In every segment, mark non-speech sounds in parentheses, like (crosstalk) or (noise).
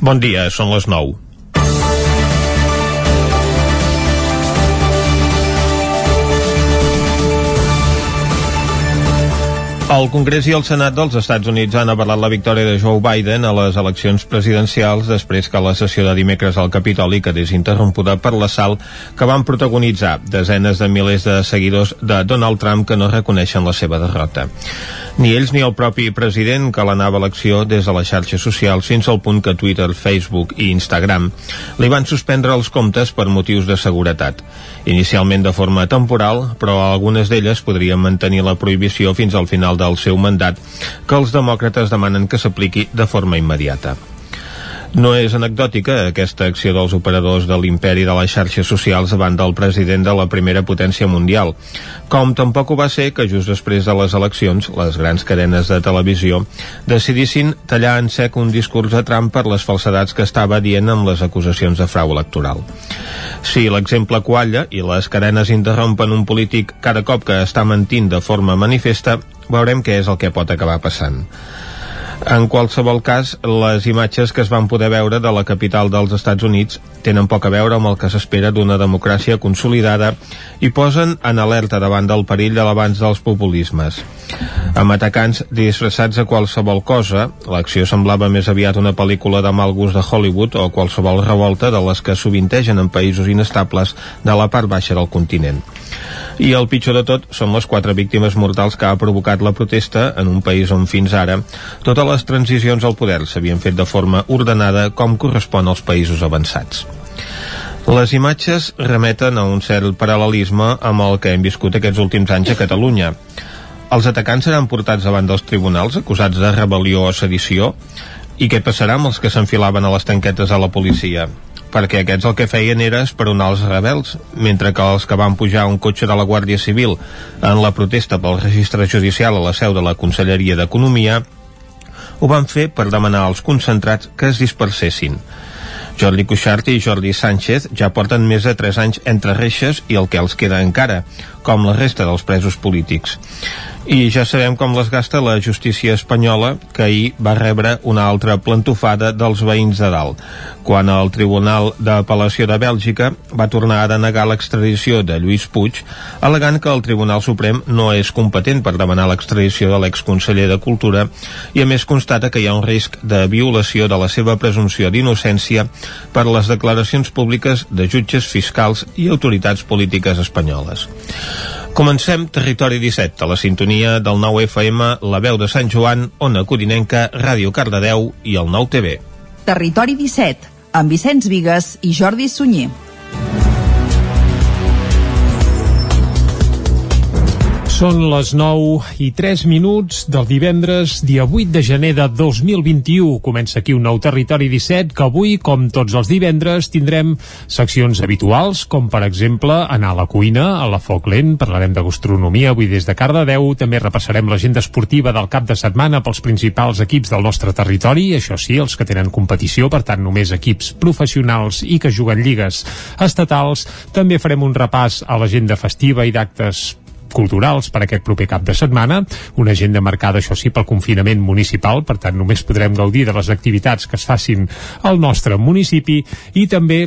Bon dia, són les 9. El Congrés i el Senat dels Estats Units han avalat la victòria de Joe Biden a les eleccions presidencials després que la sessió de dimecres al Capitoli quedés interrompuda per l'assalt que van protagonitzar desenes de milers de seguidors de Donald Trump que no reconeixen la seva derrota. Ni ells ni el propi president que l'anava a l'acció des de les xarxes socials fins al punt que Twitter, Facebook i Instagram li van suspendre els comptes per motius de seguretat. Inicialment de forma temporal, però algunes d'elles podrien mantenir la prohibició fins al final del seu mandat, que els demòcrates demanen que s'apliqui de forma immediata. No és anecdòtica aquesta acció dels operadors de l'imperi de les xarxes socials davant del president de la primera potència mundial, com tampoc ho va ser que just després de les eleccions les grans cadenes de televisió decidissin tallar en sec un discurs de Trump per les falsedats que estava dient amb les acusacions de frau electoral. Si l'exemple qualla i les cadenes interrompen un polític cada cop que està mentint de forma manifesta, veurem què és el que pot acabar passant. En qualsevol cas, les imatges que es van poder veure de la capital dels Estats Units tenen poc a veure amb el que s'espera d'una democràcia consolidada i posen en alerta davant del perill de l'abans dels populismes. Amb atacants disfressats a qualsevol cosa, l'acció semblava més aviat una pel·lícula de mal gust de Hollywood o qualsevol revolta de les que sovintegen en països inestables de la part baixa del continent. I el pitjor de tot són les quatre víctimes mortals que ha provocat la protesta en un país on fins ara totes les transicions al poder s'havien fet de forma ordenada com correspon als països avançats. Les imatges remeten a un cert paral·lelisme amb el que hem viscut aquests últims anys a Catalunya. Els atacants seran portats davant dels tribunals acusats de rebel·lió o sedició? I què passarà amb els que s'enfilaven a les tanquetes a la policia? perquè aquests el que feien era esperonar els rebels, mentre que els que van pujar un cotxe de la Guàrdia Civil en la protesta pel registre judicial a la seu de la Conselleria d'Economia ho van fer per demanar als concentrats que es dispersessin. Jordi Cuixart i Jordi Sánchez ja porten més de 3 anys entre reixes i el que els queda encara, com la resta dels presos polítics. I ja sabem com les gasta la justícia espanyola, que ahir va rebre una altra plantofada dels veïns de dalt, quan el Tribunal d'Apel·lació de Bèlgica va tornar a denegar l'extradició de Lluís Puig, alegant que el Tribunal Suprem no és competent per demanar l'extradició de l'exconseller de Cultura i a més constata que hi ha un risc de violació de la seva presumpció d'innocència per les declaracions públiques de jutges fiscals i autoritats polítiques espanyoles. Comencem Territori 17, a la sintonia del 9 FM, la veu de Sant Joan, Ona Codinenca, Ràdio Cardedeu i el 9 TV. Territori 17, amb Vicenç Vigues i Jordi Sunyer. Són les 9 i 3 minuts del divendres, dia 8 de gener de 2021. Comença aquí un nou Territori 17, que avui, com tots els divendres, tindrem seccions habituals, com per exemple anar a la cuina, a la foc lent, parlarem de gastronomia avui des de Cardedeu, també repassarem l'agenda esportiva del cap de setmana pels principals equips del nostre territori, això sí, els que tenen competició, per tant només equips professionals i que juguen lligues estatals. També farem un repàs a l'agenda festiva i d'actes culturals per aquest proper cap de setmana, una agenda marcada, això sí, pel confinament municipal, per tant només podrem gaudir de les activitats que es facin al nostre municipi i també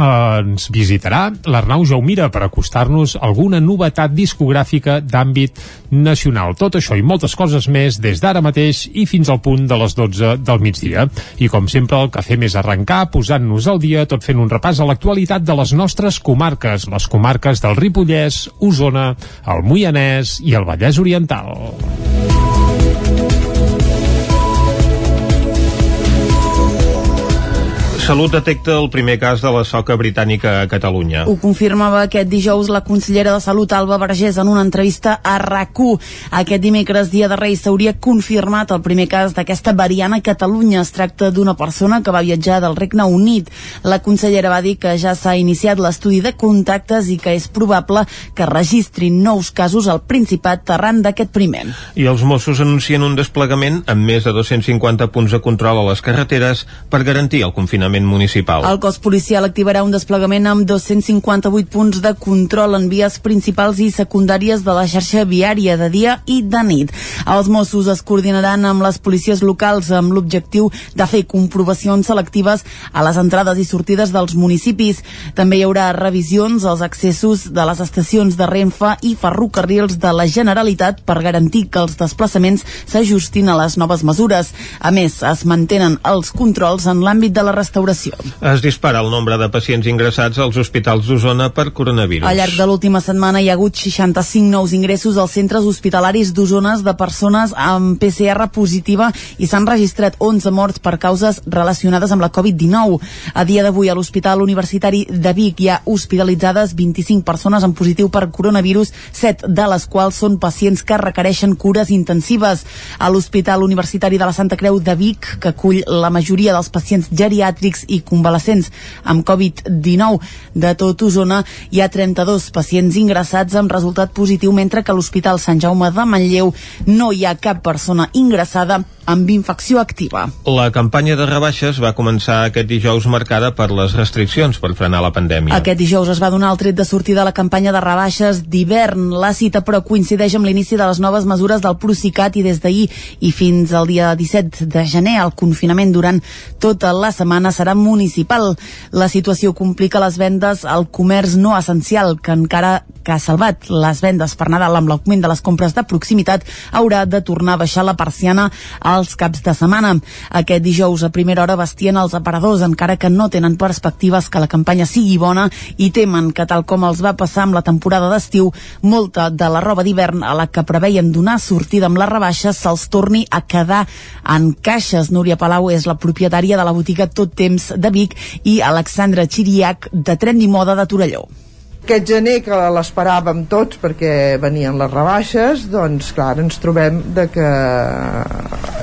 ens visitarà l'Arnau Jaumira per acostar-nos alguna novetat discogràfica d'àmbit nacional. Tot això i moltes coses més des d'ara mateix i fins al punt de les 12 del migdia. I com sempre el que fem és arrencar posant-nos al dia tot fent un repàs a l'actualitat de les nostres comarques, les comarques del Ripollès, Osona, el Moianès i el Vallès Oriental. Salut detecta el primer cas de la soca britànica a Catalunya. Ho confirmava aquest dijous la consellera de Salut Alba Vergés en una entrevista a rac Aquest dimecres, dia de Reis, s'hauria confirmat el primer cas d'aquesta variant a Catalunya. Es tracta d'una persona que va viatjar del Regne Unit. La consellera va dir que ja s'ha iniciat l'estudi de contactes i que és probable que registrin nous casos al Principat arran d'aquest primer. I els Mossos anuncien un desplegament amb més de 250 punts de control a les carreteres per garantir el confinament confinament municipal. El cos policial activarà un desplegament amb 258 punts de control en vies principals i secundàries de la xarxa viària de dia i de nit. Els Mossos es coordinaran amb les policies locals amb l'objectiu de fer comprovacions selectives a les entrades i sortides dels municipis. També hi haurà revisions als accessos de les estacions de Renfe i ferrocarrils de la Generalitat per garantir que els desplaçaments s'ajustin a les noves mesures. A més, es mantenen els controls en l'àmbit de la restauració. Es dispara el nombre de pacients ingressats als hospitals d'Osona per coronavirus. Al llarg de l'última setmana hi ha hagut 65 nous ingressos als centres hospitalaris d'Osona de persones amb PCR positiva i s'han registrat 11 morts per causes relacionades amb la Covid-19. A dia d'avui a l'Hospital Universitari de Vic hi ha hospitalitzades 25 persones amb positiu per coronavirus, 7 de les quals són pacients que requereixen cures intensives. A l'Hospital Universitari de la Santa Creu de Vic, que acull la majoria dels pacients geriàtrics i convalescents amb Covid-19 de tot Osona, hi ha 32 pacients ingressats amb resultat positiu, mentre que a l'Hospital Sant Jaume de Manlleu no hi ha cap persona ingressada amb infecció activa. La campanya de rebaixes va començar aquest dijous marcada per les restriccions per frenar la pandèmia. Aquest dijous es va donar el tret de sortida de la campanya de rebaixes d'hivern. La cita, però, coincideix amb l'inici de les noves mesures del Procicat i des d'ahir i fins al dia 17 de gener el confinament durant tota la setmana serà municipal. La situació complica les vendes al comerç no essencial, que encara que ha salvat les vendes per Nadal amb l'augment de les compres de proximitat, haurà de tornar a baixar la persiana als caps de setmana. Aquest dijous a primera hora bastien els aparadors, encara que no tenen perspectives que la campanya sigui bona i temen que, tal com els va passar amb la temporada d'estiu, molta de la roba d'hivern a la que preveien donar sortida amb les rebaixes se'ls torni a quedar en caixes. Núria Palau és la propietària de la botiga Tot Temps de Vic i Alexandra Chiriac de Trendy Moda de Torelló. Aquest gener que l'esperàvem tots perquè venien les rebaixes doncs clar, ens trobem de que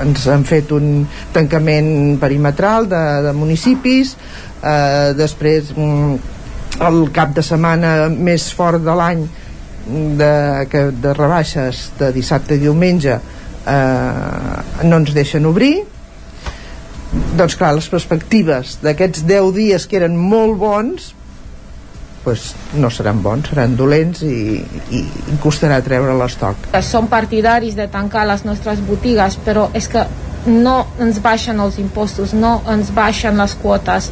ens han fet un tancament perimetral de, de municipis eh, després mm, el cap de setmana més fort de l'any de, que, de rebaixes de dissabte i diumenge eh, no ens deixen obrir doncs clar, les perspectives d'aquests 10 dies que eren molt bons pues, no seran bons, seran dolents i, i, i costarà treure l'estoc. Som partidaris de tancar les nostres botigues, però és que no ens baixen els impostos, no ens baixen les quotes,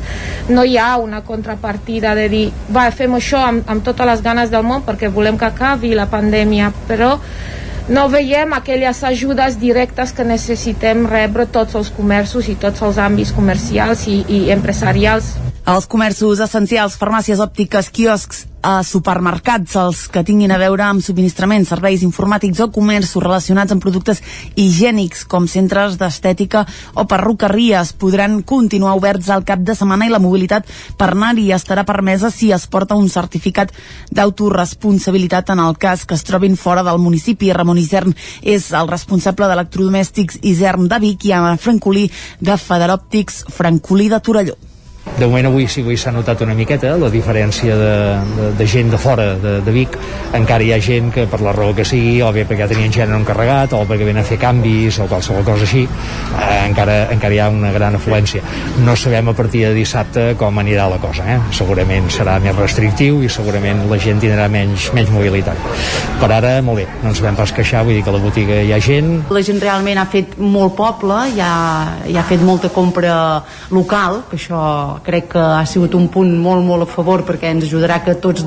no hi ha una contrapartida de dir, va, fem això amb, amb totes les ganes del món perquè volem que acabi la pandèmia, però no veiem aquelles ajudes directes que necessitem rebre tots els comerços i tots els àmbits comercials i, i empresarials. Els comerços essencials, farmàcies òptiques, quioscs, a supermercats, els que tinguin a veure amb subministraments, serveis informàtics o comerços relacionats amb productes higiènics, com centres d'estètica o perruqueries, podran continuar oberts al cap de setmana i la mobilitat per anar-hi estarà permesa si es porta un certificat d'autoresponsabilitat en el cas que es trobin fora del municipi. Ramon Isern és el responsable d'electrodomèstics Isern de Vic i Anna Francolí de Federòptics Francolí de Torelló de moment avui sí que s'ha notat una miqueta la diferència de, de, de gent de fora de, de Vic. Encara hi ha gent que per la raó que sigui o bé perquè ja tenien gent encarregat o perquè venen a fer canvis o qualsevol cosa així eh, encara, encara hi ha una gran afluència. No sabem a partir de dissabte com anirà la cosa eh? segurament serà més restrictiu i segurament la gent tindrà menys, menys mobilitat. Per ara molt bé, no ens vam pas queixar vull dir que a la botiga hi ha gent. La gent realment ha fet molt poble ha, i ha fet molta compra local que això crec que ha sigut un punt molt, molt a favor perquè ens ajudarà que tots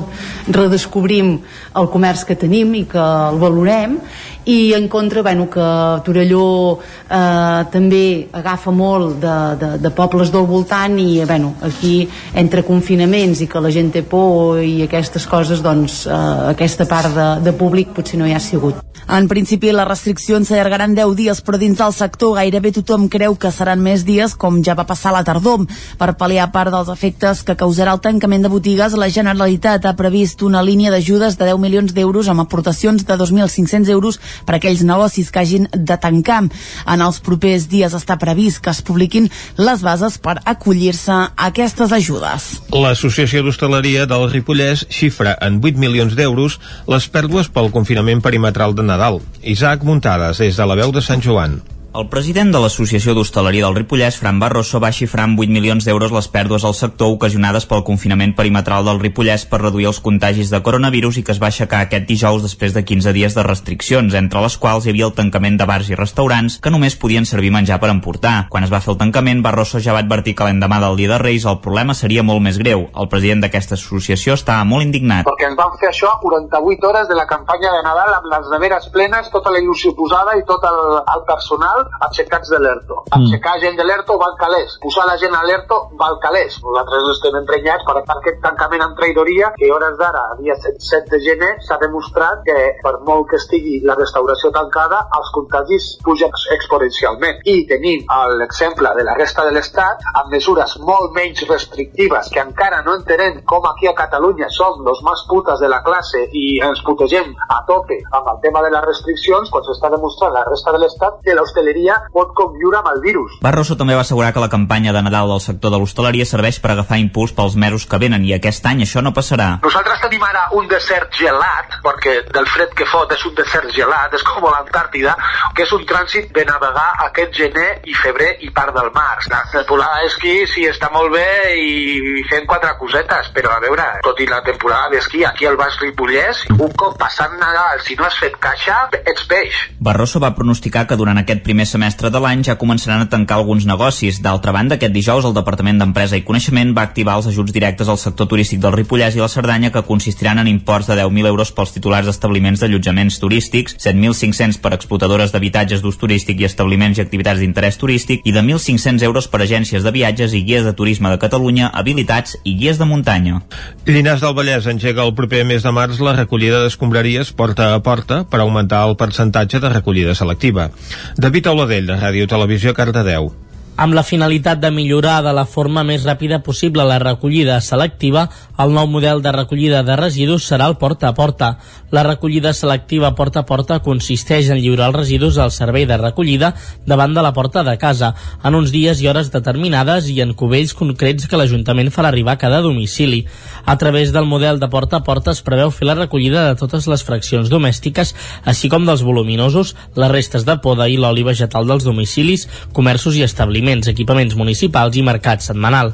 redescobrim el comerç que tenim i que el valorem i en contra, bueno, que Torelló eh, també agafa molt de, de, de pobles del voltant i bueno, aquí entre confinaments i que la gent té por i aquestes coses doncs eh, aquesta part de, de públic potser no hi ha sigut. En principi les restriccions s'allargaran 10 dies però dins del sector gairebé tothom creu que seran més dies com ja va passar la tardor. Per pal·liar part dels efectes que causarà el tancament de botigues la Generalitat ha previst una línia d'ajudes de 10 milions d'euros amb aportacions de 2.500 euros per aquells negocis que hagin de tancar. En els propers dies està previst que es publiquin les bases per acollir-se a aquestes ajudes. L'Associació d'Hostaleria del Ripollès xifra en 8 milions d'euros les pèrdues pel confinament perimetral de Nadal. Isaac Muntades, des de la veu de Sant Joan. El president de l'Associació d'Hostaleria del Ripollès, Fran Barroso, va xifrar amb 8 milions d'euros les pèrdues al sector ocasionades pel confinament perimetral del Ripollès per reduir els contagis de coronavirus i que es va aixecar aquest dijous després de 15 dies de restriccions, entre les quals hi havia el tancament de bars i restaurants que només podien servir menjar per emportar. Quan es va fer el tancament, Barroso ja va advertir que l'endemà del dia de Reis el problema seria molt més greu. El president d'aquesta associació estava molt indignat. Perquè ens van fer això 48 hores de la campanya de Nadal amb les neveres plenes, tota la il·lusió posada i tot el, el personal aixecats de l'ERTO. Aixecar gent de l'ERTO val calés. Posar la gent a l'ERTO val calés. Nosaltres estem emprenyats per aquest tancament en traïdoria que hores d'ara, dia 7 de gener, s'ha demostrat que per molt que estigui la restauració tancada, els contagis pugen exponencialment. I tenim l'exemple de la resta de l'Estat amb mesures molt menys restrictives que encara no entenem com aquí a Catalunya som los més putes de la classe i ens putegem a tope amb el tema de les restriccions quan s'està demostrant la resta de l'Estat que l'hostaleria pot conviure amb el virus. Barroso també va assegurar que la campanya de Nadal del sector de l'hostaleria serveix per agafar impuls pels mesos que venen i aquest any això no passarà. Nosaltres tenim ara un desert gelat, perquè del fred que fot és un desert gelat, és com l'Antàrtida, que és un trànsit de navegar aquest gener i febrer i part del març. La temporada d'esquí sí està molt bé i fent quatre cosetes, però a veure, tot i la temporada d'esquí aquí al Baix Ripollès, un cop passant Nadal, si no has fet caixa, ets peix. Barroso va pronosticar que durant aquest primer semestre de l'any ja començaran a tancar alguns negocis. D'altra banda, aquest dijous el Departament d'Empresa i Coneixement va activar els ajuts directes al sector turístic del Ripollès i la Cerdanya que consistiran en imports de 10.000 euros pels titulars d'establiments d'allotjaments turístics, 7.500 per explotadores d'habitatges d'ús turístic i establiments i activitats d'interès turístic i de 1.500 euros per agències de viatges i guies de turisme de Catalunya, habilitats i guies de muntanya. Llinars del Vallès engega el proper mes de març la recollida d'escombraries porta a porta per augmentar el percentatge de recollida selectiva. David De Ràdio Televisió, Cardedeu. Amb la finalitat de millorar de la forma més ràpida possible la recollida selectiva, el nou model de recollida de residus serà el porta a porta. La recollida selectiva porta a porta consisteix en lliurar els residus al servei de recollida davant de la porta de casa, en uns dies i hores determinades i en cubells concrets que l'Ajuntament farà arribar a cada domicili. A través del model de porta a porta es preveu fer la recollida de totes les fraccions domèstiques, així com dels voluminosos, les restes de poda i l'oli vegetal dels domicilis, comerços i establiments establiments, equipaments municipals i mercat setmanal.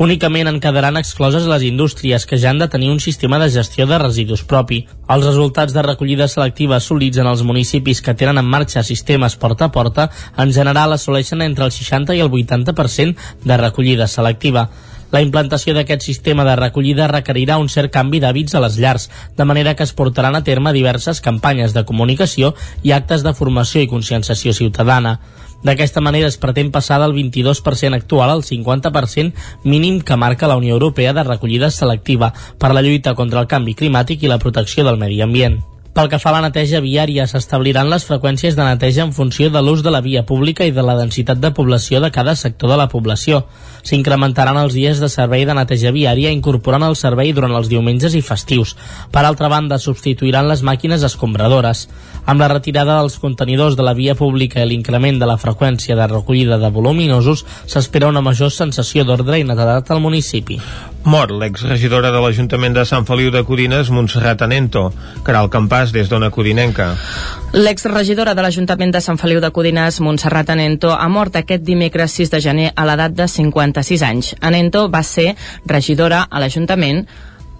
Únicament en quedaran excloses les indústries que ja han de tenir un sistema de gestió de residus propi. Els resultats de recollida selectiva assolits en els municipis que tenen en marxa sistemes porta a porta en general assoleixen entre el 60 i el 80% de recollida selectiva. La implantació d'aquest sistema de recollida requerirà un cert canvi d'hàbits a les llars, de manera que es portaran a terme diverses campanyes de comunicació i actes de formació i conscienciació ciutadana. D'aquesta manera es pretén passar del 22% actual al 50% mínim que marca la Unió Europea de recollida selectiva per la lluita contra el canvi climàtic i la protecció del medi ambient. Pel que fa a la neteja viària, s'establiran les freqüències de neteja en funció de l'ús de la via pública i de la densitat de població de cada sector de la població. S'incrementaran els dies de servei de neteja viària incorporant el servei durant els diumenges i festius. Per altra banda, substituiran les màquines escombradores. Amb la retirada dels contenidors de la via pública i l'increment de la freqüència de recollida de voluminosos, s'espera una major sensació d'ordre i netedat al municipi. Mor l'exregidora de l'Ajuntament de Sant Feliu de Codines, Montserrat Anento. Caral Campàs, des d'Ona Codinenca. L'exregidora de l'Ajuntament de Sant Feliu de Codines, Montserrat Anento, ha mort aquest dimecres 6 de gener a l'edat de 56 anys. Anento va ser regidora a l'Ajuntament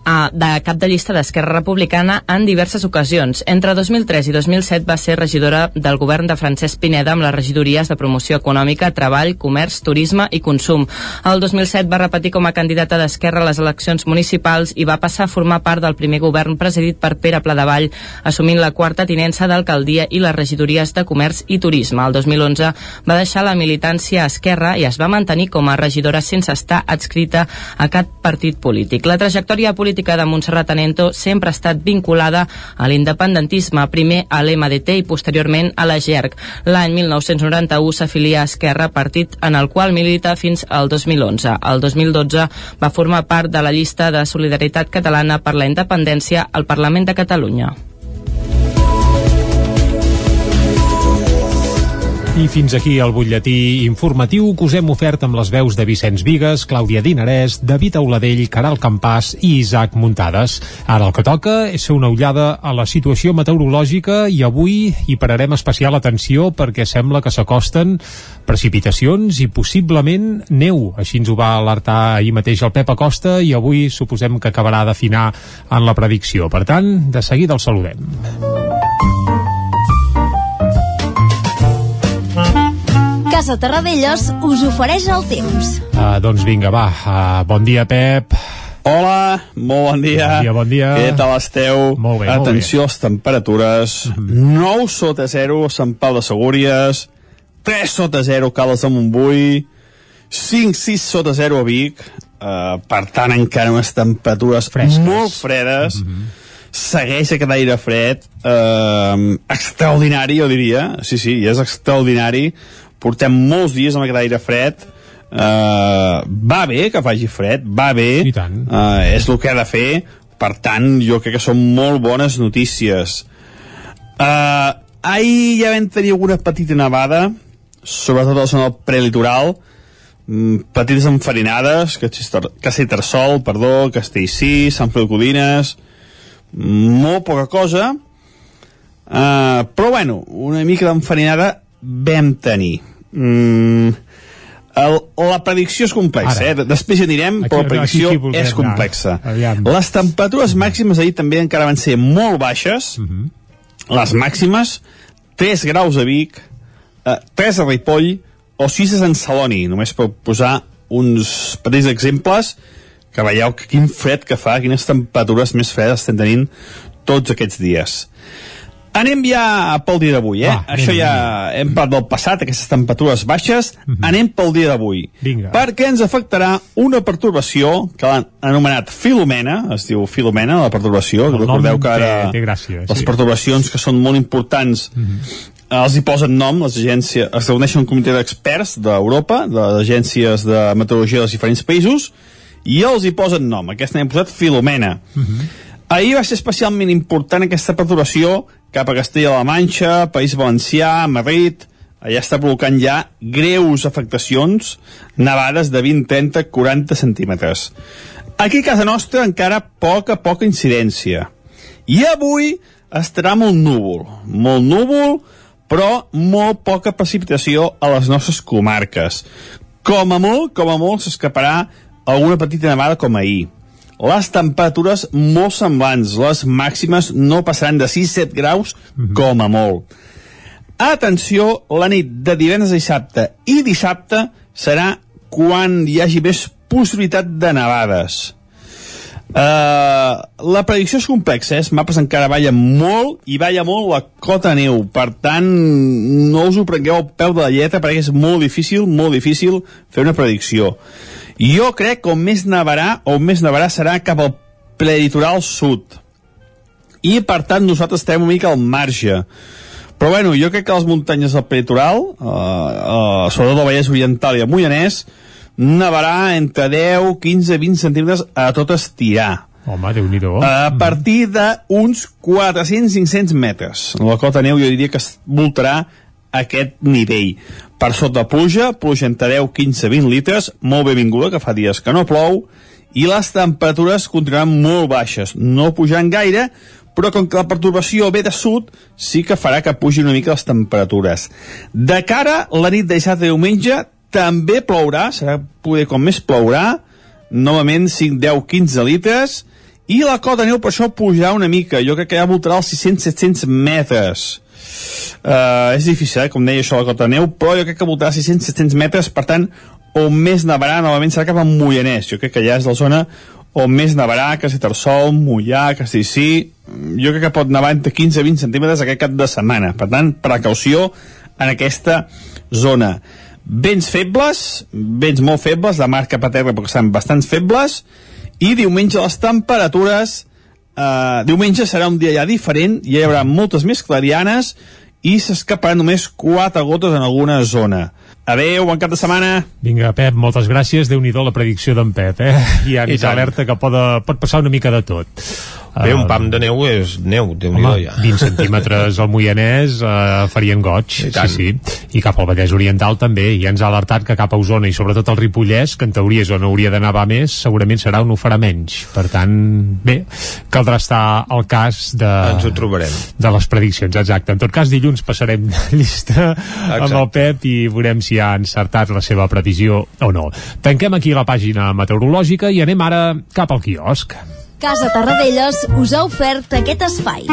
de cap de llista d'Esquerra Republicana en diverses ocasions. Entre 2003 i 2007 va ser regidora del govern de Francesc Pineda amb les regidories de promoció econòmica, treball, comerç, turisme i consum. El 2007 va repetir com a candidata d'Esquerra a les eleccions municipals i va passar a formar part del primer govern presidit per Pere Pladevall, assumint la quarta tinença d'alcaldia i les regidories de comerç i turisme. El 2011 va deixar la militància a Esquerra i es va mantenir com a regidora sense estar adscrita a cap partit polític. La trajectòria política política de Montserrat Anento sempre ha estat vinculada a l'independentisme, primer a l'MDT i posteriorment a la GERC. L'any 1991 s'afilia a Esquerra, partit en el qual milita fins al 2011. El 2012 va formar part de la llista de Solidaritat Catalana per la Independència al Parlament de Catalunya. I fins aquí el butlletí informatiu que us hem ofert amb les veus de Vicenç Vigues, Clàudia Dinarès, David Auladell, Caral Campàs i Isaac Muntades. Ara el que toca és fer una ullada a la situació meteorològica i avui hi pararem especial atenció perquè sembla que s'acosten precipitacions i possiblement neu. Així ens ho va alertar ahir mateix el Pep Acosta i avui suposem que acabarà d'afinar en la predicció. Per tant, de seguida el saludem. Casa Terradellos us ofereix el temps. Uh, doncs vinga, va. Uh, bon dia, Pep. Hola, molt bon dia. Bon dia, bon dia. Què tal esteu? Molt bé, Atenció molt bé. a les temperatures. 9 sota 0 a Sant Pau de Segúries, 3 sota 0 a Cales de Montbui, 5-6 sota 0 a Vic, uh, per tant encara unes temperatures Fresques. molt fredes, mm -hmm. segueix aquest aire fred, uh, extraordinari jo diria, sí, sí, és extraordinari, portem molts dies amb aquest aire fred, uh, va bé que faci fred, va bé, uh, és el que ha de fer, per tant jo crec que són molt bones notícies. Uh, ahir ja vam tenir alguna petita nevada, sobretot a la zona prelitoral, mm, petites enfarinades, Castellterçol, perdó, Castellcí, Sant Feliu Codines, molt poca cosa, uh, però bueno, una mica d'enfarinada vam tenir. Mm, el, la predicció és complexa, Ara. eh? després hi anirem, Aquí- però la predicció volem és complexa. Les temperatures màximes ahir també encara van ser molt baixes, Mhm. les màximes, 3 graus a Vic, eh, 3 a Ripoll o 6 a Sant Celoni, només per posar uns petits exemples que veieu que quin fred que fa, quines temperatures més fredes estem tenint tots aquests dies. Anem ja pel dia d'avui, eh? Va, Això anem, ja hem parlat del passat, aquestes temperatures baixes. Anem pel dia d'avui. Vinga. Perquè ens afectarà una pertorbació que l'han anomenat Filomena, es diu Filomena, la pertorbació. El nom Recordeu que ara té- té gràcia, les sí. pertorbacions que són molt importants eh, els hi posen nom, les agències, es reuneixen un comitè d'experts d'Europa, de les agències de meteorologia dels diferents països, i els hi posen nom. Aquesta n'hem posat Filomena. Ahir va ser especialment important aquesta perturbació cap a Castella-La Manxa, País Valencià, Madrid... Allà està provocant ja greus afectacions, nevades de 20, 30, 40 centímetres. Aquí a casa nostra encara poca, poca incidència. I avui estarà molt núvol, molt núvol, però molt poca precipitació a les nostres comarques. Com a molt, com a molt, s'escaparà alguna petita nevada com ahir. Les temperatures molt semblants, les màximes no passaran de 6-7 graus com a molt. Atenció, la nit de divendres a dissabte i dissabte serà quan hi hagi més possibilitat de nevades. Uh, la predicció és complexa, eh? els mapes encara ballen molt i balla molt la cota neu, per tant no us ho prengueu al peu de la lletra perquè és molt difícil, molt difícil fer una predicció. Jo crec que on més nevarà, on més nevarà serà cap al preditoral sud i per tant nosaltres estem una mica al marge però bueno, jo crec que les muntanyes del prelitoral, uh, uh, sobretot el Vallès Oriental i el Moianès, nevarà entre 10, 15, 20 centímetres a tot estirar. Home, déu nhi A partir d'uns 400-500 metres. La cota neu jo diria que es voltarà aquest nivell. Per sota pluja, pluja entre 10, 15, 20 litres, molt benvinguda, que fa dies que no plou, i les temperatures continuaran molt baixes, no pujant gaire, però com que la perturbació ve de sud, sí que farà que pugi una mica les temperatures. De cara la nit de dissabte i diumenge, també plourà, serà poder com més plourà, novament 5, 10, 15 litres, i la cota de neu per això pujarà una mica, jo crec que ja voltarà els 600-700 metres. Uh, és difícil, eh, com deia això, la cota de neu, però jo crec que voltarà 600-700 metres, per tant, on més nevarà, novament serà cap a Moianès, jo crec que ja és la zona on més nevarà, Castellterçol, Mollà, Castellcí, jo crec que pot nevar entre 15 i 20 centímetres aquest cap de setmana. Per tant, precaució en aquesta zona. Vents febles, vents molt febles, de mar cap a terra perquè estan bastant febles, i diumenge les temperatures, eh, diumenge serà un dia ja diferent, ja hi haurà moltes més clarianes, i s'escaparan només quatre gotes en alguna zona. Adéu, bon cap de setmana. Vinga, Pep, moltes gràcies. déu nhi la predicció d'en Pep, eh? (laughs) Ja ens alerta que pot, pot passar una mica de tot. Bé, un pam de neu és neu, déu nhi ja. 20 (laughs) centímetres al Moianès uh, farien goig, sí, sí. I cap al Vallès Oriental també, i ens ha alertat que cap a Osona i sobretot al Ripollès, que en teoria és on hauria de nevar més, segurament serà on ho farà menys. Per tant, bé, caldrà estar al cas de... Ens ho trobarem. De les prediccions, exacte. En tot cas, dilluns passarem (laughs) llista exacte. amb el Pep i veurem si ha encertat la seva previsió o no. Tanquem aquí la pàgina meteorològica i anem ara cap al quiosc. Casa Tarradellas us ha ofert aquest espai.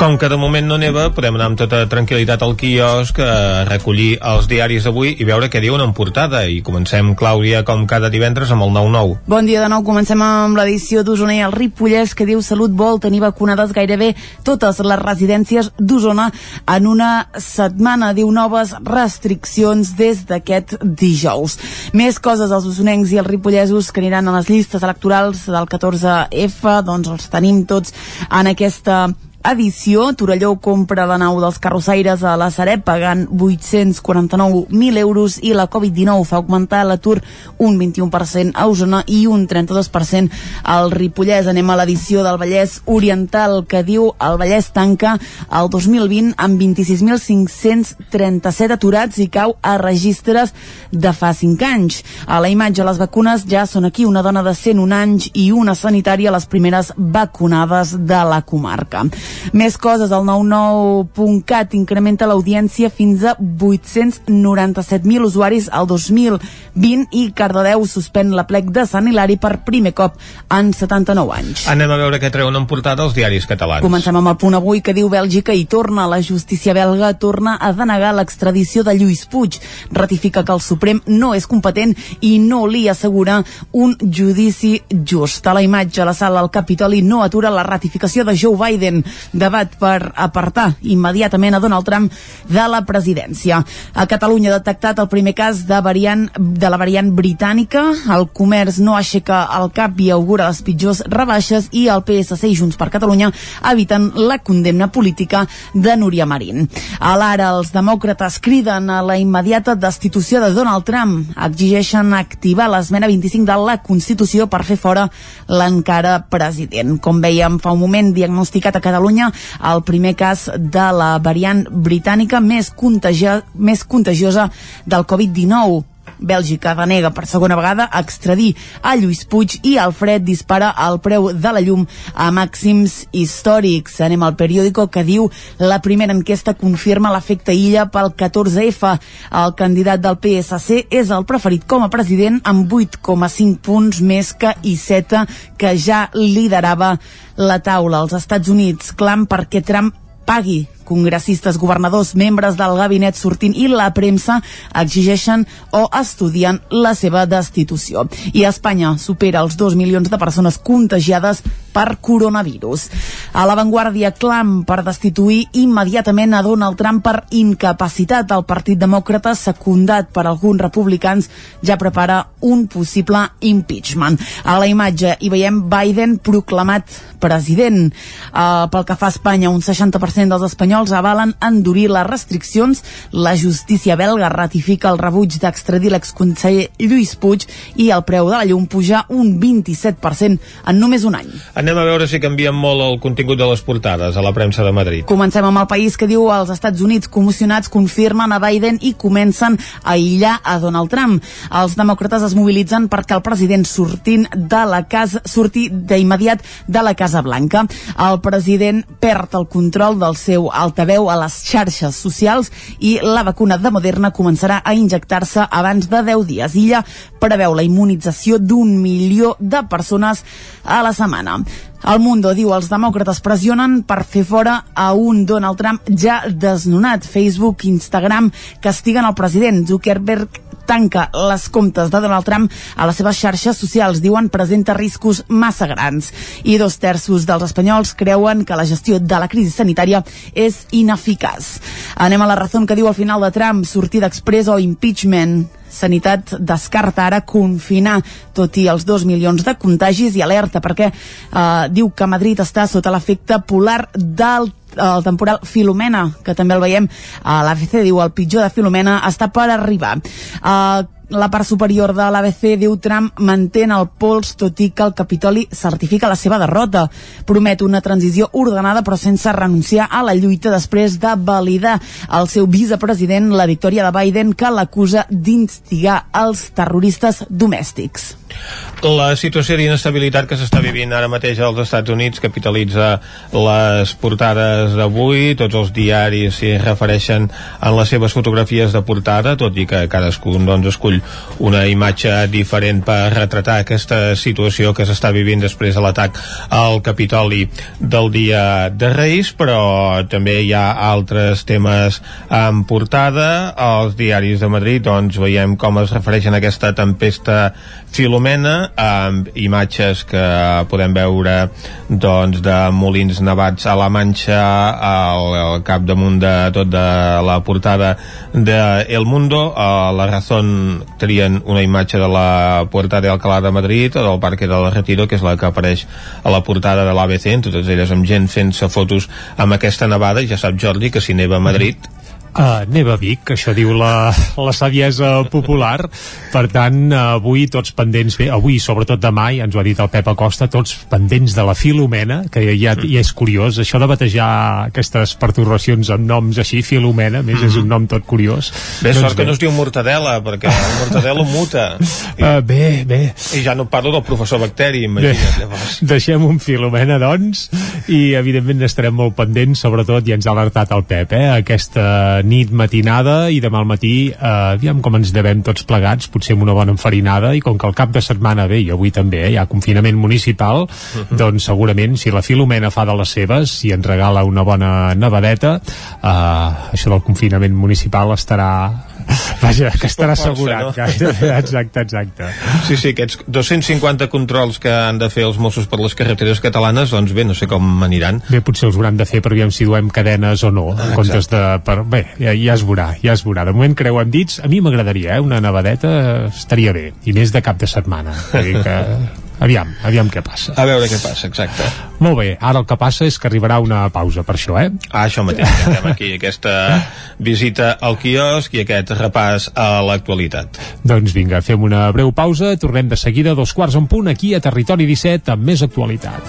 Com que de moment no neva, podem anar amb tota tranquil·litat al quiosc a recollir els diaris d'avui i veure què diuen en portada. I comencem, Clàudia, com cada divendres, amb el 9-9. Bon dia de nou. Comencem amb l'edició d'Osona i el Ripollès, que diu Salut vol tenir vacunades gairebé totes les residències d'Osona en una setmana. Diu noves restriccions des d'aquest dijous. Més coses als osonencs i els ripollesos que aniran a les llistes electorals del 14F, doncs els tenim tots en aquesta edició. Torelló compra la nau dels carrossaires a la Sareb pagant 849.000 euros i la Covid-19 fa augmentar l'atur un 21% a Osona i un 32% al Ripollès. Anem a l'edició del Vallès Oriental que diu el Vallès tanca el 2020 amb 26.537 aturats i cau a registres de fa 5 anys. A la imatge les vacunes ja són aquí una dona de 101 anys i una sanitària les primeres vacunades de la comarca. Més coses, el 99.cat incrementa l'audiència fins a 897.000 usuaris al 2020 i Cardedeu suspèn la plec de Sant Hilari per primer cop en 79 anys. Anem a veure què treuen en portada els diaris catalans. Comencem amb el punt avui que diu Bèlgica i torna. La justícia belga torna a denegar l'extradició de Lluís Puig. Ratifica que el Suprem no és competent i no li assegura un judici just. A la imatge, la sala al Capitoli no atura la ratificació de Joe Biden debat per apartar immediatament a Donald Trump de la presidència. A Catalunya ha detectat el primer cas de, variant, de la variant britànica. El comerç no aixeca el cap i augura les pitjors rebaixes i el PSC i Junts per Catalunya eviten la condemna política de Núria Marín. A l'ara, els demòcrates criden a la immediata destitució de Donald Trump. Exigeixen activar l'esmena 25 de la Constitució per fer fora l'encara president. Com veiem fa un moment, diagnosticat a Catalunya Catalunya el primer cas de la variant britànica més, contagia, més contagiosa del Covid-19. Bèlgica denega per segona vegada extradir a Lluís Puig i Alfred dispara el preu de la llum a màxims històrics. Anem al periòdico que diu la primera enquesta confirma l'efecte illa pel 14F. El candidat del PSC és el preferit com a president amb 8,5 punts més que Iceta, que ja liderava la taula. als Estats Units clam perquè Trump pagui congressistes, governadors, membres del gabinet sortint i la premsa exigeixen o estudien la seva destitució. I Espanya supera els 2 milions de persones contagiades per coronavirus. A l'avantguàrdia clam per destituir immediatament a Donald Trump per incapacitat. El Partit Demòcrata, secundat per alguns republicans, ja prepara un possible impeachment. A la imatge hi veiem Biden proclamat president. Uh, pel que fa a Espanya, un 60% dels espanyols espanyols avalen endurir les restriccions. La justícia belga ratifica el rebuig d'extradir l'exconseller Lluís Puig i el preu de la llum puja un 27% en només un any. Anem a veure si canvien molt el contingut de les portades a la premsa de Madrid. Comencem amb el país que diu els Estats Units commocionats confirmen a Biden i comencen a aïllar a Donald Trump. Els demòcrates es mobilitzen perquè el president sortint de la casa surti d'immediat de la Casa Blanca. El president perd el control del seu altaveu a les xarxes socials i la vacuna de Moderna començarà a injectar-se abans de 10 dies. Illa preveu la immunització d'un milió de persones a la setmana. El Mundo diu els demòcrates pressionen per fer fora a un Donald Trump ja desnonat. Facebook, Instagram castiguen el president. Zuckerberg tanca les comptes de Donald Trump a les seves xarxes socials. Diuen presenta riscos massa grans. I dos terços dels espanyols creuen que la gestió de la crisi sanitària és ineficaç. Anem a la raó que diu al final de Trump, sortida express o impeachment Sanitat descarta ara confinar, tot i els dos milions de contagis i alerta perquè eh, diu que Madrid està sota l'efecte polar del el temporal Filomena, que també el veiem a l'ABC, diu el pitjor de Filomena està per arribar. Uh, la part superior de l'ABC diu Trump mantén el pols tot i que el Capitoli certifica la seva derrota. Promet una transició ordenada però sense renunciar a la lluita després de validar el seu vicepresident la victòria de Biden que l'acusa d'instigar els terroristes domèstics. La situació d'inestabilitat que s'està vivint ara mateix als Estats Units capitalitza les portades d'avui, tots els diaris s'hi refereixen en les seves fotografies de portada, tot i que cadascun doncs, escull una imatge diferent per retratar aquesta situació que s'està vivint després de l'atac al Capitoli del dia de Reis, però també hi ha altres temes en portada. Els diaris de Madrid doncs, veiem com es refereixen a aquesta tempesta Filomena amb imatges que podem veure doncs, de molins nevats a la Manxa al, al capdamunt de tot de la portada de El Mundo. A la Razón trien una imatge de la Puerta de Alcalá de Madrid o del Parque de la Retiro que és la que apareix a la portada de l'ABC totes elles amb gent fent-se fotos amb aquesta nevada. Ja sap Jordi que si neva a Madrid Uh, neva Vic, això diu la, la saviesa popular. Per tant, avui tots pendents bé, avui, sobretot demà, ja ens ho ha dit el Pep Acosta tots pendents de la Filomena que ja, ja és curiós, això de batejar aquestes perturbacions amb noms així Filomena, més és un nom tot curiós. Bé, doncs sort bé. que no es diu Mortadela perquè el Mortadelo muta. I, (laughs) uh, Bé, bé. I ja no parlo del professor Bacteri, imagina't llavors. (laughs) Deixem un Filomena, doncs i evidentment estarem molt pendents sobretot, ja ens ha alertat el Pep, eh, aquesta nit matinada i demà al matí eh, aviam com ens devem tots plegats potser amb una bona enfarinada i com que el cap de setmana ve i avui també eh, hi ha confinament municipal uh mhm. -huh. doncs segurament si la Filomena fa de les seves i ens regala una bona nevadeta eh, això del confinament municipal estarà Vaja, que estarà assegurat. No? Gairebé, exacte, exacte. Sí, sí, aquests 250 controls que han de fer els Mossos per les carreteres catalanes, doncs bé, no sé com aniran. Bé, potser els hauran de fer per aviam si duem cadenes o no, en comptes de... Per, bé, ja, ja es veurà, ja es veurà. De moment creuem dits, a mi m'agradaria, eh? Una nevadeta estaria bé, i més de cap de setmana. que aviam, aviam què passa. A veure què passa, exacte. Molt bé, ara el que passa és que arribarà una pausa per això, eh? Ah, això mateix, ja aquí, aquesta visita al quiosc i aquest repàs a l'actualitat. Doncs vinga, fem una breu pausa, tornem de seguida a dos quarts en punt aquí a Territori 17 amb més actualitat.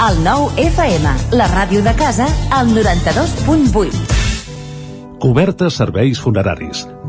El nou FM, la ràdio de casa, al 92.8. Cobertes serveis funeraris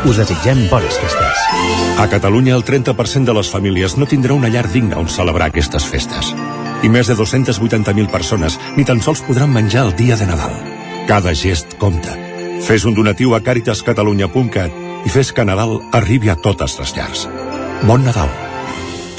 Us desitgem bones festes. A Catalunya el 30% de les famílies no tindrà una llar digna on celebrar aquestes festes. I més de 280.000 persones ni tan sols podran menjar el dia de Nadal. Cada gest compta. Fes un donatiu a caritascatalunya.cat i fes que Nadal arribi a totes les llars. Bon Nadal.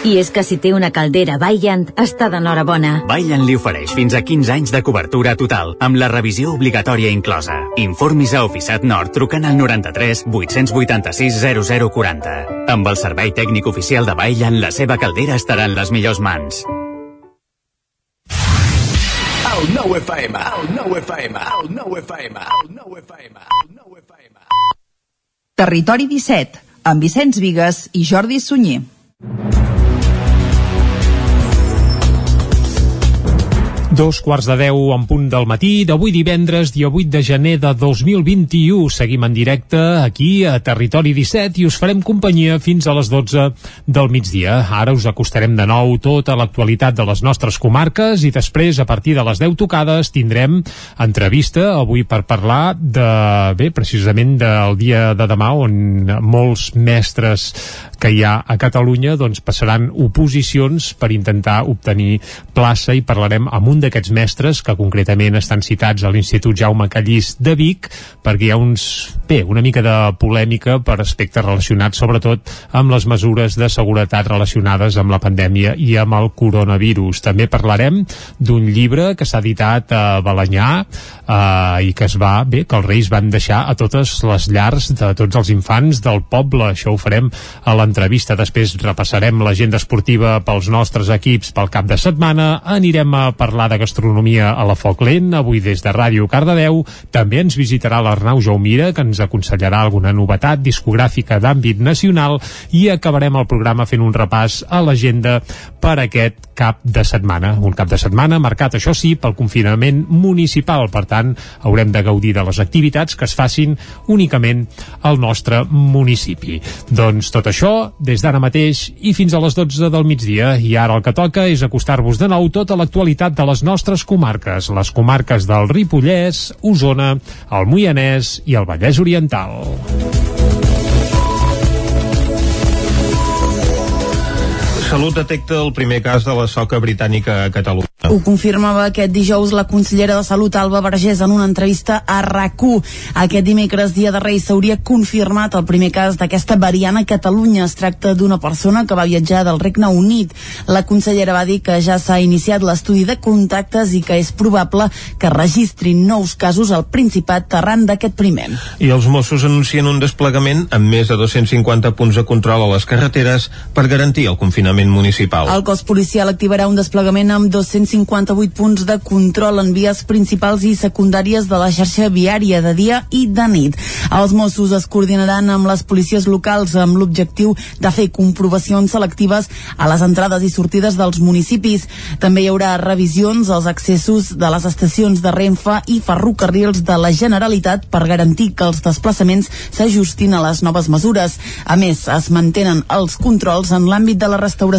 I és que si té una caldera Vaillant, està d'enhorabona. Vaillant li ofereix fins a 15 anys de cobertura total, amb la revisió obligatòria inclosa. Informis a Oficiat Nord trucant al 93 886 0040. Amb el servei tècnic oficial de Vaillant, la seva caldera estarà en les millors mans. El 9 FM, el 9 FM, el 9 FM, el 9 FM, el 9 FM. Territori 17, amb Vicenç Vigues i Jordi Sunyer. Dos quarts de deu en punt del matí d'avui divendres, dia 8 de gener de 2021. Seguim en directe aquí a Territori 17 i us farem companyia fins a les 12 del migdia. Ara us acostarem de nou tota l'actualitat de les nostres comarques i després, a partir de les 10 tocades, tindrem entrevista avui per parlar de, bé, precisament del dia de demà on molts mestres que hi ha a Catalunya doncs passaran oposicions per intentar obtenir plaça i parlarem amb un d'aquests mestres que concretament estan citats a l'Institut Jaume Callís de Vic perquè hi ha uns, bé, una mica de polèmica per aspectes relacionats sobretot amb les mesures de seguretat relacionades amb la pandèmia i amb el coronavirus. També parlarem d'un llibre que s'ha editat a Balanyà eh, i que es va, bé, que els Reis van deixar a totes les llars de tots els infants del poble. Això ho farem a l'entrevista. Després repassarem l'agenda esportiva pels nostres equips pel cap de setmana. Anirem a parlar de gastronomia a la Foc Lent, avui des de Ràdio Cardedeu. També ens visitarà l'Arnau Jaumira, que ens aconsellarà alguna novetat discogràfica d'àmbit nacional i acabarem el programa fent un repàs a l'agenda per aquest cap de setmana. Un cap de setmana marcat, això sí, pel confinament municipal. Per tant, haurem de gaudir de les activitats que es facin únicament al nostre municipi. Doncs tot això, des d'ara mateix i fins a les 12 del migdia. I ara el que toca és acostar-vos de nou tota l'actualitat de les nostres comarques, les comarques del Ripollès, Osona, el Moianès i el Vallès Oriental. Salut detecta el primer cas de la soca britànica a Catalunya. Ho confirmava aquest dijous la consellera de Salut Alba Vergés en una entrevista a rac Aquest dimecres, dia de Reis, s'hauria confirmat el primer cas d'aquesta variant a Catalunya. Es tracta d'una persona que va viatjar del Regne Unit. La consellera va dir que ja s'ha iniciat l'estudi de contactes i que és probable que registrin nous casos al Principat arran d'aquest primer. I els Mossos anuncien un desplegament amb més de 250 punts de control a les carreteres per garantir el confinament municipal. El cos policial activarà un desplegament amb 258 punts de control en vies principals i secundàries de la xarxa viària de dia i de nit. Els Mossos es coordinaran amb les policies locals amb l'objectiu de fer comprovacions selectives a les entrades i sortides dels municipis. També hi haurà revisions als accessos de les estacions de Renfe i ferrocarrils de la Generalitat per garantir que els desplaçaments s'ajustin a les noves mesures. A més, es mantenen els controls en l'àmbit de la restauració.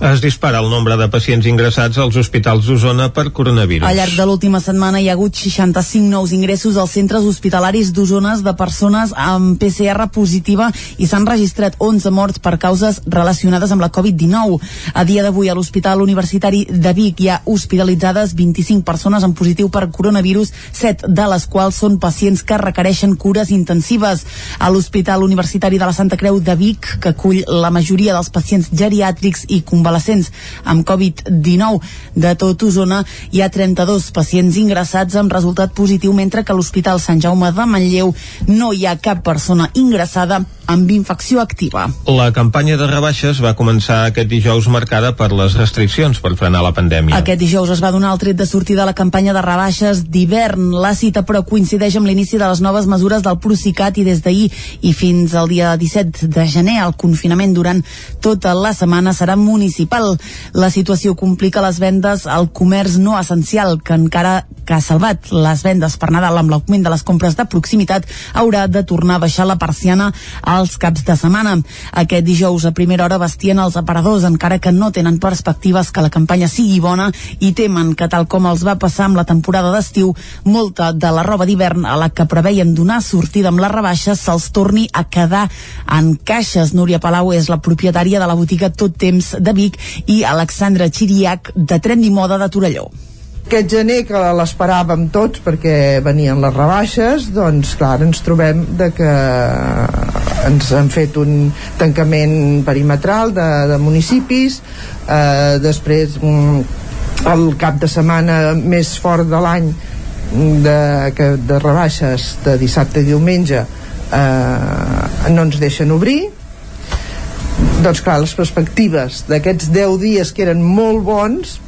Es dispara el nombre de pacients ingressats als hospitals d'Osona per coronavirus. Al llarg de l'última setmana hi ha hagut 65 nous ingressos als centres hospitalaris d'Osona de persones amb PCR positiva i s'han registrat 11 morts per causes relacionades amb la Covid-19. A dia d'avui a l'Hospital Universitari de Vic hi ha hospitalitzades 25 persones amb positiu per coronavirus, 7 de les quals són pacients que requereixen cures intensives. A l'Hospital Universitari de la Santa Creu de Vic, que acull la majoria dels pacients geriàtrics i convalescents amb Covid-19 de tot Osona, hi ha 32 pacients ingressats amb resultat positiu, mentre que a l'Hospital Sant Jaume de Manlleu no hi ha cap persona ingressada amb infecció activa. La campanya de rebaixes va començar aquest dijous marcada per les restriccions per frenar la pandèmia. Aquest dijous es va donar el tret de sortida a la campanya de rebaixes d'hivern. La cita, però, coincideix amb l'inici de les noves mesures del Procicat i des d'ahir i fins al dia 17 de gener el confinament durant tota la setmana serà municipal. La situació complica les vendes al comerç no essencial, que encara que ha salvat les vendes per Nadal amb l'augment de les compres de proximitat, haurà de tornar a baixar la persiana als caps de setmana. Aquest dijous a primera hora vestien els aparadors, encara que no tenen perspectives que la campanya sigui bona i temen que tal com els va passar amb la temporada d'estiu, molta de la roba d'hivern a la que preveien donar sortida amb les rebaixes se'ls torni a quedar en caixes. Núria Palau és la propietària de la botiga Tot Temps de Vic i Alexandra Chiriac de Trendy Moda de Torelló aquest gener que l'esperàvem tots perquè venien les rebaixes doncs clar, ens trobem de que ens han fet un tancament perimetral de, de municipis eh, després mm, el cap de setmana més fort de l'any de, que, de rebaixes de dissabte i diumenge eh, no ens deixen obrir. Doncs clar, les perspectives d'aquests 10 dies que eren molt bons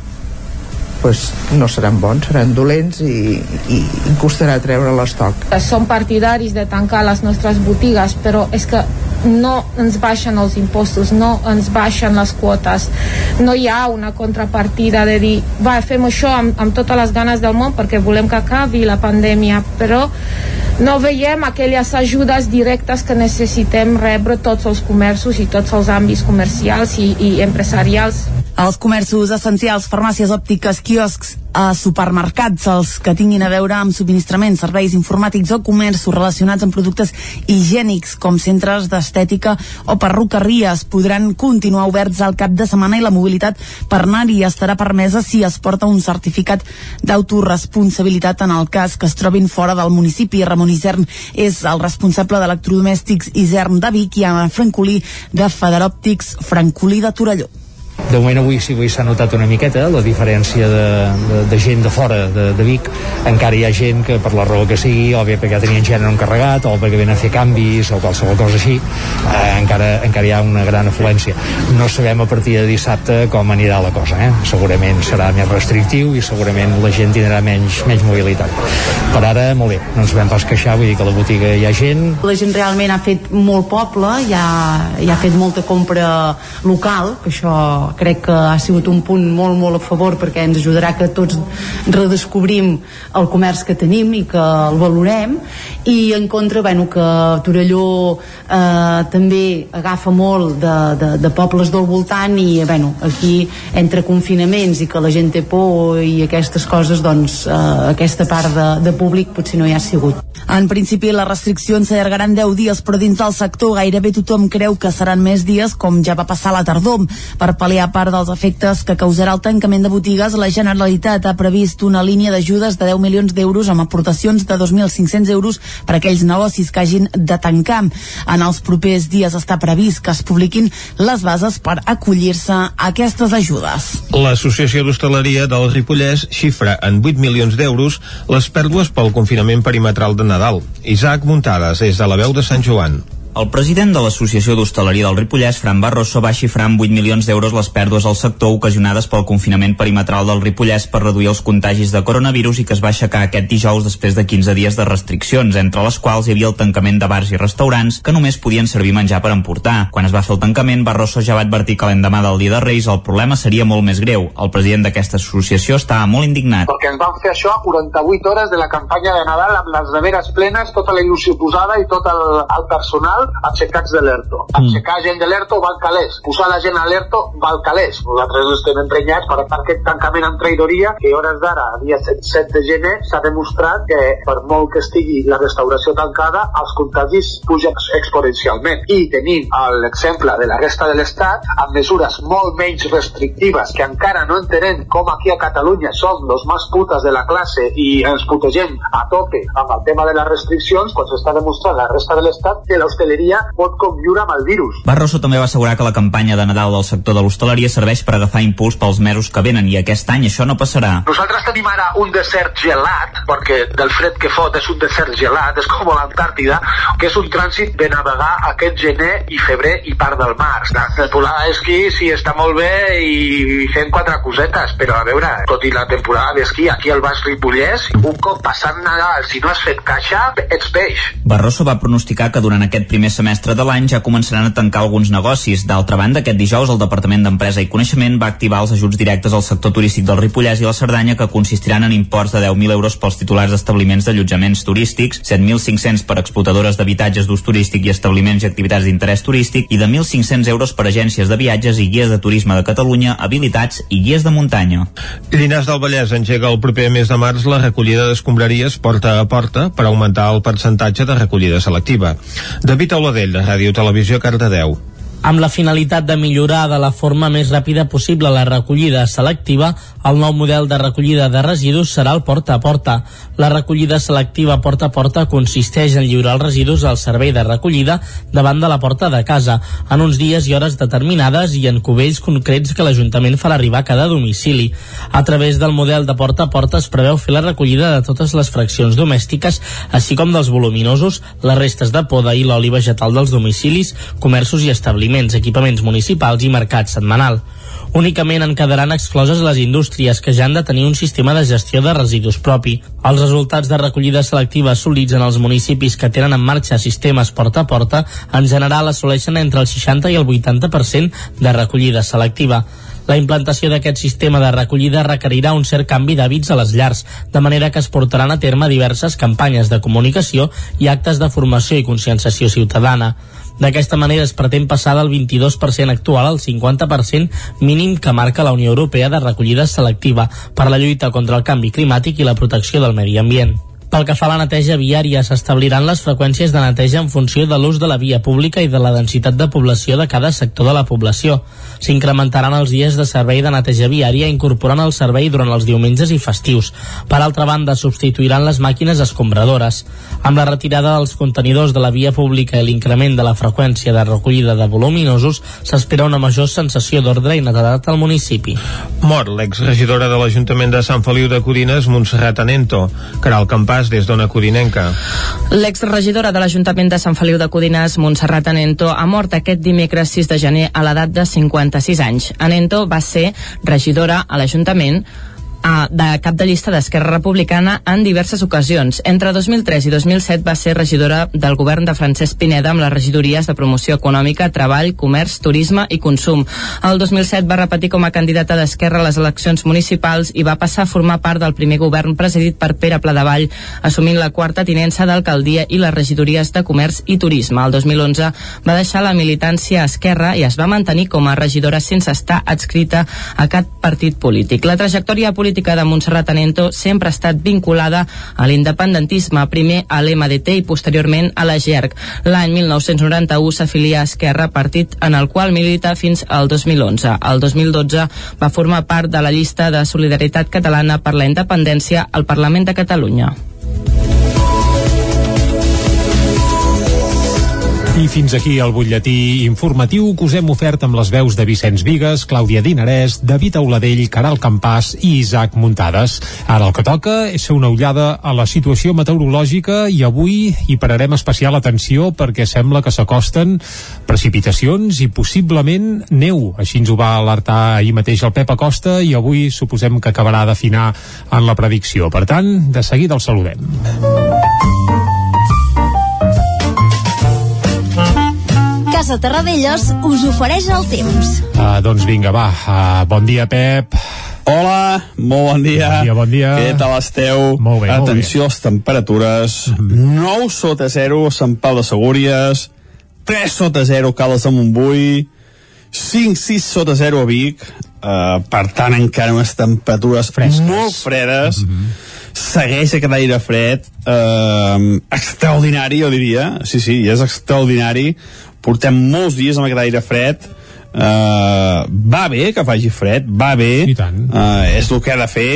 pues, no seran bons, seran dolents i, i, i costarà treure l'estoc. Som partidaris de tancar les nostres botigues, però és que no ens baixen els impostos, no ens baixen les quotes, no hi ha una contrapartida de dir, va, fem això amb, amb totes les ganes del món perquè volem que acabi la pandèmia, però no veiem aquelles ajudes directes que necessitem rebre tots els comerços i tots els àmbits comercials i, i empresarials. Els comerços essencials, farmàcies òptiques, quioscs, a supermercats, els que tinguin a veure amb subministraments, serveis informàtics o comerços relacionats amb productes higiènics, com centres d'estètica o perruqueries, podran continuar oberts al cap de setmana i la mobilitat per anar-hi estarà permesa si es porta un certificat d'autoresponsabilitat en el cas que es trobin fora del municipi. Ramon Isern és el responsable d'electrodomèstics Isern de Vic i Anna Francolí de Federòptics Francolí de Torelló de moment avui sí avui s'ha notat una miqueta la diferència de, de, de gent de fora de, de Vic. Encara hi ha gent que per la raó que sigui o bé perquè tenien gent encarregat o perquè venen a fer canvis o qualsevol cosa així eh, encara, encara hi ha una gran afluència. No sabem a partir de dissabte com anirà la cosa eh? segurament serà més restrictiu i segurament la gent tindrà menys, menys mobilitat. Per ara molt bé, no ens vam pas queixar vull dir que a la botiga hi ha gent. La gent realment ha fet molt poble ja, ja ha fet molta compra local que això crec que ha sigut un punt molt, molt a favor perquè ens ajudarà que tots redescobrim el comerç que tenim i que el valorem i en contra, bueno, que Torelló eh, també agafa molt de, de, de pobles del voltant i, bueno, aquí entre confinaments i que la gent té por i aquestes coses, doncs eh, aquesta part de, de públic potser no hi ha sigut. En principi les restriccions s'allargaran 10 dies, però dins del sector gairebé tothom creu que seran més dies, com ja va passar la tardor. Per pal·liar part dels efectes que causarà el tancament de botigues, la Generalitat ha previst una línia d'ajudes de 10 milions d'euros amb aportacions de 2.500 euros per a aquells negocis que hagin de tancar. En els propers dies està previst que es publiquin les bases per acollir-se a aquestes ajudes. L'Associació d'Hostaleria del Ripollès xifra en 8 milions d'euros les pèrdues pel confinament perimetral de Nadal. Isaac Muntades, és de la veu de Sant Joan. El president de l'Associació d'Hostaleria del Ripollès, Fran Barroso, va xifrar amb 8 milions d'euros les pèrdues al sector ocasionades pel confinament perimetral del Ripollès per reduir els contagis de coronavirus i que es va aixecar aquest dijous després de 15 dies de restriccions, entre les quals hi havia el tancament de bars i restaurants que només podien servir menjar per emportar. Quan es va fer el tancament, Barroso ja va advertir que l'endemà del dia de Reis el problema seria molt més greu. El president d'aquesta associació estava molt indignat. Perquè ens van fer això a 48 hores de la campanya de Nadal amb les neveres plenes, tota la il·lusió posada i tot el, el personal aixecats de l'ERTO. Mm. Aixecar gent de l'ERTO val calés. Posar la gent a l'ERTO val calés. Nosaltres estem emprenyats per aquest tancament en traïdoria que a hores d'ara, dia 7 de gener, s'ha demostrat que per molt que estigui la restauració tancada, els contagis pugen exponencialment. I tenim l'exemple de la resta de l'Estat amb mesures molt menys restrictives que encara no entenem com aquí a Catalunya som los més putes de la classe i ens putegem a tope amb el tema de les restriccions quan s'està demostrant la resta de l'Estat que l'hostaleria pot conviure amb el virus. Barroso també va assegurar que la campanya de Nadal del sector de l'hostaleria serveix per agafar impuls pels mesos que venen i aquest any això no passarà. Nosaltres tenim ara un desert gelat, perquè del fred que fot és un desert gelat, és com l'Antàrtida, que és un trànsit de navegar aquest gener i febrer i part del març. La temporada d'esquí sí està molt bé i fem quatre cosetes, però a veure, tot i la temporada d'esquí aquí al Baix Ripollès, un cop passant Nadal, si no has fet caixa, ets peix. Barroso va pronosticar que durant aquest primer primer semestre de l'any ja començaran a tancar alguns negocis. D'altra banda, aquest dijous el Departament d'Empresa i Coneixement va activar els ajuts directes al sector turístic del Ripollès i la Cerdanya que consistiran en imports de 10.000 euros pels titulars d'establiments d'allotjaments turístics, 7.500 per explotadores d'habitatges d'ús turístic i establiments i activitats d'interès turístic i de 1.500 euros per agències de viatges i guies de turisme de Catalunya, habilitats i guies de muntanya. Llinars del Vallès engega el proper mes de març la recollida d'escombraries porta a porta per augmentar el percentatge de recollida selectiva. David Auladell, de Ràdio Televisió, Cardedeu amb la finalitat de millorar de la forma més ràpida possible la recollida selectiva, el nou model de recollida de residus serà el porta a porta. La recollida selectiva porta a porta consisteix en lliurar els residus al servei de recollida davant de la porta de casa, en uns dies i hores determinades i en cubells concrets que l'Ajuntament farà arribar a cada domicili. A través del model de porta a porta es preveu fer la recollida de totes les fraccions domèstiques, així com dels voluminosos, les restes de poda i l'oli vegetal dels domicilis, comerços i establiments establiments, equipaments municipals i mercat setmanal. Únicament en quedaran excloses les indústries que ja han de tenir un sistema de gestió de residus propi. Els resultats de recollida selectiva assolits en els municipis que tenen en marxa sistemes porta a porta en general assoleixen entre el 60 i el 80% de recollida selectiva. La implantació d'aquest sistema de recollida requerirà un cert canvi d'hàbits a les llars, de manera que es portaran a terme diverses campanyes de comunicació i actes de formació i conscienciació ciutadana. D'aquesta manera es pretén passar del 22% actual al 50% mínim que marca la Unió Europea de recollida selectiva per la lluita contra el canvi climàtic i la protecció del medi ambient. Pel que fa a la neteja viària, s'establiran les freqüències de neteja en funció de l'ús de la via pública i de la densitat de població de cada sector de la població. S'incrementaran els dies de servei de neteja viària incorporant el servei durant els diumenges i festius. Per altra banda, substituiran les màquines escombradores. Amb la retirada dels contenidors de la via pública i l'increment de la freqüència de recollida de voluminosos, s'espera una major sensació d'ordre i netedat al municipi. Mor l'exregidora de l'Ajuntament de Sant Feliu de Codines, Montserrat Anento, Caral Campà Pas des d'Ona Codinenca. L'exregidora de l'Ajuntament de Sant Feliu de Codines, Montserrat Anento, ha mort aquest dimecres 6 de gener a l'edat de 56 anys. Anento va ser regidora a l'Ajuntament uh, de cap de llista d'Esquerra Republicana en diverses ocasions. Entre 2003 i 2007 va ser regidora del govern de Francesc Pineda amb les regidories de promoció econòmica, treball, comerç, turisme i consum. El 2007 va repetir com a candidata d'Esquerra a les eleccions municipals i va passar a formar part del primer govern presidit per Pere Pladevall, assumint la quarta tinença d'alcaldia i les regidories de comerç i turisme. El 2011 va deixar la militància a Esquerra i es va mantenir com a regidora sense estar adscrita a cap partit polític. La trajectòria política política de Montserrat Anento sempre ha estat vinculada a l'independentisme, primer a l'MDT i posteriorment a la GERC. L'any 1991 s'afilia a Esquerra, partit en el qual milita fins al 2011. El 2012 va formar part de la llista de Solidaritat Catalana per la Independència al Parlament de Catalunya. I fins aquí el butlletí informatiu que us hem ofert amb les veus de Vicenç Vigues, Clàudia Dinarès, David Auladell, Caral Campàs i Isaac Muntades. Ara el que toca és fer una ullada a la situació meteorològica i avui hi pararem especial atenció perquè sembla que s'acosten precipitacions i possiblement neu. Així ens ho va alertar ahir mateix el Pep Acosta i avui suposem que acabarà d'afinar en la predicció. Per tant, de seguida el saludem. Casa Terradellos us ofereix el temps. Uh, doncs vinga, va. Uh, bon dia, Pep. Hola, molt bon dia. Bon dia, bon dia. Què tal esteu? Molt bé, Atenció molt bé. a les temperatures. 9 sota 0 a Sant Pau de Segúries, 3 sota 0 a Cales de Montbui, 5-6 sota 0 a Vic, uh, per tant encara unes temperatures Fresques. molt fredes, mm -hmm. segueix aquest aire fred, uh, extraordinari jo diria, sí, sí, és extraordinari, portem molts dies amb aquest aire fred, uh, va bé que faci fred, va bé, uh, és el que ha de fer,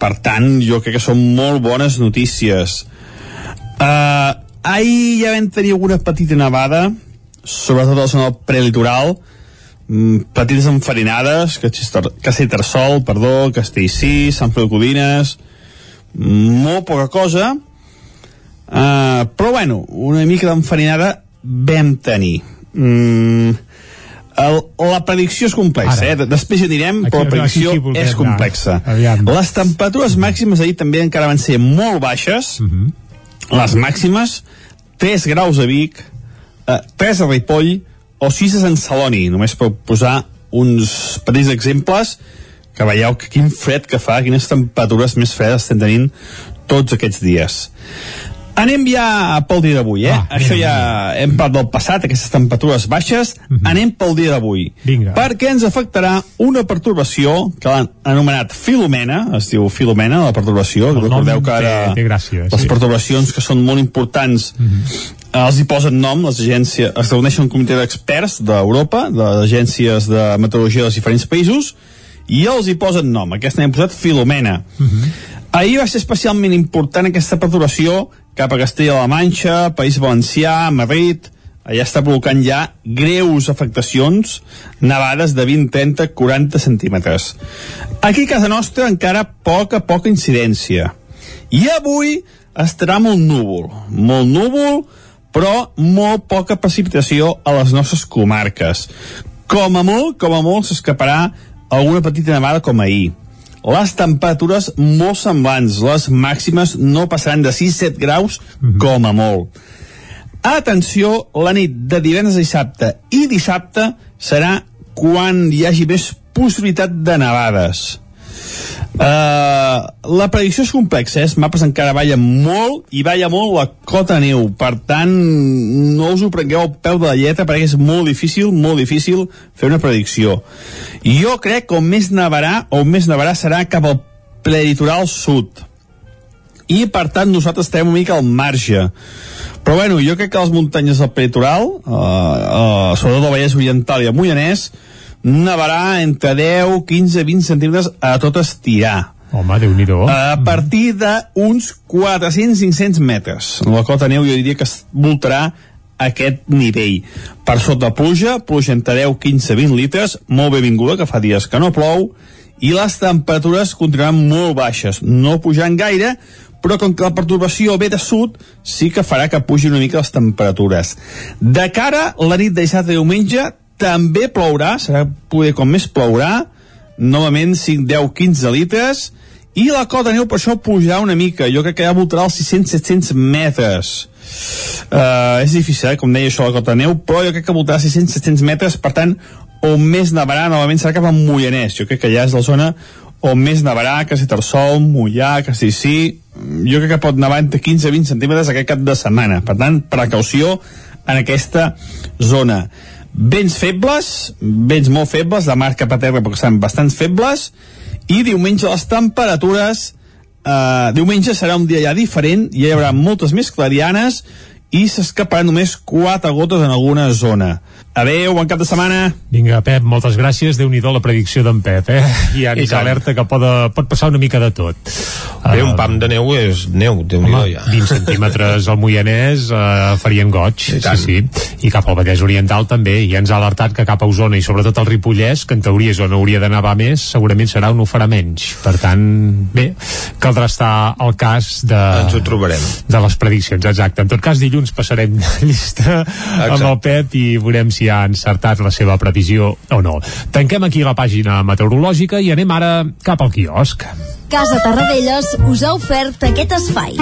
per tant, jo crec que són molt bones notícies. Uh, ahir ja vam tenir alguna petita nevada, sobretot a la zona del prelitoral, mm, petites enfarinades, Castellterçol, perdó, Castellcí, Sant Feliu Codines, molt poca cosa, uh, però bueno, una mica d'enfarinada vam tenir. Mm, el, la predicció és complexa, Ara. eh? després hi anirem, però la Aquí- predicció aquí volem és complexa. Aviam. Les temperatures màximes ahir també encara van ser molt baixes, Mhm. les màximes, 3 graus a Vic, eh, 3 a Ripoll o 6 a Sant Celoni, només per posar uns petits exemples que veieu que quin fred que fa, quines temperatures més fredes estem tenint tots aquests dies. Anem ja pel dia d'avui, eh? Ah, Això ja hem parlat del passat, aquestes temperatures baixes. Uh Mhm. -huh. Anem pel dia d'avui. Perquè ens afectarà una pertorbació que l'han anomenat Filomena, es diu Filomena, la pertorbació. El Recordeu que ara té, té gràcia, les sí. pertorbacions que són molt importants uh -huh. els hi posen nom, les agències, es reuneixen un comitè d'experts d'Europa, de les agències de meteorologia dels diferents països, i els hi posen nom. Aquesta n'hem posat Filomena. Uh -huh. Ahir va ser especialment important aquesta perturbació cap a Castella-La Manxa, País Valencià, Madrid, allà està provocant ja greus afectacions, nevades de 20, 30, 40 centímetres. Aquí a casa nostra encara poca, poca incidència. I avui estarà molt núvol, molt núvol, però molt poca precipitació a les nostres comarques. Com a molt, com a molt, s'escaparà alguna petita nevada com ahir. Les temperatures molt semblants, les màximes no passaran de 6-7 graus com a molt. Atenció, la nit de divendres a dissabte i dissabte serà quan hi hagi més possibilitat de nevades. Uh, la predicció és complexa, eh? els mapes encara ballen molt i balla molt la cota neu, per tant no us ho prengueu al peu de la lletra perquè és molt difícil, molt difícil fer una predicció. Jo crec que on més nevarà, on més nevarà serà cap al prelitoral sud i per tant nosaltres estem una mica al marge però bueno, jo crec que les muntanyes del prelitoral uh, uh, sobretot el Vallès Oriental i el Moianès nevarà entre 10, 15, 20 centímetres a tot estirar Home, déu nhi a partir d'uns 400-500 metres la cota neu jo diria que es voltarà aquest nivell. Per sota pluja, pluja entre 10, 15, 20 litres, molt benvinguda, que fa dies que no plou, i les temperatures continuaran molt baixes, no pujant gaire, però com que la perturbació ve de sud, sí que farà que pugin una mica les temperatures. De cara la nit de dissabte diumenge, també plourà, serà poder com més plourà, novament 5, 10, 15 litres, i la cota neu per això pujarà una mica, jo crec que ja voltarà els 600-700 metres. Uh, és difícil, eh, com deia això, la cota neu, però jo crec que voltarà 600-700 metres, per tant, on més nevarà, novament serà cap a Moianès, jo crec que ja és la zona on més nevarà, Tarsol, Mollà, Castellcí, jo crec que pot nevar entre 15 i 20 centímetres aquest cap de setmana. Per tant, precaució en aquesta zona. Vents febles, vents molt febles, de mar cap a terra perquè estan bastant febles, i diumenge les temperatures, eh, diumenge serà un dia ja diferent, ja hi haurà moltes més clarianes, i s'escaparan només quatre gotes en alguna zona. Adéu, bon cap de setmana. Vinga, Pep, moltes gràcies. déu nhi la predicció d'en Pep, eh? I ens tant. alerta que pot, pot passar una mica de tot. Bé, un pam de neu és neu, déu nhi ja. 20 centímetres al Moianès uh, farien goig, sí, sí. I cap al Vallès Oriental també, i ens ha alertat que cap a Osona i sobretot al Ripollès, que en teoria és on hauria de nevar més, segurament serà on ho farà menys. Per tant, bé, caldrà estar al cas de... Ens ho trobarem. De les prediccions, exacte. En tot cas, dilluns passarem (laughs) llista amb el Pep i veurem si ha encertat la seva previsió o no. Tanquem aquí la pàgina meteorològica i anem ara cap al quiosc. Casa Tarradellas us ha ofert aquest espai.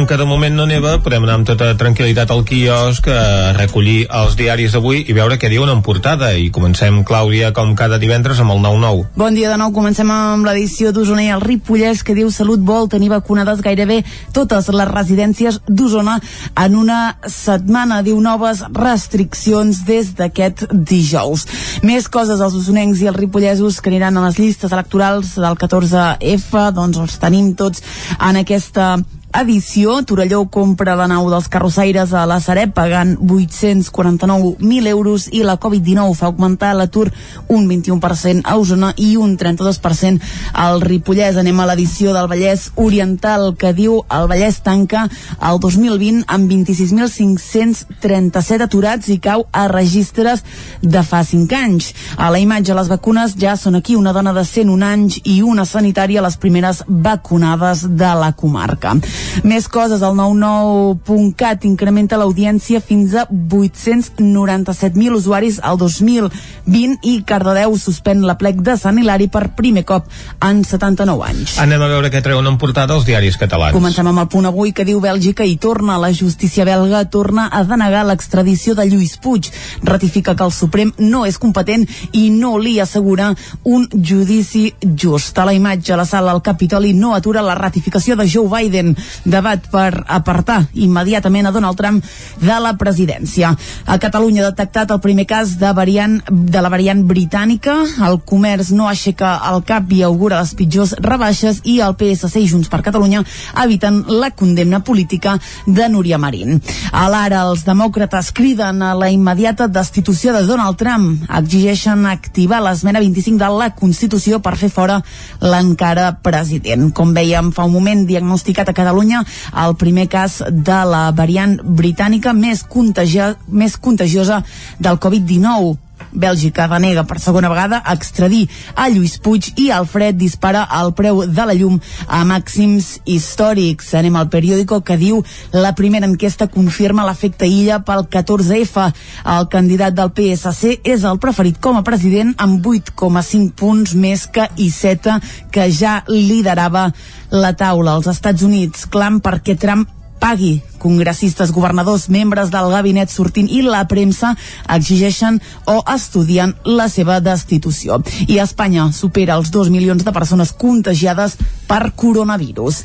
Com que de moment no neva, podem anar amb tota tranquil·litat al quiosc a recollir els diaris d'avui i veure què diuen en portada. I comencem, Clàudia, com cada divendres, amb el 9-9. Bon dia de nou, comencem amb l'edició d'Osona i el Ripollès que diu Salut vol tenir vacunades gairebé totes les residències d'Osona en una setmana. Diu noves restriccions des d'aquest dijous. Més coses als osonencs i els ripollesos que aniran a les llistes electorals del 14F, doncs els tenim tots en aquesta edició. Torelló compra la nau dels carrossaires a la Sareb pagant 849.000 euros i la Covid-19 fa augmentar l'atur un 21% a Osona i un 32% al Ripollès. Anem a l'edició del Vallès Oriental que diu el Vallès tanca el 2020 amb 26.537 aturats i cau a registres de fa 5 anys. A la imatge les vacunes ja són aquí una dona de 101 anys i una sanitària les primeres vacunades de la comarca. Més coses, el 99.cat incrementa l'audiència fins a 897.000 usuaris al 2020 i Cardedeu suspèn la plec de Sant Hilari per primer cop en 79 anys. Anem a veure què treuen en portada els diaris catalans. Comencem amb el punt avui que diu Bèlgica i torna. La justícia belga torna a denegar l'extradició de Lluís Puig. Ratifica que el Suprem no és competent i no li assegura un judici just. A la imatge, la sala al Capitoli no atura la ratificació de Joe Biden. Debat per apartar immediatament a Donald Trump de la presidència. A Catalunya ha detectat el primer cas de, variant, de la variant britànica. El comerç no aixeca el cap i augura les pitjors rebaixes i el PSC i Junts per Catalunya eviten la condemna política de Núria Marín. A l'ara, els demòcrates criden a la immediata destitució de Donald Trump. Exigeixen activar l'esmena 25 de la Constitució per fer fora l'encara president. Com veiem fa un moment, diagnosticat a Catalunya el primer cas de la variant britànica més, contagia, més contagiosa del Covid-19 Bèlgica denega per segona vegada extradir a Lluís Puig i Alfred dispara el preu de la llum a màxims històrics. Anem al periòdico que diu la primera enquesta confirma l'efecte illa pel 14F. El candidat del PSC és el preferit com a president amb 8,5 punts més que Iceta, que ja liderava la taula. als Estats Units clam perquè Trump pagui. Congressistes, governadors, membres del gabinet sortint i la premsa exigeixen o estudien la seva destitució. I Espanya supera els 2 milions de persones contagiades per coronavirus.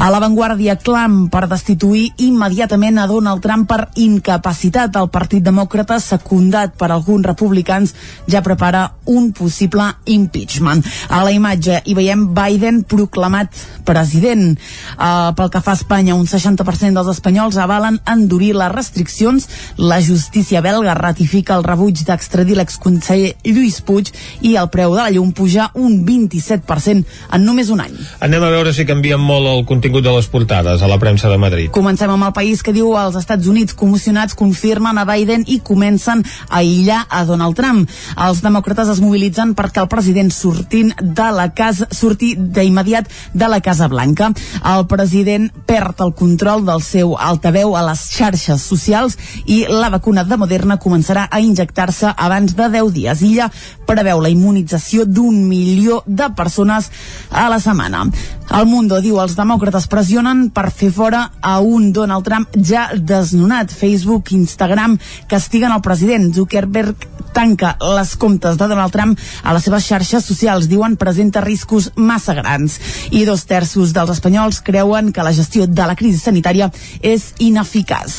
A l'avantguàrdia clam per destituir immediatament a Donald Trump per incapacitat. El Partit Demòcrata, secundat per alguns republicans, ja prepara un possible impeachment. A la imatge hi veiem Biden proclamat president. Uh, pel que fa a Espanya, un 60% dels espanyols avalen endurir les restriccions. La justícia belga ratifica el rebuig d'extradir l'exconseller Lluís Puig i el preu de la llum puja un 27% en només un any. Anem a veure si canvien molt el contingut de les portades a la premsa de Madrid. Comencem amb el país que diu als Estats Units commocionats confirmen a Biden i comencen a aïllar a Donald Trump. Els demòcrates es mobilitzen perquè el president sortint de la casa surti d'immediat de la Casa Blanca. El president perd el control del seu altaveu a les xarxes socials i la vacuna de Moderna començarà a injectar-se abans de 10 dies. Illa preveu la immunització d'un milió de persones a la setmana. El Mundo diu els demòcrates pressionen per fer fora a un Donald Trump ja desnonat. Facebook, Instagram castiguen el president. Zuckerberg tanca les comptes de Donald Trump a les seves xarxes socials. Diuen presenta riscos massa grans. I dos terços dels espanyols creuen que la gestió de la crisi sanitària és ineficaç.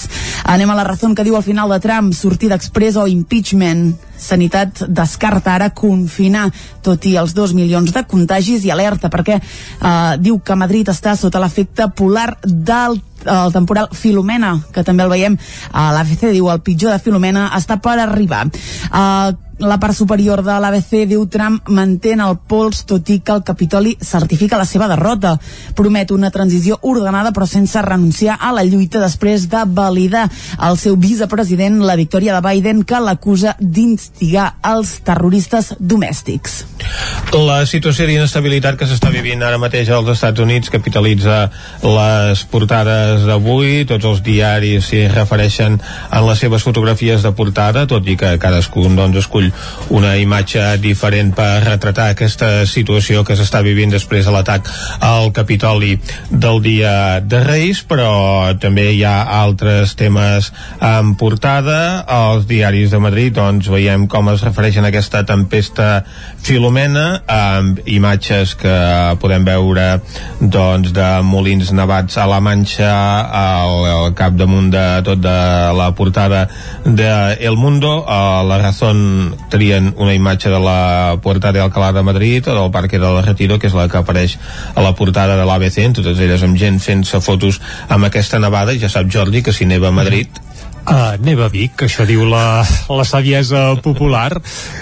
Anem a la raó que diu al final de Trump, sortida express o impeachment. Sanitat descarta ara confinar, tot i els dos milions de contagis i alerta perquè eh, diu que Madrid està sota l'efecte polar del el temporal Filomena, que també el veiem a l'ABC, diu el pitjor de Filomena està per arribar. Uh, la part superior de l'ABC diu Trump mantén el pols tot i que el Capitoli certifica la seva derrota. Promet una transició ordenada però sense renunciar a la lluita després de validar el seu vicepresident la victòria de Biden que l'acusa d'instigar els terroristes domèstics. La situació d'inestabilitat que s'està vivint ara mateix als Estats Units capitalitza les portades d'avui, tots els diaris s'hi refereixen en les seves fotografies de portada, tot i que cadascun doncs, escull una imatge diferent per retratar aquesta situació que s'està vivint després de l'atac al Capitoli del dia de Reis, però també hi ha altres temes en portada. Els diaris de Madrid doncs, veiem com es refereixen a aquesta tempesta Filomena, amb imatges que podem veure doncs, de molins nevats a la Manxa al, al capdamunt de tot de la portada de El Mundo. A la Razón trien una imatge de la Puerta de Alcalá de Madrid o del Parque del Retiro, que és la que apareix a la portada de l'ABC, totes elles amb gent fent-se fotos amb aquesta nevada, ja sap Jordi que si neva a Madrid Uh, neva Vic, això diu la, la saviesa popular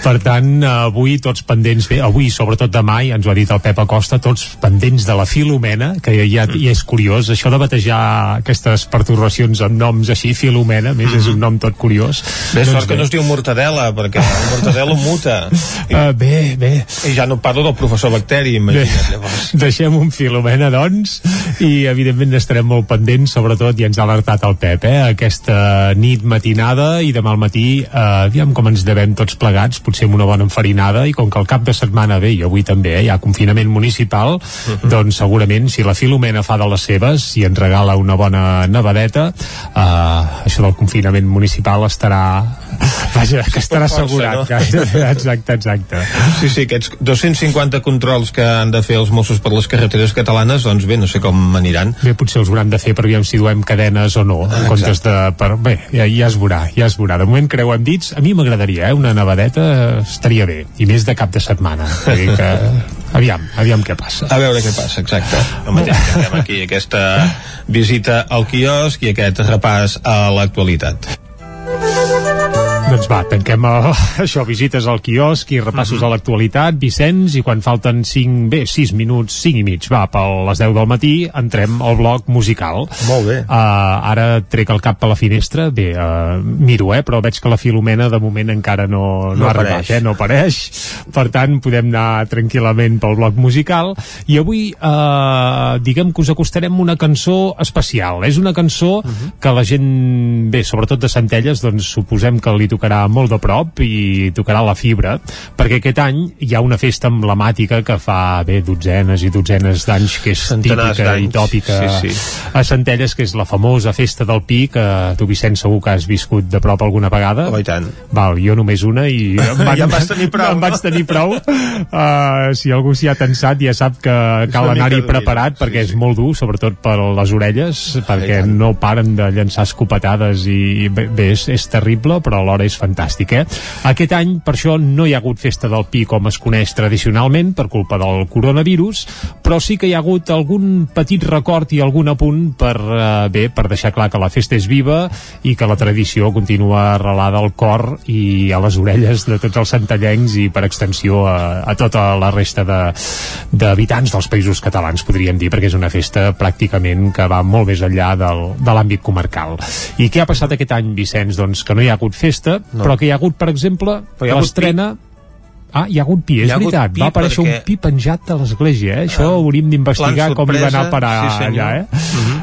per tant, avui tots pendents bé, avui, sobretot demà, i ens ho ha dit el Pep Acosta tots pendents de la Filomena que ja, ja és curiós, això de batejar aquestes perturbacions amb noms així Filomena, més és un nom tot curiós Bé, doncs sort que no es diu Mortadela, perquè el Mortadelo muta. Uh, (laughs) bé, bé. I ja no parlo del professor Bacteri, Bé, imagina't llavors. (laughs) deixem un Filomena, doncs, i evidentment estarem molt pendents, sobretot, i ens ha alertat el Pep, eh, aquesta nit matinada i demà al matí, eh, aviam com ens devem tots plegats, potser amb una bona enfarinada, i com que el cap de setmana ve, i avui també eh, hi ha confinament municipal, doncs segurament, si la Filomena fa de les seves i ens regala una bona nevadeta, eh, això del confinament municipal estarà (laughs) vaja, que estarà assegurat no? gairebé, (laughs) exacte, exacte Sí, sí, aquests 250 controls que han de fer els Mossos per les carreteres catalanes, doncs bé, no sé com aniran. Bé, potser els hauran de fer per aviam si duem cadenes o no, en Exacte. comptes de... Per, bé, ja, ja es veurà, ja es veurà. De moment creuem dits, a mi m'agradaria, eh? Una nevadeta estaria bé, i més de cap de setmana. Vull dir que... (laughs) Aviam, aviam què passa. A veure què passa, exacte. El mateix que fem aquí, aquesta visita al quiosc i aquest repàs a l'actualitat. Doncs va, tanquem el, (laughs) això, visites al quiosc i repassos a l'actualitat, Vicenç, i quan falten 5, bé, 6 minuts, 5 i mig, va, per les 10 del matí, entrem al bloc musical. Molt bé. Uh, ara trec el cap a la finestra, bé, uh, miro, eh, però veig que la Filomena de moment encara no, no, No ha arribat, eh, no apareix. Per tant, podem anar tranquil·lament pel bloc musical. I avui, uh, diguem que us acostarem una cançó especial. És una cançó que la gent, bé, sobretot de Centelles, doncs suposem que li tocarà molt de prop i tocarà la fibra, perquè aquest any hi ha una festa emblemàtica que fa, bé, dotzenes i dotzenes d'anys, que és Centenars típica i tòpica sí, sí. a Centelles, que és la famosa festa del Pi, que tu, Vicenç, segur que has viscut de prop alguna vegada. Oh, i tant. Val, jo només una i (laughs) em Ja en vas tenir prou, em no? vaig tenir prou. Uh, si algú s'hi ha tensat ja sap que cal una mica anar-hi preparat sí, perquè és molt dur, sobretot per les orelles, perquè tant. no paren de llançar escopetades i bé és, és terrible, però alhora és fantàstic, eh? Aquest any, per això, no hi ha hagut festa del Pi com es coneix tradicionalment, per culpa del coronavirus, però sí que hi ha hagut algun petit record i algun apunt per, eh, bé, per deixar clar que la festa és viva i que la tradició continua arrelada al cor i a les orelles de tots els centellencs i per extensió a, a tota la resta de d'habitants dels països catalans, podríem dir, perquè és una festa pràcticament que va molt més enllà del, de l'àmbit comarcal. I què ha passat aquest any, Vicenç? Doncs que no hi ha hagut festa, No. però que hi ha hagut, per exemple, hi ha l'estrena... Ah, hi ha hagut pi, és ha veritat. pi Va aparèixer perquè- un pi penjat a l'església, eh? Això Ah, hauríem d'investigar com hi va anar a parar sí, allà, eh?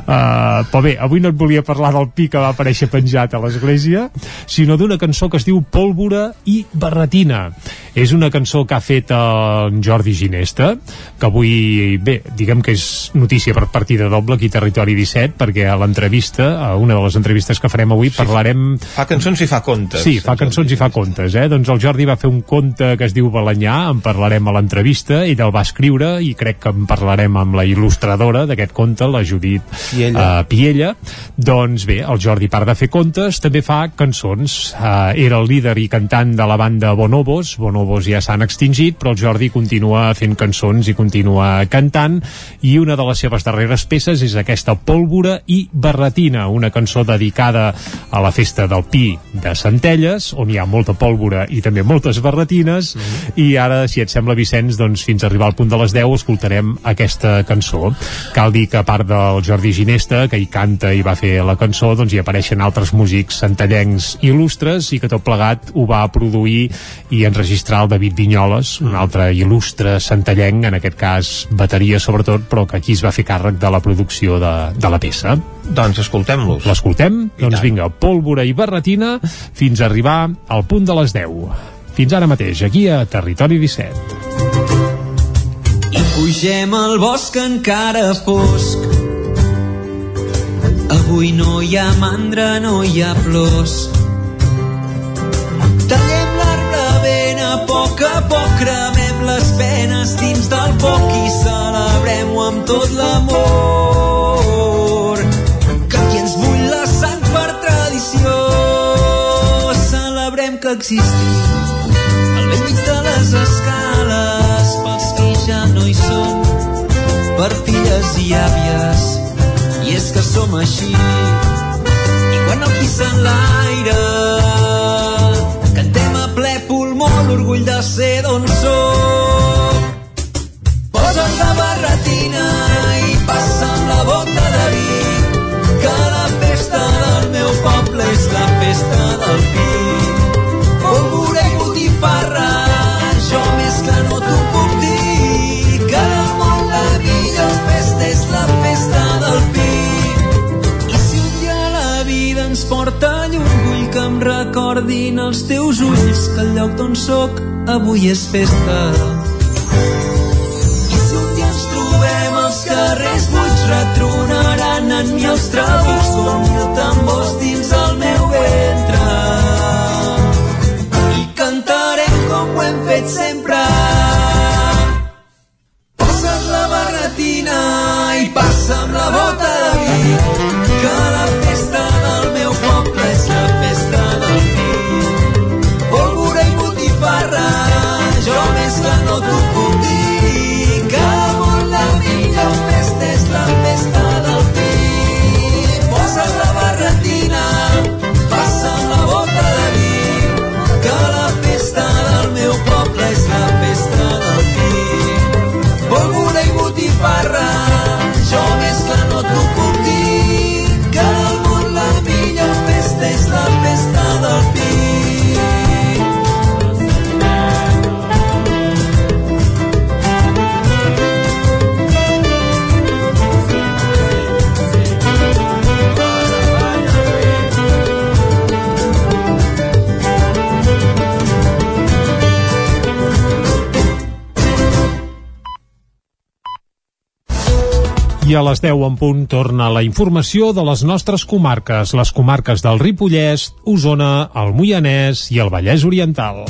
Uh, però bé, avui no et volia parlar del pi que va aparèixer penjat a l'església, sinó d'una cançó que es diu Pólvora i Barretina. És una cançó que ha fet en Jordi Ginesta, que avui, bé, diguem que és notícia per partida doble aquí Territori 17, perquè a l'entrevista, a una de les entrevistes que farem avui, parlarem Fa cançons i fa contes. Sí, fa cançons i fa contes, eh? Doncs el Jordi va fer un conte que es diu Balanyà, en parlarem a l'entrevista, ell el va escriure i crec que en parlarem amb la il·lustradora d'aquest conte, la Judit Piella. Uh, Piella. Doncs bé, el Jordi, part de fer contes, també fa cançons. Uh, era el líder i cantant de la banda Bonobos, Bonobos ja s'han extingit, però el Jordi continua fent cançons i continua cantant, i una de les seves darreres peces és aquesta Pólvora i Barretina, una cançó dedicada a la festa del Pi de Centelles, on hi ha molta pólvora i també moltes barretines, i ara, si et sembla, Vicenç, doncs fins a arribar al punt de les 10 escoltarem aquesta cançó. Cal dir que a part del Jordi Ginesta, que hi canta i va fer la cançó, doncs hi apareixen altres músics centellencs il·lustres i que tot plegat ho va produir i enregistrar el David Vinyoles, un altre il·lustre centellenc, en aquest cas bateria sobretot, però que aquí es va fer càrrec de la producció de, de la peça. Doncs escoltem-los. L'escoltem? Doncs vinga, pólvora i barretina fins a arribar al punt de les 10. Fins ara mateix, aquí a Territori 17. I pugem al bosc encara fosc. Avui no hi ha mandra, no hi ha plors. Tallem l'arbre ben a poc a poc, cremem les penes dins del foc i celebrem-ho amb tot l'amor. Existim al vell mig de les escales pels que ja no hi són per filles i àvies i és que som així i quan el pissa en l'aire. Cantem a ple pulmó l'orgull de ser d'on som. Posa't la barretina i passa'm la bota de vi, que la festa del meu poble és la festa del pi. Recordin els teus ulls, que el lloc d'on sóc avui és festa. I si un dia ens trobem als carrers buits, retronaran en mi els trabucs com mil tambors dins el meu ventre. I cantarem com ho hem fet sempre. Posa't la barretina i passa'm la bota I a les 10 en punt torna la informació de les nostres comarques, les comarques del Ripollès, Osona, el Moianès i el Vallès Oriental.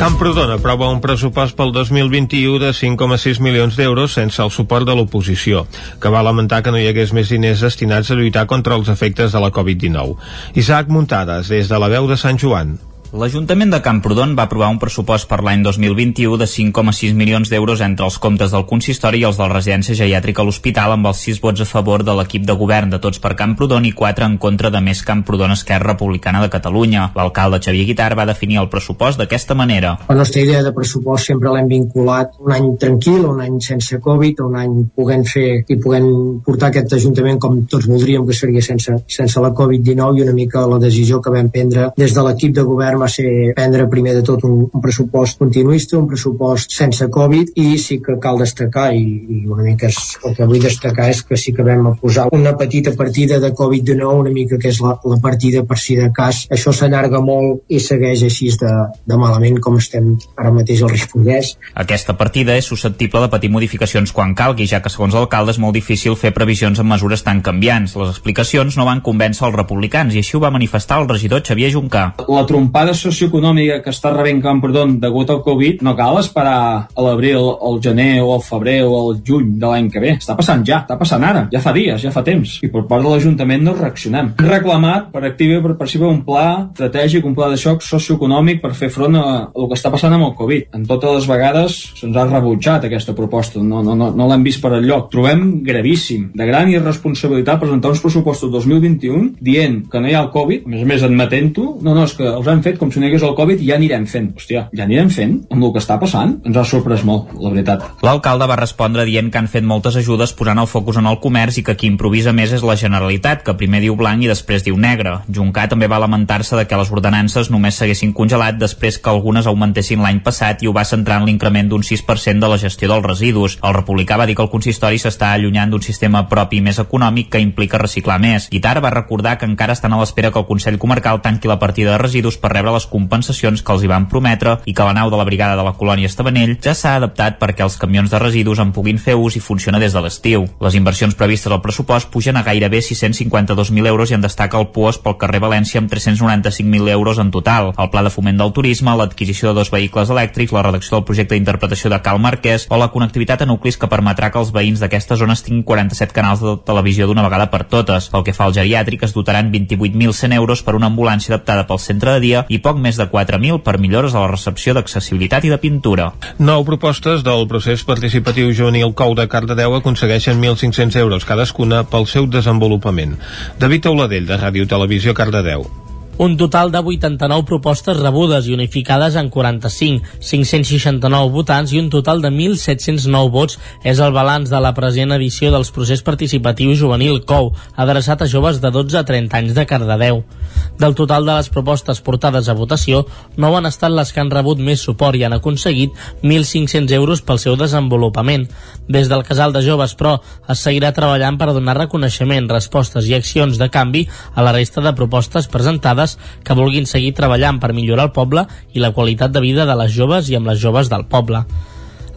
Camprodon aprova un pressupost pel 2021 de 5,6 milions d'euros sense el suport de l'oposició, que va lamentar que no hi hagués més diners destinats a lluitar contra els efectes de la Covid-19. Isaac Muntades, des de la veu de Sant Joan. L'Ajuntament de Camprodon va aprovar un pressupost per l'any 2021 de 5,6 milions d'euros entre els comptes del consistori i els de la residència geriàtrica a l'hospital amb els 6 vots a favor de l'equip de govern de Tots per Camprodon i 4 en contra de Més Camprodon Esquerra Republicana de Catalunya. L'alcalde Xavier Guitar va definir el pressupost d'aquesta manera. La nostra idea de pressupost sempre l'hem vinculat un any tranquil, un any sense Covid, un any puguent fer i puguent portar aquest Ajuntament com tots voldríem que seria sense, sense la Covid-19 i una mica la decisió que vam prendre des de l'equip de govern va ser prendre primer de tot un, un pressupost continuista, un pressupost sense Covid i sí que cal destacar i, i una mica és, el que vull destacar és que sí que vam posar una petita partida de Covid-19 una mica que és la, la partida per si de cas això s'allarga molt i segueix així de, de malament com estem ara mateix al Ripollès. Aquesta partida és susceptible de patir modificacions quan calgui, ja que segons l'alcalde és molt difícil fer previsions amb mesures tan canviants. Les explicacions no van convèncer els republicans i així ho va manifestar el regidor Xavier Juncà. La trompada socioeconòmica que està rebent Camprodon degut al Covid no cal esperar a l'abril, al gener o al febrer o al juny de l'any que ve. Està passant ja, està passant ara, ja fa dies, ja fa temps. I per part de l'Ajuntament no reaccionem. Reclamat per activa i per passiva un pla estratègic, un pla de xoc socioeconòmic per fer front a, a el que està passant amb el Covid. En totes les vegades se'ns ha rebutjat aquesta proposta, no, no, no, no l'hem vist per enlloc. Trobem gravíssim, de gran irresponsabilitat presentar uns pressupostos 2021 dient que no hi ha el Covid, a més a més admetent-ho, no, no, és que els han fet com si no hi hagués el Covid ja anirem fent. Hòstia, ja anirem fent amb el que està passant? Ens ha sorprès molt, la veritat. L'alcalde va respondre dient que han fet moltes ajudes posant el focus en el comerç i que qui improvisa més és la Generalitat, que primer diu blanc i després diu negre. Juncà també va lamentar-se de que les ordenances només s'haguessin congelat després que algunes augmentessin l'any passat i ho va centrar en l'increment d'un 6% de la gestió dels residus. El republicà va dir que el consistori s'està allunyant d'un sistema propi més econòmic que implica reciclar més. Guitar va recordar que encara estan a l'espera que el Consell Comarcal tanqui la partida de residus per rebre les compensacions que els hi van prometre i que la nau de la brigada de la colònia Estabanell ja s'ha adaptat perquè els camions de residus en puguin fer ús i funciona des de l'estiu. Les inversions previstes al pressupost pugen a gairebé 652.000 euros i en destaca el PUOS pel carrer València amb 395.000 euros en total. El pla de foment del turisme, l'adquisició de dos vehicles elèctrics, la redacció del projecte d'interpretació de Cal Marquès o la connectivitat a nuclis que permetrà que els veïns d'aquestes zones tinguin 47 canals de televisió d'una vegada per totes. Pel que fa al geriàtric, es dotaran 28.100 euros per una ambulància adaptada pel centre de dia i poc més de 4.000 per millores a la recepció d'accessibilitat i de pintura. Nou propostes del procés participatiu juvenil COU de Cardedeu aconsegueixen 1.500 euros cadascuna pel seu desenvolupament. David Auladell, de Ràdio Televisió Cardedeu. Un total de 89 propostes rebudes i unificades en 45, 569 votants i un total de 1.709 vots és el balanç de la present edició dels procés participatiu juvenil COU, adreçat a joves de 12 a 30 anys de Cardedeu. Del total de les propostes portades a votació, nou han estat les que han rebut més suport i han aconseguit 1.500 euros pel seu desenvolupament. Des del casal de joves, però, es seguirà treballant per donar reconeixement, respostes i accions de canvi a la resta de propostes presentades que vulguin seguir treballant per millorar el poble i la qualitat de vida de les joves i amb les joves del poble.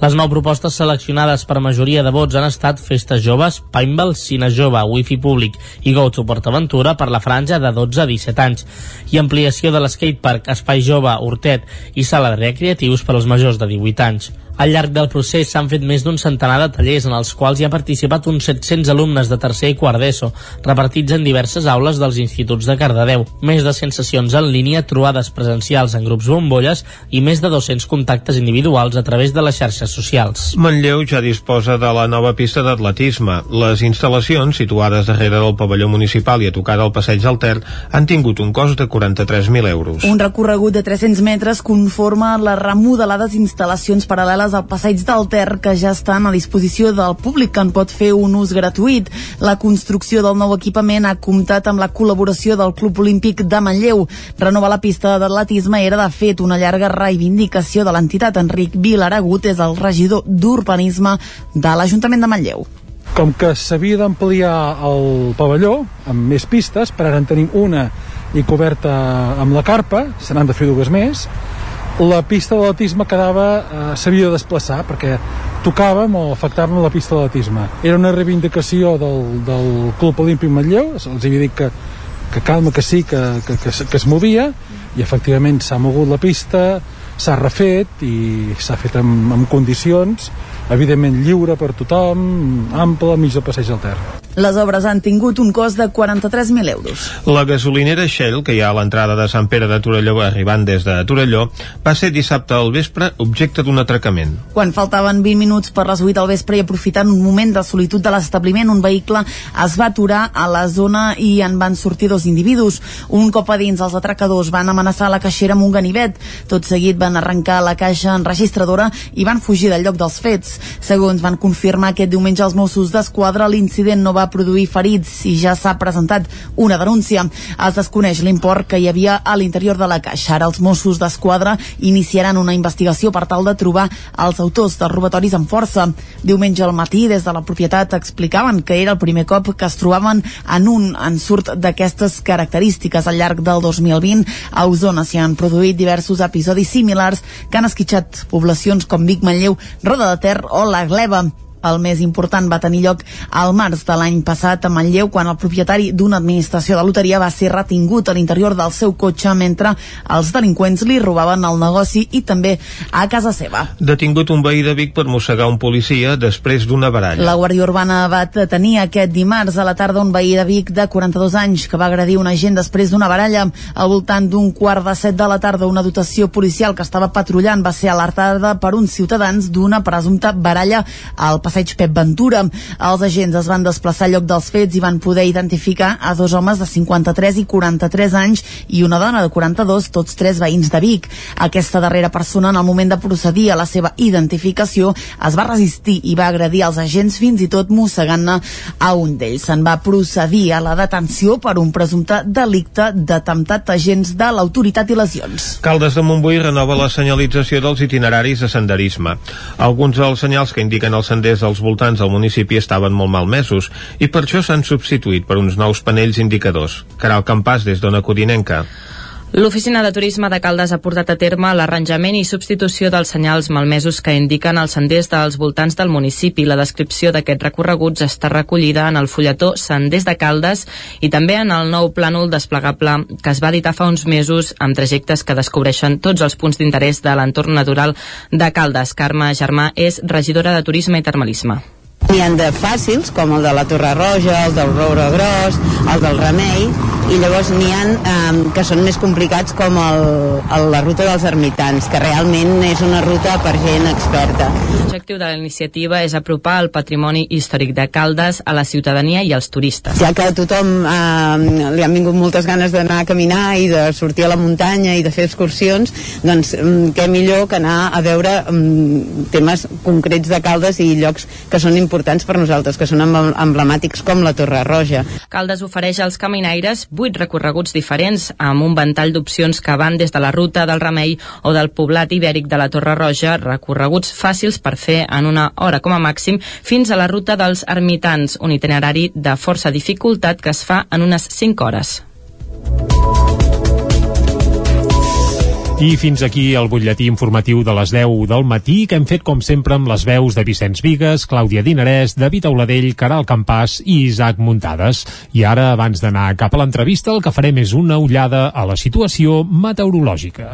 Les nou propostes seleccionades per majoria de vots han estat Festes Joves, Paintball, Cine Jove, Wifi Públic i Go to PortAventura per la franja de 12 a 17 anys i ampliació de l'skatepark, Espai Jove, Hortet i Sala de Recreatius per als majors de 18 anys. Al llarg del procés s'han fet més d'un centenar de tallers en els quals hi ha participat uns 700 alumnes de tercer i quart d'ESO, repartits en diverses aules dels instituts de Cardedeu, més de 100 sessions en línia, trobades presencials en grups bombolles i més de 200 contactes individuals a través de les xarxes socials. Manlleu ja disposa de la nova pista d'atletisme. Les instal·lacions, situades darrere del pavelló municipal i a tocar del passeig del Ter, han tingut un cost de 43.000 euros. Un recorregut de 300 metres conforma les remodelades instal·lacions paral·leles al passeig del Ter que ja estan a disposició del públic que en pot fer un ús gratuït. La construcció del nou equipament ha comptat amb la col·laboració del Club Olímpic de Manlleu. Renovar la pista d'atletisme era de fet una llarga reivindicació de l'entitat. Enric Vilaragut és el regidor d'Urbanisme de l'Ajuntament de Manlleu. Com que s'havia d'ampliar el pavelló amb més pistes, per ara en tenim una i coberta amb la carpa, se n'han de fer dues més, la pista d'atletisme quedava eh, s'havia de desplaçar perquè tocàvem o afectàvem la pista d'atletisme era una reivindicació del, del Club Olímpic Manlleu els havia dit que, que calma que sí que, que, que, que es movia i efectivament s'ha mogut la pista s'ha refet i s'ha fet amb, amb condicions evidentment lliure per tothom ample al mig del passeig del Ter les obres han tingut un cost de 43.000 euros. La gasolinera Shell, que hi ha a l'entrada de Sant Pere de Torelló arribant des de Torelló, va ser dissabte al vespre objecte d'un atracament. Quan faltaven 20 minuts per les 8 del vespre i aprofitant un moment de solitud de l'establiment, un vehicle es va aturar a la zona i en van sortir dos individus. Un cop a dins, els atracadors van amenaçar la caixera amb un ganivet. Tot seguit van arrencar la caixa enregistradora i van fugir del lloc dels fets. Segons van confirmar aquest diumenge els Mossos d'Esquadra, l'incident no va produir ferits i ja s'ha presentat una denúncia. Es desconeix l'import que hi havia a l'interior de la caixa. Ara els Mossos d'Esquadra iniciaran una investigació per tal de trobar els autors dels robatoris amb força. Diumenge al matí, des de la propietat, explicaven que era el primer cop que es trobaven en un ensurt d'aquestes característiques. Al llarg del 2020, a Osona s'hi han produït diversos episodis similars que han esquitxat poblacions com Vic, Manlleu, Roda de Ter o la Gleva. El més important va tenir lloc al març de l'any passat a Manlleu quan el propietari d'una administració de loteria va ser retingut a l'interior del seu cotxe mentre els delinqüents li robaven el negoci i també a casa seva. Detingut un veí de Vic per mossegar un policia després d'una baralla. La Guàrdia Urbana va detenir aquest dimarts a la tarda un veí de Vic de 42 anys que va agredir un agent després d'una baralla. Al voltant d'un quart de set de la tarda una dotació policial que estava patrullant va ser alertada per uns ciutadans d'una presumpta baralla al passeig passeig Pep Ventura. Els agents es van desplaçar al lloc dels fets i van poder identificar a dos homes de 53 i 43 anys i una dona de 42, tots tres veïns de Vic. Aquesta darrera persona, en el moment de procedir a la seva identificació, es va resistir i va agredir els agents fins i tot mossegant-ne a un d'ells. Se'n va procedir a la detenció per un presumpte delicte d'atemptat agents de l'autoritat i lesions. Caldes de Montbui renova la senyalització dels itineraris de senderisme. Alguns dels senyals que indiquen els senders dels voltants del municipi estaven molt malmesos i per això s'han substituït per uns nous panells indicadors. Caral Campàs, des d'Ona Codinenca. L'Oficina de Turisme de Caldes ha portat a terme l'arranjament i substitució dels senyals malmesos que indiquen els senders dels voltants del municipi. La descripció d'aquests recorreguts està recollida en el fulletó Senders de Caldes i també en el nou plànol desplegable que es va editar fa uns mesos amb trajectes que descobreixen tots els punts d'interès de l'entorn natural de Caldes. Carme Germà és regidora de Turisme i Termalisme N'hi ha de fàcils, com el de la Torre Roja, el del Roure Gros, el del Remei, i llavors n'hi ha eh, que són més complicats com el, el, la ruta dels ermitans, que realment és una ruta per gent experta. L'objectiu de la iniciativa és apropar el patrimoni històric de Caldes a la ciutadania i als turistes. Ja que a tothom eh, li han vingut moltes ganes d'anar a caminar i de sortir a la muntanya i de fer excursions, doncs mm, què millor que anar a veure mm, temes concrets de Caldes i llocs que són importants per nosaltres, que són em- emblemàtics com la Torre Roja. Caldes ofereix als caminaires vuit recorreguts diferents amb un ventall d'opcions que van des de la ruta del Remei o del poblat ibèric de la Torre Roja, recorreguts fàcils per fer en una hora com a màxim, fins a la ruta dels ermitans, un itinerari de força dificultat que es fa en unes 5 hores. I fins aquí el butlletí informatiu de les 10 del matí que hem fet com sempre amb les veus de Vicenç Vigues, Clàudia Dinarès, David Auladell, Caral Campàs i Isaac Muntades. I ara, abans d'anar cap a l'entrevista, el que farem és una ullada a la situació meteorològica.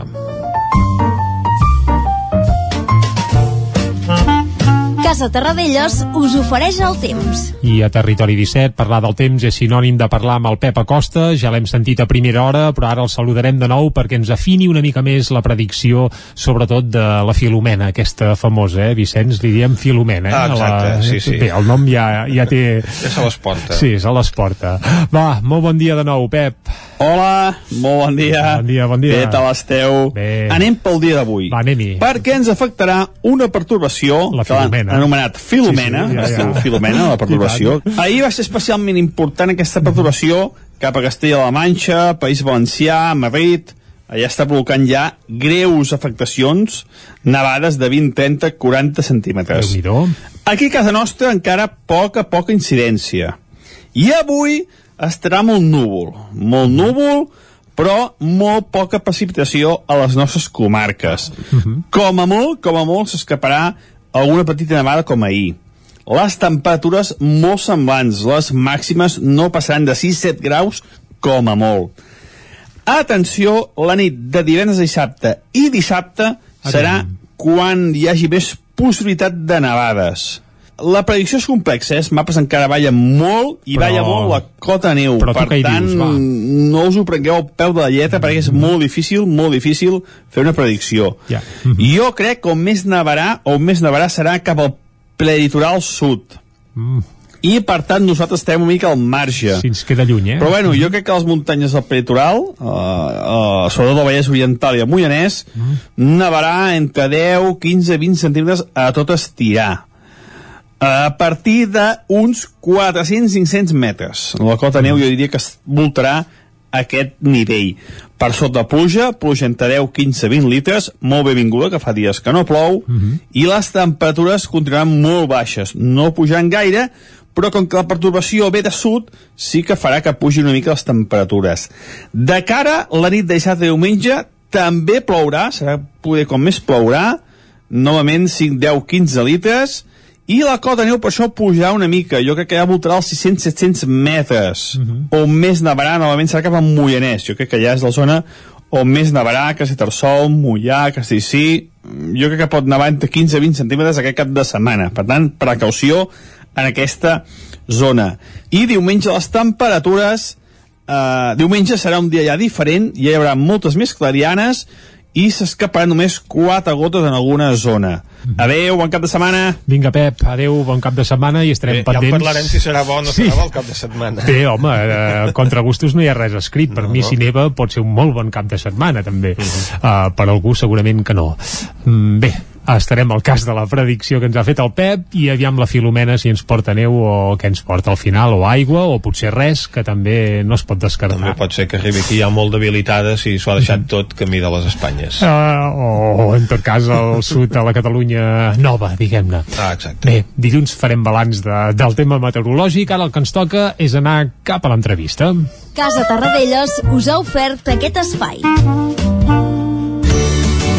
Casa Terradellos us ofereix el temps. I a Territori 17, parlar del temps és sinònim de parlar amb el Pep Acosta, ja l'hem sentit a primera hora, però ara el saludarem de nou perquè ens afini una mica més la predicció, sobretot de la Filomena, aquesta famosa, eh, Vicenç? Li diem Filomena, eh? Ah, exacte, la... sí, sí. Bé, el nom ja, ja té... Ja se les porta. Sí, se les porta. Va, molt bon dia de nou, Pep. Hola, molt bon dia. Bon dia, bon dia. Què tal esteu? Bé. Anem pel dia d'avui. Va, anem-hi. Perquè ens afectarà una pertorbació La Filomena. Anomenat Filomena, Sí, sí, ja, ja. Filomena, la pertorbació. Ahir va ser especialment important aquesta pertorbació cap a Castella-la Manxa, País Valencià, Madrid, allà està provocant ja greus afectacions, nevades de 20, 30, 40 centímetres. Aquí a casa nostra encara poca, poca incidència. I avui estarà molt núvol, molt núvol, però molt poca precipitació a les nostres comarques. Com a molt, com a molt, s'escaparà alguna petita nevada com ahir. Les temperatures molt semblants, les màximes no passaran de 6-7 graus com a molt. Atenció, la nit de divendres a dissabte i dissabte serà quan hi hagi més possibilitat de nevades. La predicció és complexa, eh? els mapes encara ballen molt i Però- balla molt la cota neu. Però per tant, dius, va? no us ho prengueu al peu de la lletra perquè és molt difícil, molt difícil fer una predicció. Ja. (laughs) Jo crec que on més nevarà, on més nevarà serà cap al prelitoral sud. Mm. I, per tant, nosaltres estem una mica al marge. Si ens queda lluny, eh? Però bueno, jo crec que les muntanyes del prelitoral, uh, uh, sobretot el Vallès Oriental i el Moianès, nevarà entre 10, 15, 20 centímetres a tot estirar. A partir d'uns 400-500 metres. La cota neu jo diria que es voltarà aquest nivell. Per sota pluja, pluja entre 10, 15, 20 litres, molt benvinguda, que fa dies que no plou, i les temperatures continuaran molt baixes. No pujaran gaire, però com que la perturbació ve de sud, sí que farà que pugin una mica les temperatures. De cara la nit de dissabte i diumenge, també plourà, serà poder com més plourà, novament 5, 10, 15 litres, i la cota de neu per això pujarà una mica. Jo crec que ja voltarà els 600-700 metres. On més nevarà, novament serà cap a Moianès. Jo crec que ja és la zona on més nevarà, Castellterçol, Mollà, Castellcí... Jo crec que pot nevar entre 15 i 20 centímetres aquest cap de setmana. Per tant, precaució en aquesta zona. I diumenge les temperatures... Eh, diumenge serà un dia ja diferent, ja hi haurà moltes més clarianes i s'escaparan només quatre gotes en alguna zona. Adeu, bon cap de setmana. Vinga, Pep, adeu, bon cap de setmana i estarem Bé, ja en pendents. parlarem si serà bo o no Sí. serà bo el cap de setmana. Bé, home, eh, contra gustos no hi ha res escrit. Per no, mi, si neva, pot ser un molt bon cap de setmana, també. Uh -huh. uh, per algú, segurament que no. Mm, bé, estarem al cas de la predicció que ens ha fet el Pep i aviam la Filomena si ens porta neu o què ens porta al final, o aigua, o potser res, que també no es pot descartar. També pot ser que arribi aquí ja molt debilitada si s'ho ha deixat tot camí de les Espanyes. Uh, o, en tot cas, al sud de la Catalunya nova, diguem-ne. Ah, exacte. Bé, dilluns farem balanç de, del tema meteorològic, ara el que ens toca és anar cap a l'entrevista. Casa Tarradellas us ha ofert aquest espai.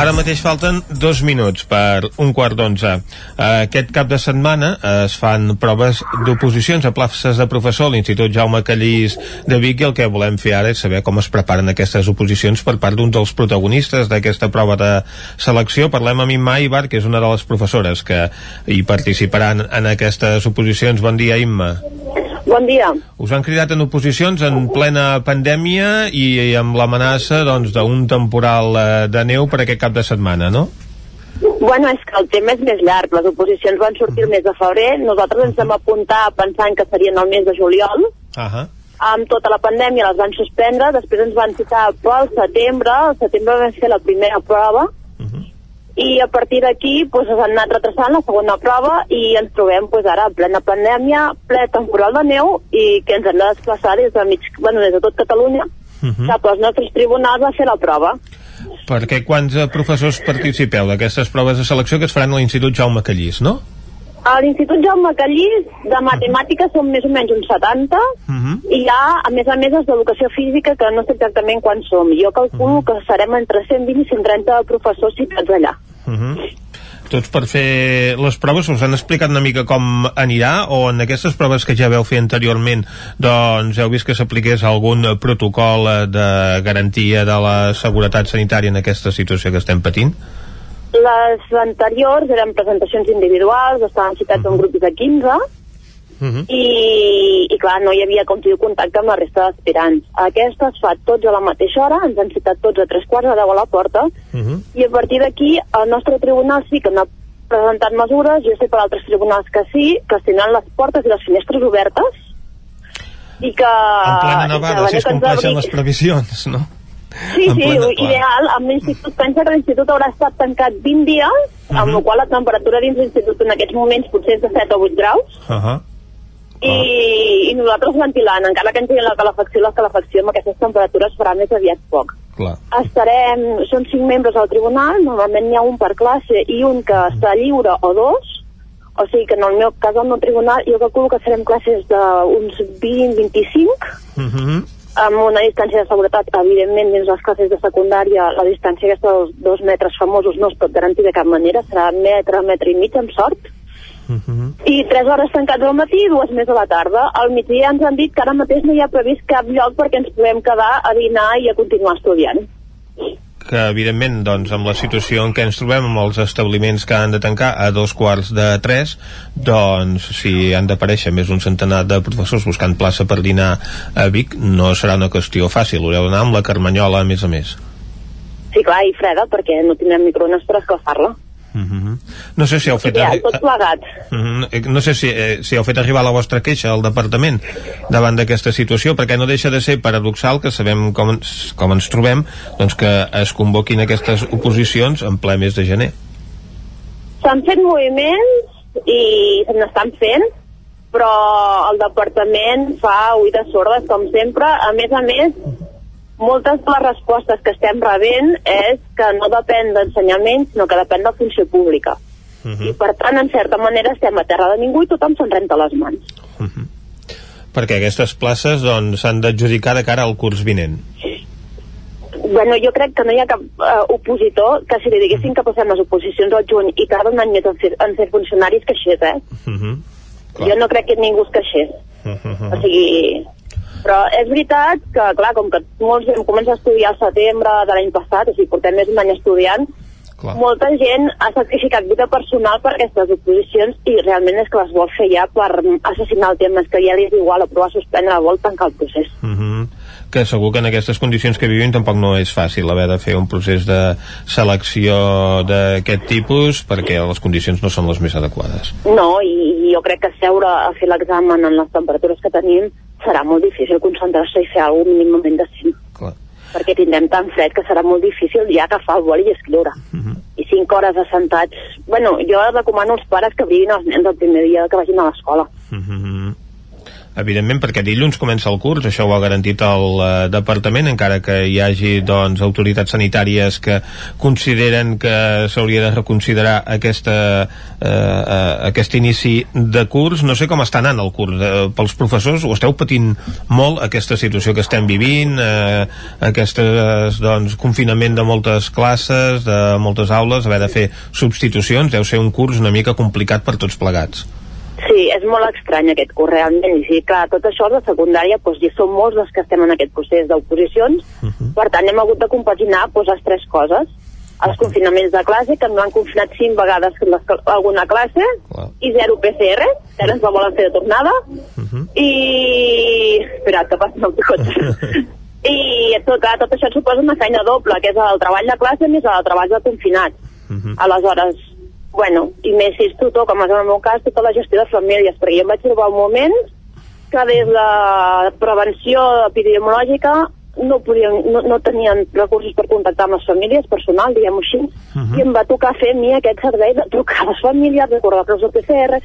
Ara mateix falten dos minuts per un quart d'onze. Eh, Aquest cap de setmana es fan proves d'oposicions a places de professor a l'Institut Jaume Callís de Vic i el que volem fer ara és saber com es preparen aquestes oposicions per part d'un dels protagonistes d'aquesta prova de selecció. Parlem amb Imma Ibar, que és una de les professores que hi participaran en aquestes oposicions. Bon dia, Imma. Bon dia. Us han cridat en oposicions en plena pandèmia i, i amb l'amenaça doncs, d'un temporal eh, de neu per aquest cap de setmana, no? Bueno, és que el tema és més llarg. Les oposicions van sortir el mes de febrer. Nosaltres ens vam apuntar pensant que serien el mes de juliol. Ahà. Amb tota la pandèmia les van suspendre, després ens van citar pel setembre. Al setembre vam fer la primera prova. I a partir d'aquí pues, s'han anat retrasant la segona prova i ens trobem pues, ara en plena pandèmia, ple temporal de neu i que ens hem de desplaçar des de, mig, bueno, des de tot Catalunya Mhm. cap als nostres tribunals a fer la prova. Perquè quants eh, professors participeu d'aquestes proves de selecció que es faran a l'Institut Jaume Callís, no? A l'Institut Jaume Callís de matemàtiques són més o menys uns 70 i hi ha, a més a més, els d'educació física que no sé exactament quants som. Jo calculo que serem entre 120 i 130 professors citats allà. Uh -huh. Tots per fer les proves us han explicat una mica com anirà o en aquestes proves que ja veu fer anteriorment doncs heu vist que s'apliqués algun protocol de garantia de la seguretat sanitària en aquesta situació que estem patint? Les anteriors eren presentacions individuals, estaven citats en grups de 15 Uh -huh. i, i clar, no hi havia com diu contacte amb la resta d'aspirants. Aquesta es fa tots a la mateixa hora, ens han citat tots a tres quarts de deu a la porta Uh -huh. i a partir d'aquí el nostre tribunal sí que no ha presentat mesures, jo sé per altres tribunals que sí, que tindran les portes i les finestres obertes i que... En plena nevada, si es compleixen les previsions, no? Sí, En sí, plena- clar. ideal. Amb l'institut, pensa que l'institut haurà estat tancat 20 dies, amb Mhm. la qual la temperatura dins l'institut en aquests moments potser és de 7 o 8 graus, Uh -huh. I, i nosaltres ventilant, encara que ens diguin la calefacció, la calefacció amb aquestes temperatures farà més aviat poc. Clar. Estarem, són cinc membres al tribunal, normalment n'hi ha un per classe i un que està lliure o dos, o sigui que en el meu cas, al meu tribunal, jo calculo que farem classes d'uns 20-25, Uh -huh. amb una distància de seguretat, evidentment, dins les classes de secundària, la distància aquesta dels dos metres famosos no es pot garantir de cap manera, serà metre, metre i mig, amb sort, i tres hores tancats al matí i dues més a la tarda. Al migdia ens han dit que ara mateix no hi ha previst cap lloc perquè ens podem quedar a dinar i a continuar estudiant. que evidentment doncs, amb la situació en què ens trobem amb els establiments que han de tancar a dos quarts de tres doncs si han d'aparèixer més d'un centenar de professors buscant plaça per dinar a Vic no serà una qüestió fàcil haureu d'anar amb la Carmanyola a més a més Sí, clar, i freda, perquè no tindrem microones per escalfar-la. No sé si heu fet arri- tot plegat. Mhm. Eh, no sé si, eh, si heu fet arribar la vostra queixa al departament davant d'aquesta situació, perquè no deixa de ser paradoxal que sabem com ens, com ens trobem doncs que es convoquin aquestes oposicions en ple mes de gener. S'han fet moviments i se n'estan fent, però el departament fa oïdes sordes, com sempre. A més a més, moltes de les respostes que estem rebent és que no depèn d'ensenyament, sinó que depèn de funció pública. I per tant, en certa manera, estem a terra de ningú i tothom se'n renta les mans. perquè aquestes places doncs s'han d'adjudicar de cara al curs vinent. Bueno, jo crec que no hi ha cap uh, opositor que si li diguessin que passem les oposicions al juny i tarda un any més en ser, en ser funcionaris queixés, eh? Uh -huh. Jo no crec que ningú es queixés. Uh O sigui... Però és veritat que, clar, com que molts hem començat a estudiar al setembre de l'any passat, o sigui, portem més d'un any estudiant, Clar. molta gent ha sacrificat vida personal per aquestes oposicions i realment és que les vol fer ja per assassinar el tema, és que ja li és igual aprovar, suspendre, vol tancar el procés. Uh -huh. Que segur que en aquestes condicions que vivim tampoc no és fàcil haver de fer un procés de selecció d'aquest tipus perquè les condicions no són les més adequades. No, i, i jo crec que seure a fer l'examen en les temperatures que tenim serà molt difícil concentrar-se i fer alguna mínimament decent. Clar. Perquè tindrem tan fred que serà molt difícil ja agafar el boli i escriure. I cinc hores assentats... Bueno, jo recomano als pares que briguin els nens el primer dia que vagin a l'escola. Uh -huh. Evidentment perquè dilluns comença el curs, això ho ha garantit el eh, departament, encara que hi hagi doncs, autoritats sanitàries que consideren que s'hauria de reconsiderar aquesta, eh, eh, aquest inici de curs. No sé com està anant el curs. Eh, pels professors, ho esteu patint molt aquesta situació que estem vivint eh, aquest doncs, confinament de moltes classes, de moltes aules haver de fer substitucions, deu ser un curs una mica complicat per tots plegats Sí, és molt estrany aquest curs realment. I sí, clar, tot això de secundària, doncs, ja som molts els que estem en aquest procés d'oposicions, uh -huh. per tant hem hagut de compaginar doncs, les tres coses. Els confinaments de classe, que ens han confinat cinc vegades les, alguna classe, wow. i zero PCR, que ara ens la volen fer de tornada, uh -huh. i... Espera, que passa el cotxe. (laughs) I tot, clar, tot això suposa una feina doble, que és el treball de classe més el treball de confinat. Uh -huh. Aleshores, bueno, i més si és tutor, com és en el meu cas, tota la gestió de famílies, perquè jo em vaig trobar un moment que des de prevenció epidemiològica no, podien, no, no tenien recursos per contactar amb les famílies, personal, diguem-ho així, uh -huh. i em va tocar fer a mi aquest servei de trucar a les famílies, recordar-los el PCR,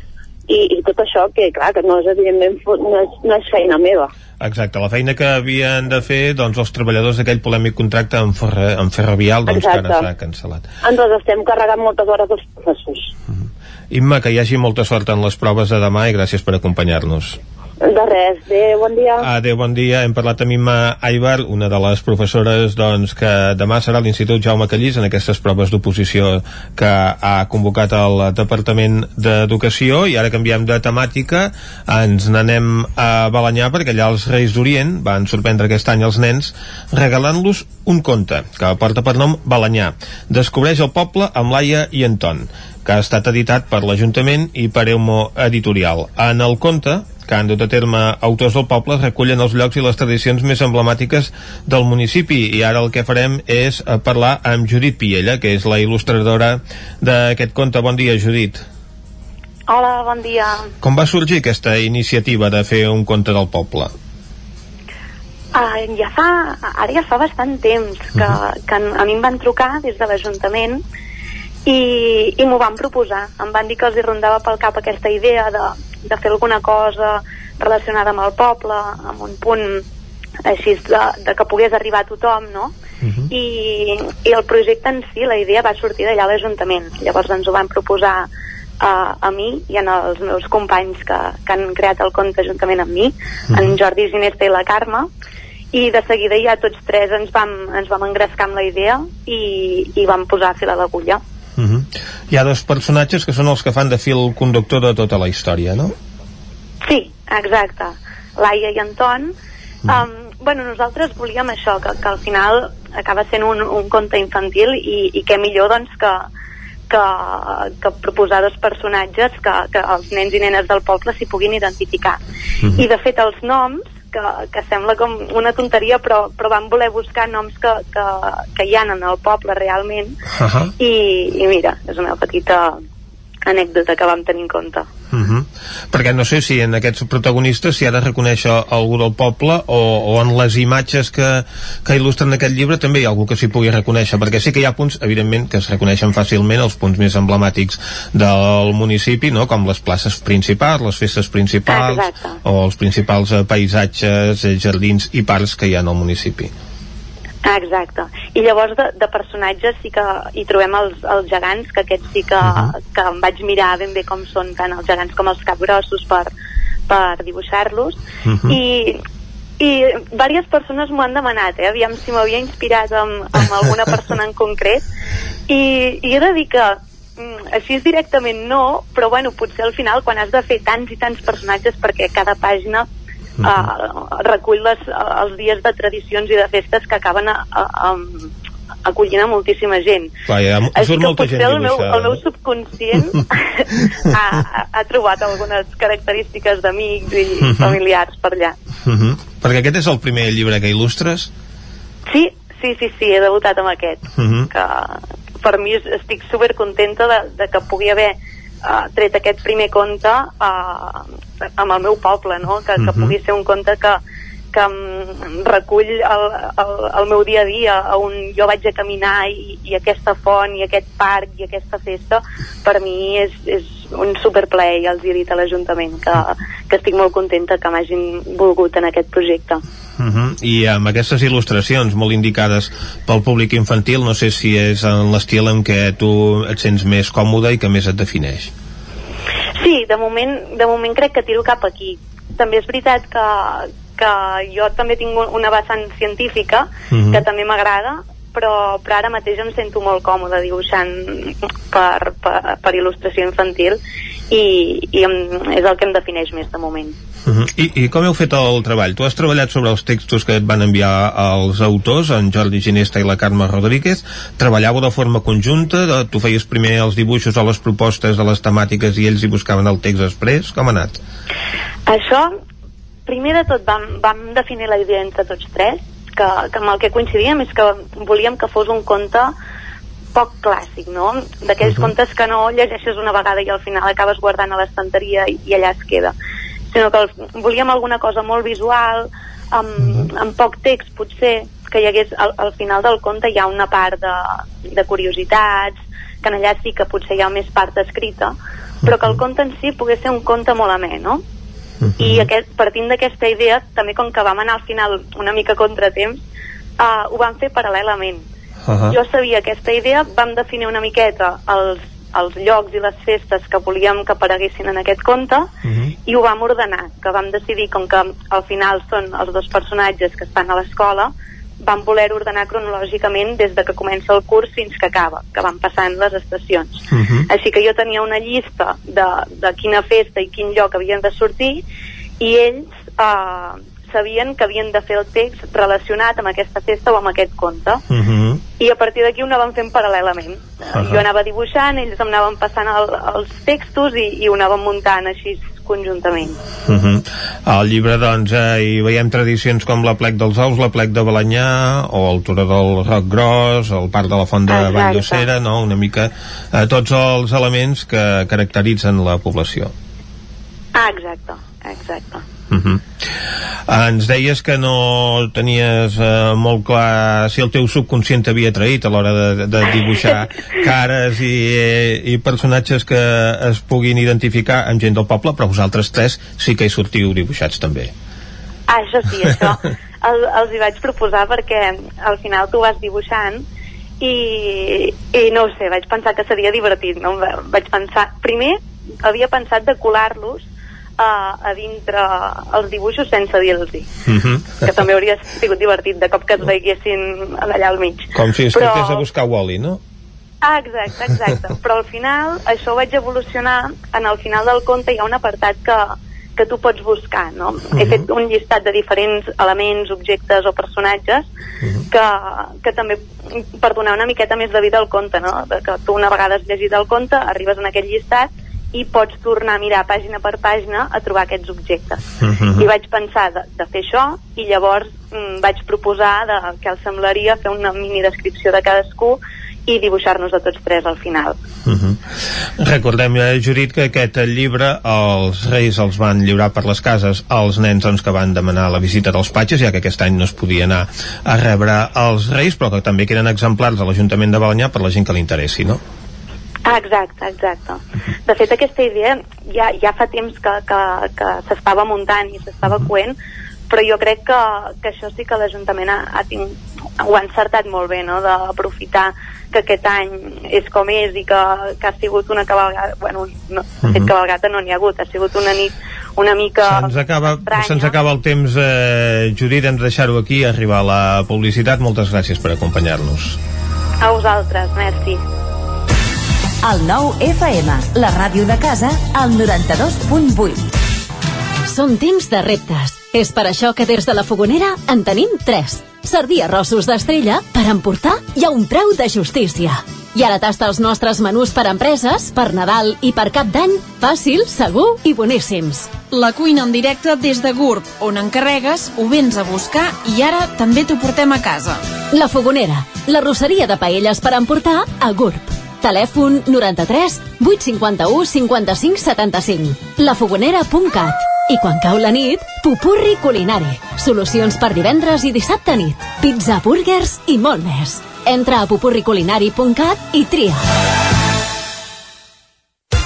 i, i tot això que, clar, que no és, evidentment, no és, no és feina meva. Exacte, la feina que havien de fer doncs, els treballadors d'aquell polèmic contracte amb, ferre, amb Ferrovial doncs, Exacte. que ara s'ha cancel·lat. Ens estem carregant moltes hores dels professors. Uh -huh. Imma, que hi hagi molta sort en les proves de demà i gràcies per acompanyar-nos. De res, adéu, bon dia. Adéu, bon dia. Hem parlat amb Imma Aibar, una de les professores doncs, que demà serà l'Institut Jaume Callís en aquestes proves d'oposició que ha convocat el Departament d'Educació i ara canviem de temàtica ens n'anem a Balanyà perquè allà els Reis d'Orient van sorprendre aquest any els nens regalant-los un conte que porta per nom Balanyà. Descobreix el poble amb Laia i Anton que ha estat editat per l'Ajuntament i per Eumo Editorial. En el conte, que han dut a terme autors del poble recullen els llocs i les tradicions més emblemàtiques del municipi i ara el que farem és eh, parlar amb Judit Piella, que és la il·lustradora d'aquest conte. Bon dia, Judit. Hola, bon dia. Com va sorgir aquesta iniciativa de fer un conte del poble? Uh, ja fa, ara ja fa bastant temps que, uh -huh. que a mi em van trucar des de l'Ajuntament i, i m'ho van proposar. Em van dir que els hi rondava pel cap aquesta idea de, de fer alguna cosa relacionada amb el poble, amb un punt així de, de que pogués arribar a tothom, no? Uh -huh. I, I el projecte en si, la idea va sortir d'allà a l'Ajuntament. Llavors ens ho van proposar a, a mi i en els meus companys que, que han creat el conte juntament amb mi, uh -huh. en Jordi Ginesta i la Carme, i de seguida ja tots tres ens vam, ens vam engrescar amb la idea i, i vam posar a fer la d'agulla. Uh -huh. Hi ha dos personatges que són els que fan de fil conductor de tota la història, no? Sí, exacte. Laia i Anton. Uh -huh. um, bueno, nosaltres volíem això, que, que al final acaba sent un, un conte infantil i, i què millor doncs que, que, que proposar dos personatges que, que els nens i nenes del poble s'hi puguin identificar. Uh -huh. I de fet els noms que, que sembla com una tonteria però, però vam voler buscar noms que, que, que hi ha en el poble realment uh -huh. i, i mira, és una petita anècdota que vam tenir en compte. Uh -huh. Perquè no sé si en aquests protagonistes s'hi ha de reconèixer algú del poble o, o en les imatges que, que il·lustren aquest llibre també hi ha algú que s'hi pugui reconèixer, perquè sí que hi ha punts, evidentment, que es reconeixen fàcilment, els punts més emblemàtics del municipi, no? com les places principals, les festes principals, Exacte. o els principals eh, paisatges, eh, jardins i parcs que hi ha en el municipi. Ah, exacte. I llavors de, de personatges sí que hi trobem els, els gegants, que aquests sí que, uh -huh. que em vaig mirar ben bé com són tant els gegants com els capgrossos per, per dibuixar-los. Uh -huh. I, i diverses persones m'ho han demanat, eh? aviam si m'havia inspirat amb, amb alguna persona en concret. I, i he de dir que mm, així directament no, però bueno, potser al final quan has de fer tants i tants personatges perquè cada pàgina uh, recull les, els dies de tradicions i de festes que acaben a, a, a, acollint a moltíssima gent. Clar, ja, Així que molta potser gent el meu, el meu subconscient (laughs) ha, ha, trobat algunes característiques d'amics i Mhm. familiars per allà. Uh -huh. Perquè aquest és el primer llibre que il·lustres? Sí, sí, sí, sí, he debutat amb aquest. Uh -huh. que per mi es- estic super contenta de, de que pugui haver uh, tret aquest primer conte uh, amb el meu poble, no? que, que Mhm. pugui ser un conte que, que em recull el, el, el meu dia a dia on jo vaig a caminar i, i aquesta font i aquest parc i aquesta festa per mi és, és un superplaer i els he dit a l'Ajuntament que, que estic molt contenta que m'hagin volgut en aquest projecte. Uh -huh. I amb aquestes il·lustracions molt indicades pel públic infantil, no sé si és en l'estil en què tu et sents més còmode i que més et defineix. Sí, de moment, de moment crec que tiro cap aquí. També és veritat que, que jo també tinc un- una vessant científica Mhm. que també m'agrada, però, però ara mateix em sento molt còmode dibuixant per, per, per il·lustració infantil i, i em, és el que em defineix més de moment. Uh -huh. I, I com heu fet el treball? Tu has treballat sobre els textos que et van enviar els autors, en Jordi Ginesta i la Carme Rodríguez. Treballàveu de forma conjunta? De, tu feies primer els dibuixos o les propostes de les temàtiques i ells hi buscaven el text després? Com ha anat? Això, primer de tot, vam, vam definir la idea entre tots tres, que, que amb el que coincidíem és que volíem que fos un conte poc clàssic, no? D'aquells Mhm. contes que no llegeixes una vegada i al final acabes guardant a l'estanteria i, i allà es queda. Sinó que volíem alguna cosa molt visual, amb, amb poc text, potser, que hi hagués, al, al final del conte hi ha una part de, de curiositats, que en allà sí que potser hi ha més part escrita, però que el conte en si pogués ser un conte molt amè, no? i aquest, partint d'aquesta idea també com que vam anar al final una mica contratemps uh, ho vam fer paral·lelament. Uh jo sabia aquesta idea vam definir una miqueta els, els llocs i les festes que volíem que apareguessin en aquest conte i ho vam ordenar, que vam decidir com que al final són els dos personatges que estan a l'escola vam voler ordenar cronològicament des de que comença el curs fins que acaba, que van passant les estacions. Així que jo tenia una llista de, de quina festa i quin lloc havien de sortir i ells eh, sabien que havien de fer el text relacionat amb aquesta festa o amb aquest conte. Uh -huh. I a partir d'aquí ho anàvem fent paral·lelament. Uh Ahà. Jo anava dibuixant, ells em anaven passant el, els textos i, i ho anàvem muntant així conjuntament. Uh -huh. Al llibre, doncs, eh, hi veiem tradicions com la plec dels ous, la plec de Balanyà, o el Turó del Roc Gros, el Parc de la Font de Exacte. Valldocera, no? Una mica eh, tots els elements que caracteritzen la població. Ah, exacte, exacte. Uh -huh. Ens deies que no tenies eh, molt clar si el teu subconscient t'havia traït a l'hora de, de dibuixar (laughs) cares i, i personatges que es puguin identificar amb gent del poble, però vosaltres tres sí que hi sortiu dibuixats també. Ah, això sí, això (laughs) el, els hi vaig proposar perquè al final tu vas dibuixant i, i no ho sé, vaig pensar que seria divertit, no? Va- Vaig pensar, primer havia pensat de colar-los a, a dintre els dibuixos sense dir-los Uh -huh. que també hauria sigut divertit de cop que es veiessin allà al mig Com si es Però- de buscar Wally, no? Ah, exacte, exacte. (laughs) Però al final això ho vaig evolucionar. En el final del conte hi ha un apartat que, que tu pots buscar, no? He fet un llistat de diferents elements, objectes o personatges que, que també per donar una miqueta més de vida al conte, no? Que tu una vegada has llegit el conte, arribes en aquest llistat i pots tornar a mirar pàgina per pàgina a trobar aquests objectes. I vaig pensar de, de fer això i llavors mm, vaig proposar de, que els semblaria fer una mini descripció de cadascú i dibuixar-nos a tots tres al final. Uh -huh. Recordem, eh, Judit, que aquest llibre els reis els van lliurar per les cases als nens doncs, que van demanar la visita dels patges, ja que aquest any no es podia anar a rebre els reis, però que també queden exemplars a l'Ajuntament de Balanyà per la gent que li interessi, no? Ah, exacte, exacte. De fet, aquesta idea ja, ja fa temps que, que, que s'estava muntant i s'estava coent, però jo crec que, que això sí que l'Ajuntament ha, ha, tinc, ho ha encertat molt bé, no?, d'aprofitar que aquest any és com és i que, que ha sigut una cabalgata, bueno, no, de fet Mhm. cabalgata no n'hi ha hagut, ha sigut una nit una mica Se'ns acaba, estranya. se'ns acaba el temps, eh, Judit, hem de deixar-ho aquí, arribar a la publicitat. Moltes gràcies per acompanyar-nos. A vosaltres, merci. El nou FM, la ràdio de casa, al 92.8. Són temps de reptes. És per això que des de la Fogonera en tenim 3. Sardí arrossos d'estrella per emportar i a un preu de justícia. I ara tasta els nostres menús per empreses, per Nadal i per Cap d'Any, fàcil, segur i boníssims. La cuina en directe des de GURB, on encarregues, ho vens a buscar i ara també t'ho portem a casa. La Fogonera, la rosseria de paelles per emportar a GURB. Telèfon 93 851 55 75. lafogonera.cat. I quan cau la nit, pupurri culinari. Solucions per divendres i dissabte nit. Pizza, burgers i molt més. Entra a pupurriculinari.cat i tria.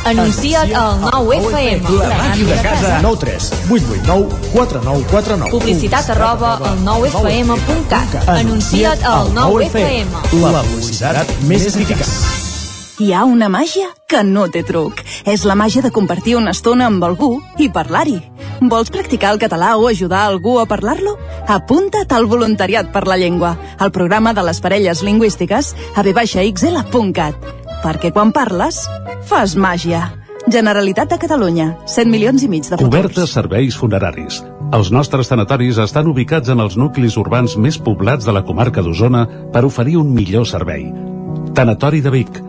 Anuncia't al 9FM. La màquina de casa. 9 3 8 8 9 4 9 4 9. Publicitat arroba al 9FM.cat. Anuncia't al 9FM. La publicitat més eficaç. Hi ha una màgia que no té truc. És la màgia de compartir una estona amb algú i parlar-hi. Vols practicar el català o ajudar algú a parlar-lo? Apunta't al Voluntariat per la Llengua, al programa de les parelles lingüístiques a vxl.cat. Perquè quan parles, fas màgia. Generalitat de Catalunya, 7 milions i mig de futurs. Cobertes serveis funeraris. Els nostres tanatoris estan ubicats en els nuclis urbans més poblats de la comarca d'Osona per oferir un millor servei. Tanatori de Vic,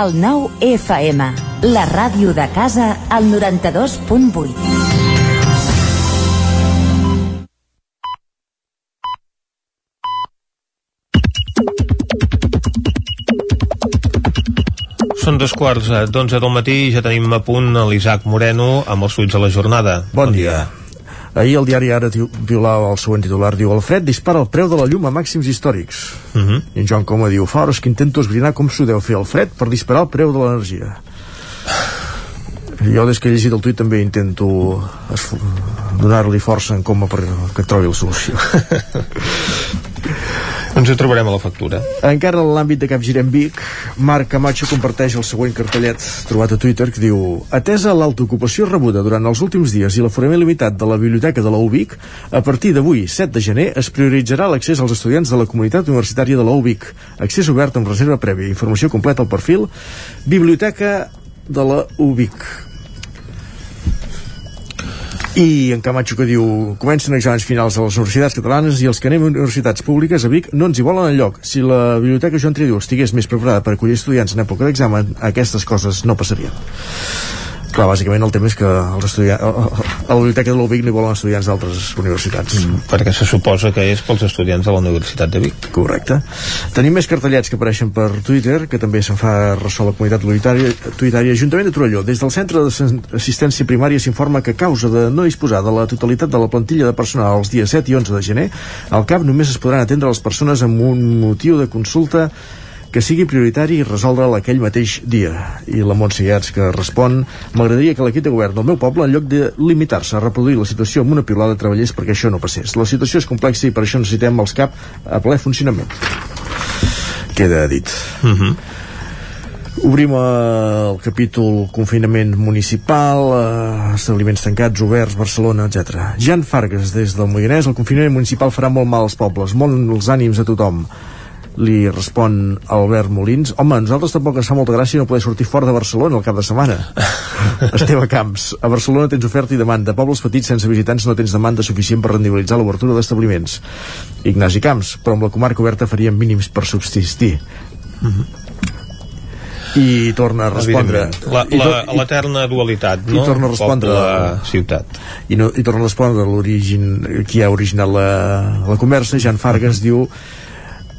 El 9 FM, la ràdio de casa, al 92.8. Són dos quarts eh, d'onze del matí i ja tenim a punt l'Isaac Moreno amb els suïts de la jornada. Bon dia. Ahir el diari Ara violava el següent titular, diu el fred dispara el preu de la llum a màxims històrics. Uh -huh. I en Joan Coma diu, fa hores que intento esbrinar com s'ho deu fer el fred per disparar el preu de l'energia. Jo des que he llegit el tuit també intento donar-li força en Coma per que trobi la solució. (laughs) Ens ho trobarem a la factura. Encara en l'àmbit de Capgirem Vic, Marc Camacho comparteix el següent cartellet trobat a Twitter que diu Atesa l'alta-ocupació rebuda durant els últims dies i l'aforament limitat de la biblioteca de la UBIC, a partir d'avui, 7 de gener, es prioritzarà l'accés als estudiants de la comunitat universitària de la UBIC. Accés obert amb reserva prèvia. Informació completa al perfil Biblioteca de la UBIC. I en Camacho que diu comencen exàmens finals a les universitats catalanes i els que anem a universitats públiques a Vic no ens hi volen enlloc. Si la biblioteca Joan Triadú estigués més preparada per acollir estudiants en època d'examen, aquestes coses no passarien. Clar, bàsicament el tema és que els estudiants, a la biblioteca de l'UBIC no hi volen estudiants d'altres universitats. Mm, perquè se suposa que és pels estudiants de la Universitat de Vic. Correcte. Tenim més cartellets que apareixen per Twitter, que també se'n fa ressò la comunitat tuitària, tuitària Ajuntament de Torelló. Des del Centre d'Assistència Primària s'informa que a causa de no disposar de la totalitat de la plantilla de personal els dies 7 i 11 de gener, al CAP només es podran atendre les persones amb un motiu de consulta que sigui prioritari i resoldre'l aquell mateix dia. I la Montse Iats que respon m'agradaria que l'equip de govern del meu poble, en lloc de limitar-se a reproduir la situació amb una piulada, treballés perquè això no passés. La situació és complexa i per això necessitem els CAP a ple funcionament. Queda dit. Uh -huh. Obrim el capítol confinament municipal, eh, establiments tancats, oberts, Barcelona, etc. Jan Fargas, des del Moianès, el confinament municipal farà molt mal als pobles, molt els ànims a tothom li respon Albert Molins. Home, a nosaltres tampoc ens fa molta gràcia no poder sortir fora de Barcelona el cap de setmana. (laughs) Esteve Camps a Barcelona tens oferta i demanda, pobles petits sense visitants no tens demanda suficient per rendibilitzar l'obertura d'establiments. Ignasi Camps però amb la comarca oberta faríem mínims per subsistir. I torna a respondre. La- la- l'eterna dualitat, no? i torna a respondre. Poble, ciutat. I, no, i torna a respondre l'origen qui ha originat la, la conversa. Jan Fargas diu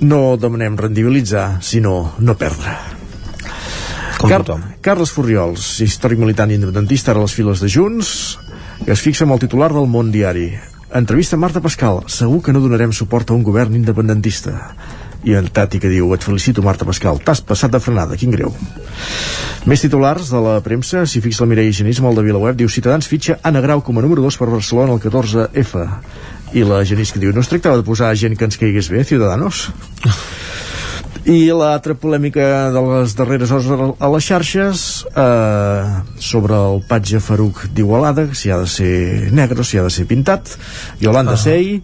no demanem rendibilitzar sinó no perdre Com Car tothom. Carles Furriols, històric militant independentista ara a les files de Junts, que es fixa amb el titular del Món Diari. Entrevista a Marta Pascal. Segur que no donarem suport a un govern independentista. i en Tati que diu et felicito Marta Pascal, t'has passat de frenada quin greu més titulars de la premsa, si fixa la Mireia Genís el de Vilaweb, diu Ciutadans fitxa Anna Grau com a número 2 per Barcelona el 14F i la Genís que diu no es tractava de posar gent que ens caigués bé, Ciudadanos i l'altra polèmica de les darreres hores a les xarxes eh, sobre el patge Faruc d'Igualada si ha de ser negre o si ha de ser pintat Yolanda ah. Sey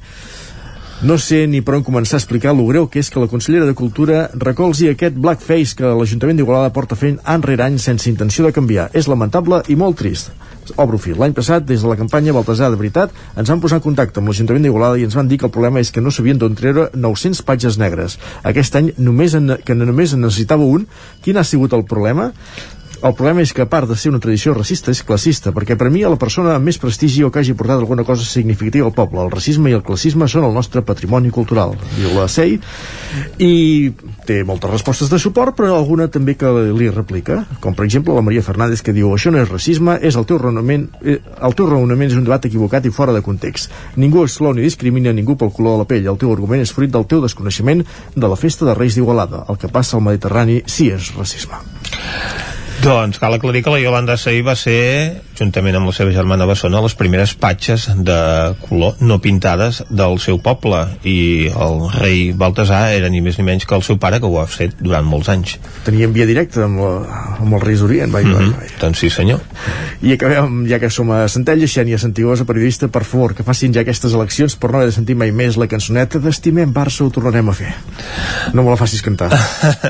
no sé ni per on començar a explicar lo greu que és que la consellera de Cultura recolzi aquest blackface que l'Ajuntament d'Igualada porta fent any rere any sense intenció de canviar. És lamentable i molt trist obro fil. L'any passat, des de la campanya Baltasar de Veritat, ens van posar en contacte amb l'Ajuntament d'Igualada i ens van dir que el problema és que no sabien d'on treure 900 patges negres. Aquest any, només en, que només en necessitava un, quin ha sigut el problema? El problema és que, a part de ser una tradició racista, és classista, perquè per mi la persona amb més prestigi o que hagi portat alguna cosa significativa al poble. El racisme i el classisme són el nostre patrimoni cultural, diu la SEI, i té moltes respostes de suport, però alguna també que li replica, com per exemple la Maria Fernández que diu això no és racisme, és el teu raonament, eh, el teu raonament és un debat equivocat i fora de context. Ningú exclou ni discrimina ningú pel color de la pell. El teu argument és fruit del teu desconeixement de la festa de Reis d'Igualada. El que passa al Mediterrani sí és racisme. Doncs cal aclarir que la Yolanda Sey va ser, juntament amb la seva germana Bessona, les primeres patxes de color no pintades del seu poble i el rei Baltasar era ni més ni menys que el seu pare que ho ha fet durant molts anys. Tenien via directa amb, la, amb els Reis d'Orient, vai, mm -hmm. vai, vai. Doncs sí senyor. I acabem, ja que som a Centella, Xènia Santigosa, periodista, per favor, que facin ja aquestes eleccions per no haver de sentir mai més la cançoneta d'Estimem Barça ho tornarem a fer. No me la facis cantar.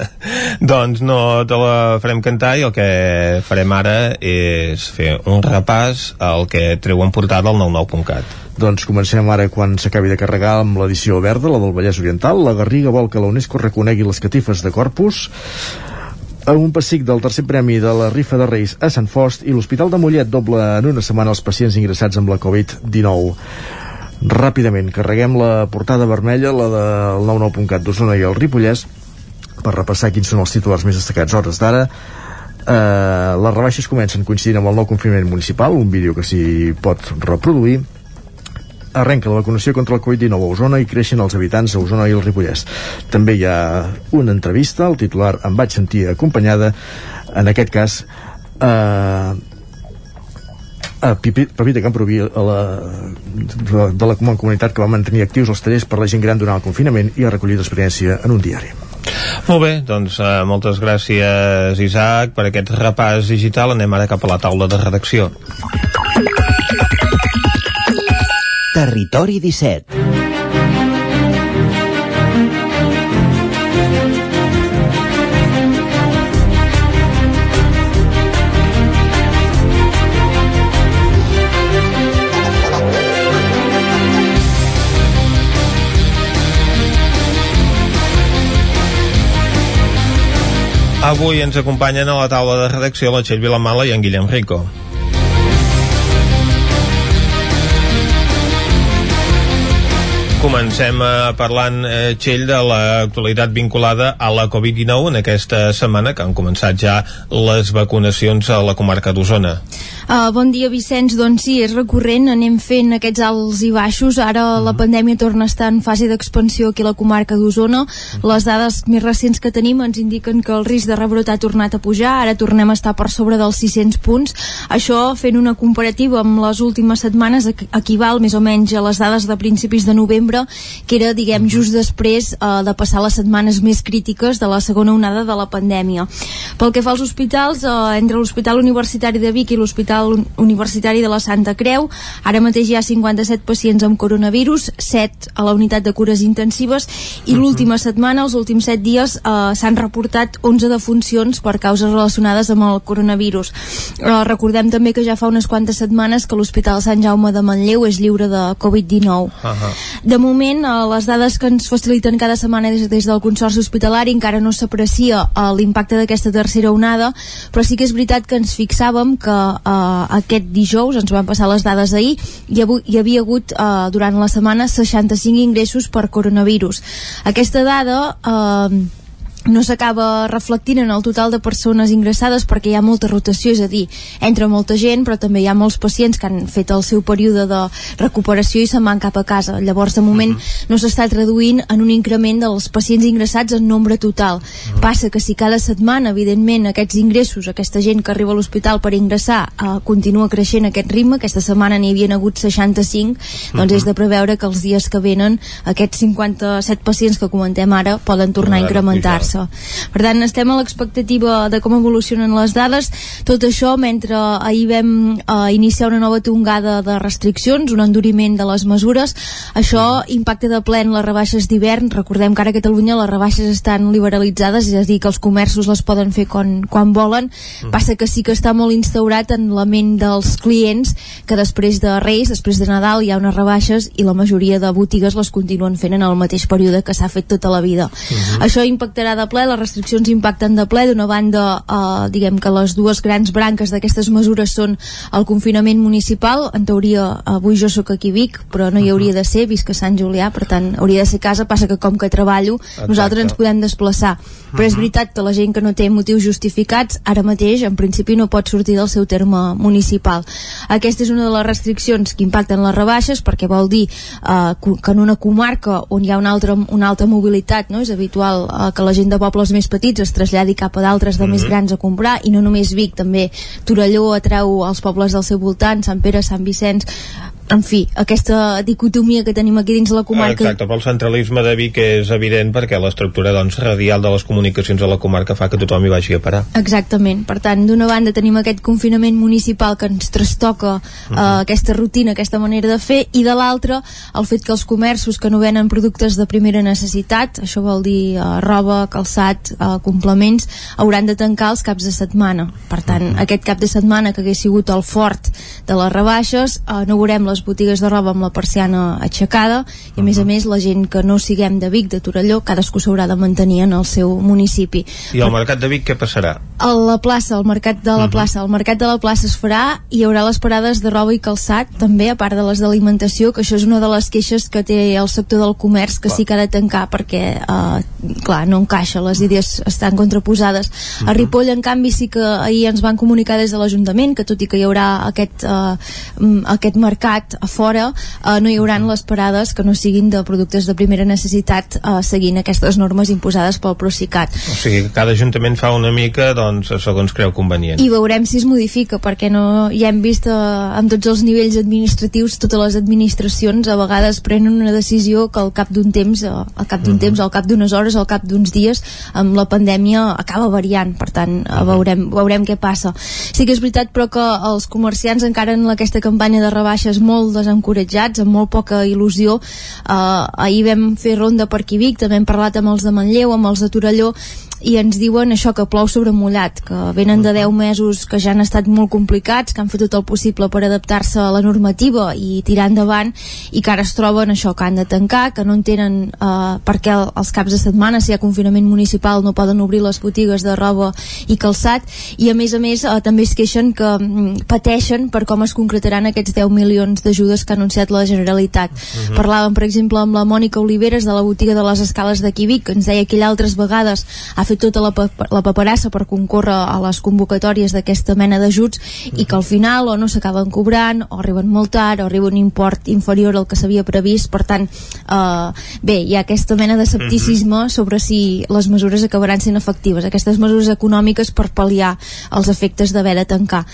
(laughs) doncs no te la farem cantar i el que farem ara és fer un repàs al que treu en portada al 99.cat. Doncs comencem ara quan s'acabi de carregar amb l'edició verda, la del Vallès Oriental. La Garriga vol que la UNESCO reconegui les catifes de Corpus a un pessic del tercer premi de la rifa de Reis a Sant Fost i l'Hospital de Mollet doble en una setmana els pacients ingressats amb la Covid-19 ràpidament, carreguem la portada vermella la del 99.cat d'Osona i el Ripollès per repassar quins són els titulars més destacats hores d'ara eh, les rebaixes comencen coincidint amb el nou confinament municipal un vídeo que s'hi pot reproduir arrenca la vacunació contra el Covid-19 a Osona i creixen els habitants a Osona i el Ripollès. També hi ha una entrevista, el titular em vaig sentir acompanyada, en aquest cas eh, a Pepita Camproví a la, de la comunitat que va mantenir actius els tallers per la gent gran durant el confinament i ha recollit l'experiència en un diari. Molt bé, doncs uh, moltes gràcies Isaac per aquest repàs digital. Anem ara cap a la taula de redacció. Territori 17 Avui ens acompanyen a la taula de redacció la Txell Vilamala i en Guillem Rico. Comencem eh, parlant, eh, Txell, de l'actualitat vinculada a la Covid-19 en aquesta setmana, que han començat ja les vacunacions a la comarca d'Osona. Uh, bon dia, Vicenç. Doncs sí, és recurrent, anem fent aquests alts i baixos. Ara mm. la pandèmia torna a estar en fase d'expansió aquí a la comarca d'Osona. Mm. Les dades més recents que tenim ens indiquen que el risc de rebrot ha tornat a pujar. Ara tornem a estar per sobre dels 600 punts. Això, fent una comparativa amb les últimes setmanes, equival més o menys a les dades de principis de novembre, que era, diguem, just després uh, de passar les setmanes més crítiques de la segona onada de la pandèmia. Pel que fa als hospitals, uh, entre l'Hospital Universitari de Vic i l'Hospital l'Hospital Universitari de la Santa Creu. Ara mateix hi ha 57 pacients amb coronavirus, 7 a la unitat de cures intensives i uh -huh. l'última setmana, els últims 7 dies, eh, s'han reportat 11 defuncions per causes relacionades amb el coronavirus. Eh, recordem també que ja fa unes quantes setmanes que l'Hospital Sant Jaume de Manlleu és lliure de Covid-19. Uh -huh. De moment, eh, les dades que ens faciliten cada setmana des, des del Consorci Hospitalari encara no s'aprecia eh, l'impacte d'aquesta tercera onada, però sí que és veritat que ens fixàvem que eh, aquest dijous, ens van passar les dades ahir, hi, ha, hi havia hagut uh, durant la setmana 65 ingressos per coronavirus. Aquesta dada... Uh, no s'acaba reflectint en el total de persones ingressades perquè hi ha molta rotació, és a dir, entra molta gent però també hi ha molts pacients que han fet el seu període de recuperació i se'n van cap a casa. Llavors, de moment, uh -huh. no s'està traduint en un increment dels pacients ingressats en nombre total. Uh -huh. Passa que si cada setmana, evidentment, aquests ingressos, aquesta gent que arriba a l'hospital per ingressar, eh, continua creixent aquest ritme, aquesta setmana n'hi havien hagut 65, uh -huh. doncs és de preveure que els dies que venen aquests 57 pacients que comentem ara poden tornar a incrementar-se això. Per tant, estem a l'expectativa de com evolucionen les dades, tot això mentre ahir vam eh, iniciar una nova tongada de restriccions, un enduriment de les mesures, això impacta de ple en les rebaixes d'hivern, recordem que ara a Catalunya les rebaixes estan liberalitzades, és a dir, que els comerços les poden fer quan, quan volen, mm. passa que sí que està molt instaurat en la ment dels clients que després de Reis, després de Nadal hi ha unes rebaixes i la majoria de botigues les continuen fent en el mateix període que s'ha fet tota la vida. Mm -hmm. Això impactarà de ple, les restriccions impacten de ple. D'una banda, eh, diguem que les dues grans branques d'aquestes mesures són el confinament municipal. En teoria, avui jo sóc aquí a Vic, però no hi hauria de ser, visc a Sant Julià, per tant, hauria de ser casa. Passa que com que treballo, Exacte. nosaltres ens podem desplaçar. Però és veritat que la gent que no té motius justificats, ara mateix, en principi, no pot sortir del seu terme municipal. Aquesta és una de les restriccions que impacten les rebaixes, perquè vol dir eh, que en una comarca on hi ha una altra, una alta mobilitat, no? és habitual eh, que la gent de pobles més petits es traslladi cap a d'altres de mm -hmm. més mhm. grans a comprar i no només Vic, també Torelló atreu els pobles del seu voltant, Sant Pere, Sant Vicenç en fi, aquesta dicotomia que tenim aquí dins la comarca. Exacte, però el centralisme de Vic és evident perquè l'estructura doncs, radial de les comunicacions a la comarca fa que tothom hi vagi a parar. Exactament, per tant, d'una banda tenim aquest confinament municipal que ens trastoca uh -huh. uh, mhm. aquesta rutina, aquesta manera de fer, i de l'altra, el fet que els comerços que no venen productes de primera necessitat, això vol dir uh, roba, calçat, uh, complements, hauran de tancar els caps de setmana. Per tant, uh mhm. -huh. aquest cap de setmana que hagués sigut el fort de les rebaixes, uh, no veurem les les botigues de roba amb la persiana aixecada i a més a més la gent que no siguem de Vic, de Torelló, cadascú s'haurà de mantenir en el seu municipi. I al mercat de Vic què passarà? A la plaça, al mercat de la uh -huh. plaça. El mercat de la plaça es farà i hi haurà les parades de roba i calçat també, a part de les d'alimentació, que això és una de les queixes que té el sector del comerç, que clar. sí que ha de tancar perquè, uh, clar, no encaixa, les idees estan contraposades. Uh -huh. A Ripoll, en canvi, sí que ahir ens van comunicar des de l'Ajuntament que tot i que hi haurà aquest, uh, aquest mercat mercat a fora eh, no hi hauran les parades que no siguin de productes de primera necessitat eh, seguint aquestes normes imposades pel Procicat. O sigui cada ajuntament fa una mica doncs, segons creu convenient. I veurem si es modifica, perquè no ja hem vist eh, en tots els nivells administratius, totes les administracions a vegades prenen una decisió que al cap d'un temps, eh, al cap d'un uh -huh. temps, al cap d'unes hores, al cap d'uns dies, amb la pandèmia acaba variant, per tant, uh -huh. veurem, veurem què passa. Sí que és veritat, però que els comerciants encara en aquesta campanya de rebaixes molt molt desencoratjats, amb molt poca il·lusió. Uh, ahir vam fer ronda per Quivic, també hem parlat amb els de Manlleu, amb els de Torelló, i ens diuen això que plou sobre mullat, que venen de 10 mesos que ja han estat molt complicats, que han fet tot el possible per adaptar-se a la normativa i tirar endavant i que ara es troben això que han de tancar, que no entenen eh, per què els caps de setmana si hi ha confinament municipal no poden obrir les botigues de roba i calçat i a més a més eh, també es queixen que mm, pateixen per com es concretaran aquests 10 milions d'ajudes que ha anunciat la Generalitat. Uh mhm. -huh. Parlàvem per exemple amb la Mònica Oliveres de la botiga de les escales de Quivic que ens deia que ella altres vegades ha fet tota la, la paperassa per concórrer a les convocatòries d'aquesta mena d'ajuts i que al final o no s'acaben cobrant o arriben molt tard o arriba un import inferior al que s'havia previst per tant, eh, bé, hi ha aquesta mena d'escepticisme mhm. sobre si les mesures acabaran sent efectives aquestes mesures econòmiques per pal·liar els efectes d'haver de tancar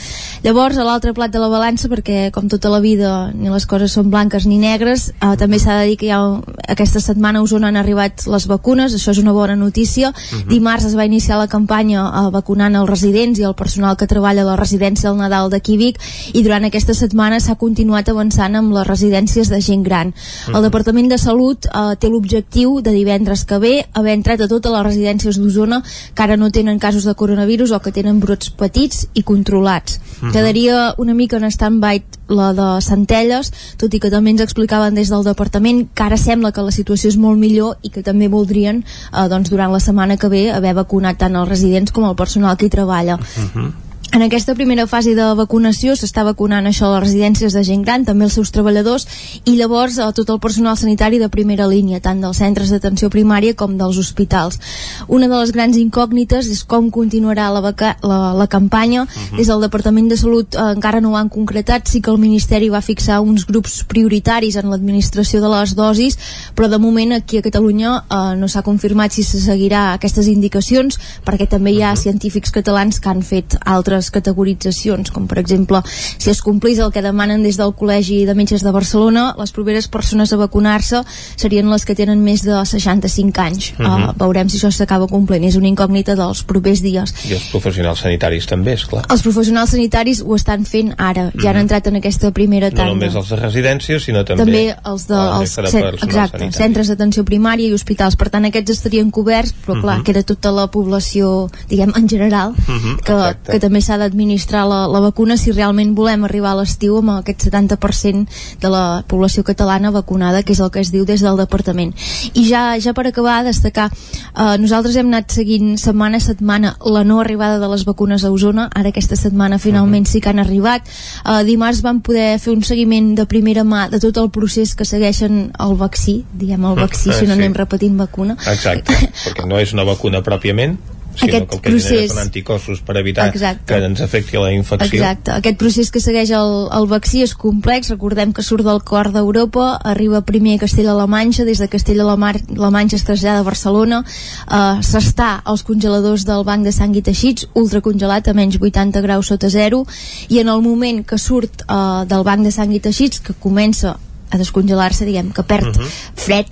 llavors a l'altre plat de la balança perquè com tota la vida ni les coses són blanques ni negres eh, també s'ha de dir que ja aquesta setmana a Osona han arribat les vacunes, això és una bona notícia uh mhm. -huh dimarts es va iniciar la campanya eh, vacunant els residents i el personal que treballa a la residència del Nadal de Quivic i durant aquesta setmana s'ha continuat avançant amb les residències de gent gran. El mhm. Departament de Salut eh, té l'objectiu de divendres que ve haver entrat a totes les residències d'Osona que ara no tenen casos de coronavirus o que tenen brots petits i controlats. -huh. Quedaria una mica en stand-by la de Centelles, tot i que també ens explicaven des del departament que ara sembla que la situació és molt millor i que també voldrien eh, doncs, durant la setmana que ve haver vacunat tant els residents com el personal que hi treballa. Uh -huh. En aquesta primera fase de vacunació s'està vacunant això a les residències de gent gran, també els seus treballadors i llavors a tot el personal sanitari de primera línia, tant dels centres d'atenció primària com dels hospitals. Una de les grans incògnites és com continuarà la, vaca la, la campanya. Uh -huh. Des del Departament de Salut eh, encara no ho han concretat, sí que el Ministeri va fixar uns grups prioritaris en l'administració de les dosis, però de moment aquí a Catalunya eh, no s'ha confirmat si se seguirà aquestes indicacions, perquè també hi ha científics catalans que han fet altres categoritzacions, com per exemple si es complís el que demanen des del Col·legi de Metges de Barcelona, les properes persones a vacunar-se serien les que tenen més de 65 anys. Uh -huh. uh, veurem si això s'acaba complint, és una incògnita dels propers dies. I els professionals sanitaris també, és clar. Els professionals sanitaris ho estan fent ara, ja uh -huh. han entrat en aquesta primera tanda. No només els de residències, sinó també, també els de, els, de cent, exacte, sanitari. centres d'atenció primària i hospitals. Per tant, aquests estarien coberts, però clar, uh -huh. queda tota la població, diguem, en general, uh -huh. que, que també s'ha d'administrar la, la vacuna si realment volem arribar a l'estiu amb aquest 70% de la població catalana vacunada, que és el que es diu des del departament. I ja, ja per acabar, destacar, eh, nosaltres hem anat seguint setmana a setmana la no arribada de les vacunes a Osona, ara aquesta setmana finalment sí que han arribat. Eh, dimarts vam poder fer un seguiment de primera mà de tot el procés que segueixen el vaccí, diguem el vaccí, si no sí. anem repetint vacuna. Exacte, perquè no és una vacuna pròpiament, sinó aquest que el que procés... són anticossos per evitar Exacte. que ens afecti la infecció. Exacte. Aquest procés que segueix el, el vaccí és complex. Recordem que surt del cor d'Europa, arriba primer a Castella-La Manxa, des de Castella-La La Manxa es trasllada a Barcelona, eh, s'està als congeladors del banc de sang i teixits, ultracongelat a menys 80 graus sota zero, i en el moment que surt eh, del banc de sang i teixits, que comença a descongelar-se, diguem, que perd uh -huh. fred,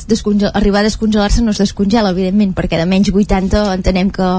arribar a descongelar-se no es descongela, evidentment, perquè de menys 80 entenem que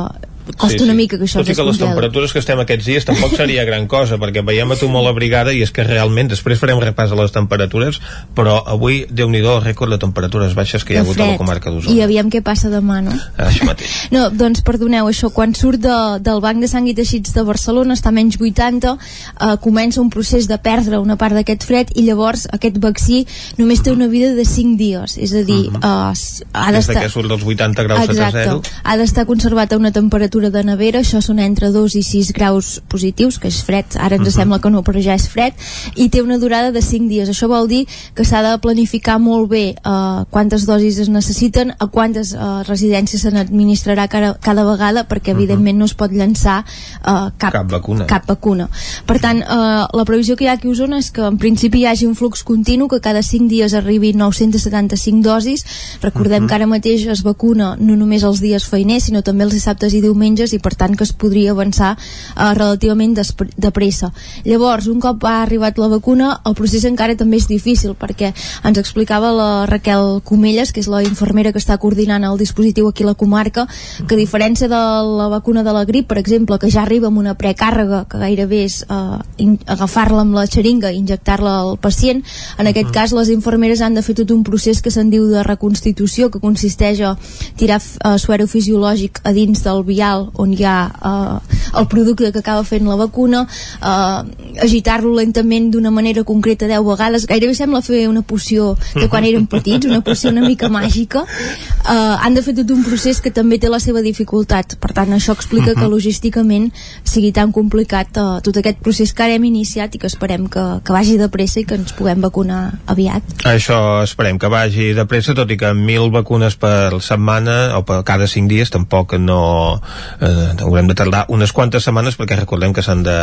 costa sí, una mica que això Tot i que les temperatures que estem aquests dies tampoc seria gran cosa, perquè veiem a tu molt abrigada i és que realment, després farem repàs a les temperatures, però avui, déu nhi el rècord de temperatures baixes que hi ha hagut a la comarca d'Osona. I aviam què passa demà, no? Això mateix. No, doncs perdoneu, això, quan surt de, del Banc de Sang i Teixits de Barcelona, està a menys 80, eh, comença un procés de perdre una part d'aquest fred i llavors aquest vaccí només té una vida de 5 dies, és a dir, uh -huh. eh, ha d'estar... Des que surt dels 80 graus Exacte, sota zero. ha d'estar conservat a una temperatura de nevera, això són entre 2 i 6 graus positius, que és fred, ara ens uh -huh. sembla que no, però ja és fred, i té una durada de 5 dies. Això vol dir que s'ha de planificar molt bé uh, quantes dosis es necessiten, a quantes uh, residències se n'administrarà cada, cada vegada, perquè evidentment no es pot llançar uh, cap, cap, vacuna. cap vacuna. Per tant, uh, la previsió que hi ha aquí a Osona és que en principi hi hagi un flux continu, que cada 5 dies arribi 975 dosis. Recordem uh -huh. que ara mateix es vacuna no només els dies feiners, sinó també els dissabtes i diumenges i per tant que es podria avançar uh, relativament de pressa. Llavors, un cop ha arribat la vacuna, el procés encara també és difícil perquè ens explicava la Raquel Comelles, que és la infermera que està coordinant el dispositiu aquí a la comarca, que a diferència de la vacuna de la grip, per exemple, que ja arriba amb una precàrrega, que gairebé és uh, agafar-la amb la xeringa i injectar-la al pacient, en aquest cas les infermeres han de fer tot un procés que se'n diu de reconstitució, que consisteix a tirar uh, suero fisiològic a dins del vial on hi ha uh, el producte que acaba fent la vacuna, uh, agitar-lo lentament d'una manera concreta 10 vegades, gairebé sembla fer una poció de quan érem petits, una poció una mica màgica, uh, han de fer tot un procés que també té la seva dificultat. Per tant, això explica que logísticament sigui tan complicat uh, tot aquest procés que ara hem iniciat i que esperem que, que vagi de pressa i que ens puguem vacunar aviat. Això esperem que vagi de pressa, tot i que mil vacunes per setmana o per cada 5 dies tampoc no eh, haurem de tardar unes quantes setmanes perquè recordem que s'han de,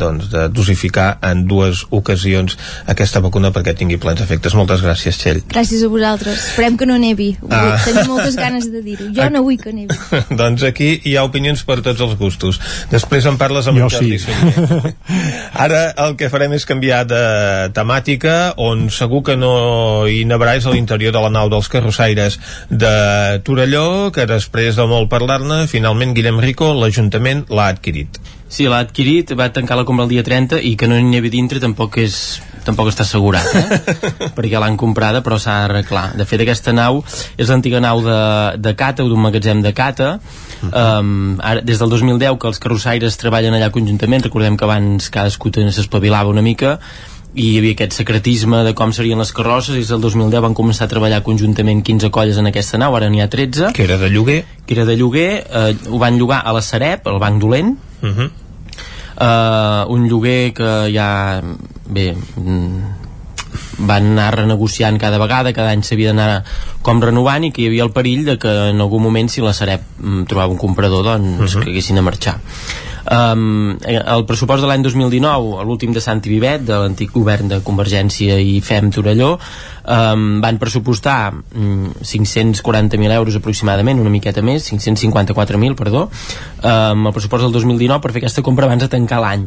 doncs, de dosificar en dues ocasions aquesta vacuna perquè tingui plens efectes. Moltes gràcies, Txell. Gràcies a vosaltres. Esperem que no nevi. Ah. Tenim moltes ganes de dir-ho. Jo no vull que nevi. (laughs) doncs aquí hi ha opinions per tots els gustos. Després en parles amb jo en Jordi sí. (laughs) Ara el que farem és canviar de temàtica on segur que no hi nevarà és a l'interior de la nau dels carrossaires de Torelló, que després de molt parlar-ne, finalment Guillem Rico, l'Ajuntament l'ha adquirit. Sí, l'ha adquirit, va tancar la compra el dia 30 i que no n'hi havia dintre tampoc és tampoc està assegurat, eh? (laughs) perquè l'han comprada però s'ha d'arreglar. De fet, aquesta nau és l'antiga nau de, de Cata o d'un magatzem de Cata um, ara, des del 2010 que els carrossaires treballen allà conjuntament recordem que abans cadascú s'espavilava una mica i hi havia aquest secretisme de com serien les carrosses i des del 2010 van començar a treballar conjuntament 15 colles en aquesta nau, ara n'hi ha 13 que era de lloguer que era de lloguer, eh, ho van llogar a la Sareb, al Banc Dolent uh -huh. uh, un lloguer que ja bé van anar renegociant cada vegada, cada any s'havia d'anar com renovant i que hi havia el perill de que en algun moment si la Sareb mm, trobava un comprador doncs uh -huh. que haguessin de marxar Um, el pressupost de l'any 2019 l'últim de Santi Vivet de l'antic govern de Convergència i FEM Torelló um, van pressupostar um, 540.000 euros aproximadament una miqueta més, 554.000 perdó. Um, el pressupost del 2019 per fer aquesta compra abans de tancar l'any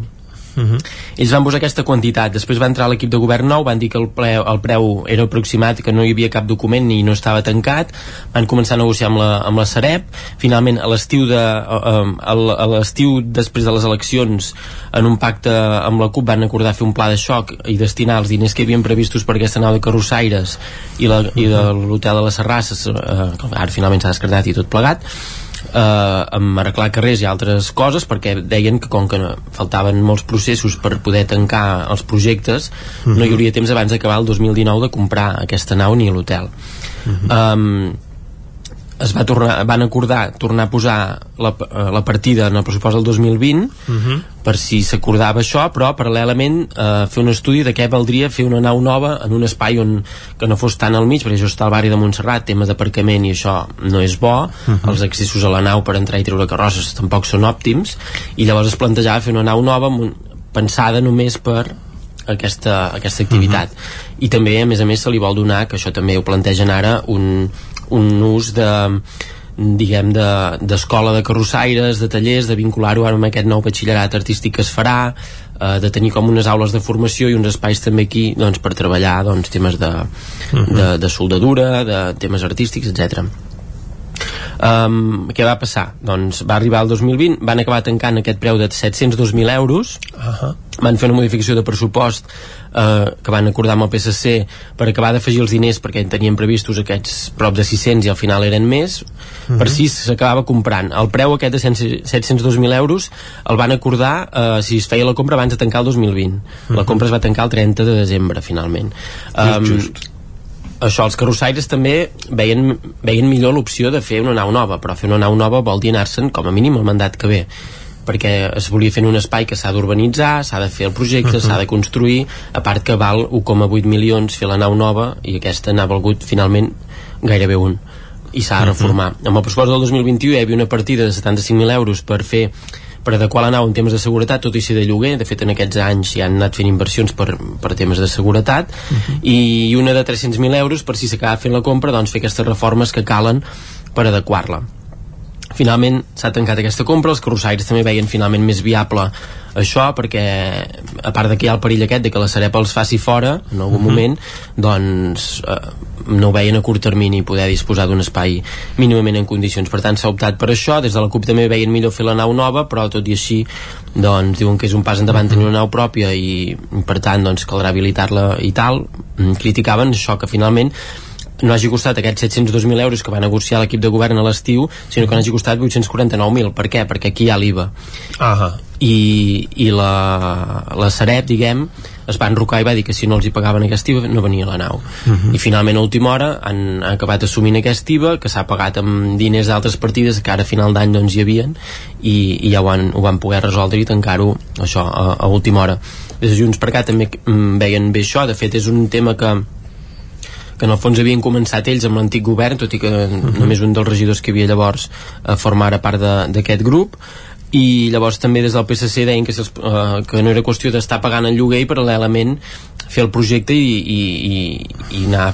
Uh -huh. ells van posar aquesta quantitat. Després va entrar l'equip de govern nou van dir que el, ple, el preu era aproximat que no hi havia cap document ni no estava tancat. Van començar a negociar amb la, amb la Sareb. Finalment a l'estiu de, a l'estiu després de les eleccions en un pacte amb la CUP van acordar fer un pla de xoc i destinar els diners que havien previstos per aquesta nau de carrossaires i, la, i de l'hotel de les Serrasses eh, ara finalment s'ha descartat i tot plegat eh, amb arreglar carrers i altres coses perquè deien que com que faltaven molts processos per poder tancar els projectes uh -huh. no hi hauria temps abans d'acabar el 2019 de comprar aquesta nau ni l'hotel uh -huh. um, es va tornar, van acordar tornar a posar la, eh, la partida en el pressupost del 2020 uh -huh. per si s'acordava això, però paral·lelament eh, fer un estudi de què valdria fer una nau nova en un espai on que no fos tan al mig, perquè això està al barri de Montserrat tema d'aparcament i això no és bo uh -huh. els accessos a la nau per entrar i treure carrosses tampoc són òptims i llavors es plantejava fer una nau nova pensada només per aquesta, aquesta activitat uh -huh. i també a més a més se li vol donar que això també ho plantegen ara un, un ús de diguem d'escola de, de carrossaires, de tallers, de vincular-ho amb aquest nou batxillerat artístic que es farà, eh, de tenir com unes aules de formació i uns espais també aquí doncs, per treballar doncs, temes de, uh -huh. de, de soldadura, de temes artístics, etc. Um, què va passar? Doncs va arribar el 2020, van acabar tancant aquest preu de 702.000 euros, uh -huh. van fer una modificació de pressupost eh, que van acordar amb el PSC per acabar d'afegir els diners perquè tenien previstos aquests prop de 600 i al final eren més uh -huh. per si s'acabava comprant el preu aquest de 702.000 euros el van acordar eh, si es feia la compra abans de tancar el 2020 uh -huh. la compra es va tancar el 30 de desembre finalment um, just, just això, els carrossaires també veien, veien millor l'opció de fer una nau nova, però fer una nau nova vol dir anar-se'n com a mínim el mandat que ve perquè es volia fer en un espai que s'ha d'urbanitzar, s'ha de fer el projecte, uh -huh. s'ha de construir, a part que val 1,8 milions fer la nau nova i aquesta n'ha valgut finalment gairebé un i s'ha de reformar. Uh -huh. Amb el pressupost del 2021 hi havia una partida de 75.000 euros per fer per adequar la nau en temes de seguretat, tot i ser de lloguer, de fet en aquests anys ja han anat fent inversions per, per temes de seguretat, uh -huh. i una de 300.000 euros per si s'acaba fent la compra, doncs fer aquestes reformes que calen per adequar-la finalment s'ha tancat aquesta compra, els carrossaires també veien finalment més viable això perquè a part de que hi ha el perill aquest de que la Sareb els faci fora en algun uh mhm. -huh. moment doncs eh, no veien a curt termini poder disposar d'un espai mínimament en condicions per tant s'ha optat per això, des de la CUP també veien millor fer la nau nova però tot i així doncs diuen que és un pas endavant tenir una nau pròpia i per tant doncs caldrà habilitar-la i tal mm, criticaven això que finalment no hagi costat aquests 702.000 euros que va negociar l'equip de govern a l'estiu, sinó que n'hagi costat 849.000. Per què? Perquè aquí hi ha l'IVA. Ah I, i la, la Sareb, diguem, es va enrocar i va dir que si no els hi pagaven aquest IVA no venia la nau. Uh mhm. -huh. I finalment a última hora han, han acabat assumint aquest IVA que s'ha pagat amb diners d'altres partides que ara a final d'any doncs hi havien i, i ja ho van, ho van poder resoldre i tancar-ho això a, a última hora. Des de Junts per Cat també mm, veien bé això, de fet és un tema que que en el fons havien començat ells amb l'antic govern, tot i que uh -huh. només un dels regidors que hi havia llavors eh, formara part d'aquest grup. I llavors també des del PSC deien que, eh, que no era qüestió d'estar pagant el lloguer i paral·lelament fer el projecte i, i, i, i anar a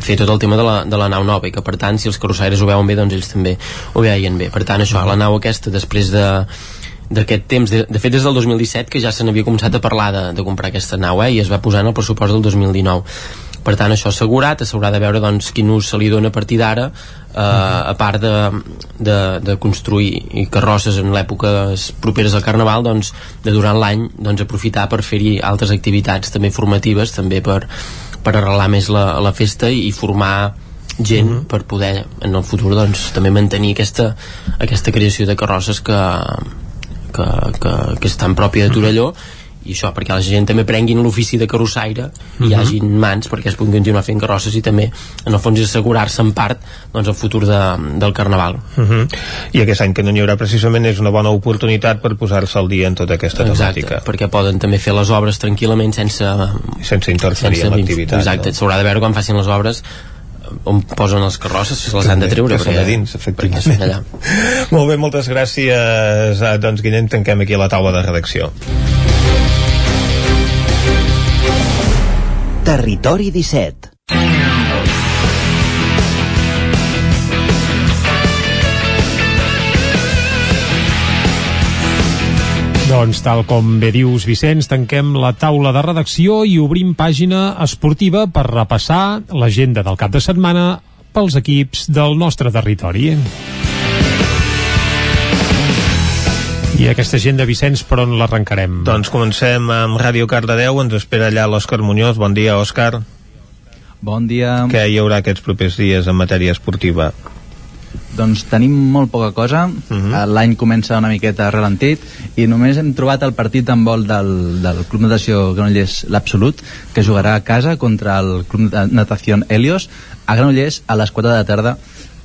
fer tot el tema de la, de la nau nova. I que per tant si els carrossaires ho veuen bé doncs ells també ho veien bé. Per tant això, la nau aquesta després de d'aquest temps, de, de fet des del 2017 que ja se n'havia començat a parlar de, de comprar aquesta nau eh, i es va posar en el pressupost del 2019 per tant això assegurat, s'haurà de veure doncs, quin ús se li dona a partir d'ara eh, a part de, de, de construir carrosses en l'èpoques properes al Carnaval doncs, de durant l'any doncs, aprofitar per fer-hi altres activitats també formatives també per, per arrelar més la, la festa i, formar gent uh -huh. per poder en el futur doncs, també mantenir aquesta, aquesta creació de carrosses que, que, que, que és tan pròpia de Torelló i això, perquè la gent també prenguin l'ofici de carrossaire i hi Mhm. hagin mans perquè es puguin continuar fent carrosses i també en el fons assegurar-se en part doncs, el futur de, del Carnaval Uh -huh. I aquest any que no n'hi haurà precisament és una bona oportunitat per posar-se al dia en tota aquesta temàtica. Exacte, perquè poden també fer les obres tranquil·lament sense... Sense interferir en l'activitat, Exacte, no? s'haurà de veure quan facin les obres on posen les carrosses, se les han de treure que són a dins, perquè són allà. (laughs) Molt bé, moltes gràcies. Eh, doncs, Guillem, tanquem aquí la taula de redacció. Territori 17 Doncs tal com bé dius, Vicenç, tanquem la taula de redacció i obrim pàgina esportiva per repassar l'agenda del cap de setmana pels equips del nostre territori. I aquesta agenda, Vicenç, per on l'arrencarem? Doncs comencem amb Ràdio Cardedeu, ens espera allà l'Òscar Muñoz. Bon dia, Òscar. Bon dia. Què hi haurà aquests propers dies en matèria esportiva? Doncs tenim molt poca cosa, uh -huh. l'any comença una miqueta ralentit i només hem trobat el partit en vol del, del Club Natació Granollers l'Absolut, que jugarà a casa contra el Club de Natació Helios a Granollers a les 4 de la tarda.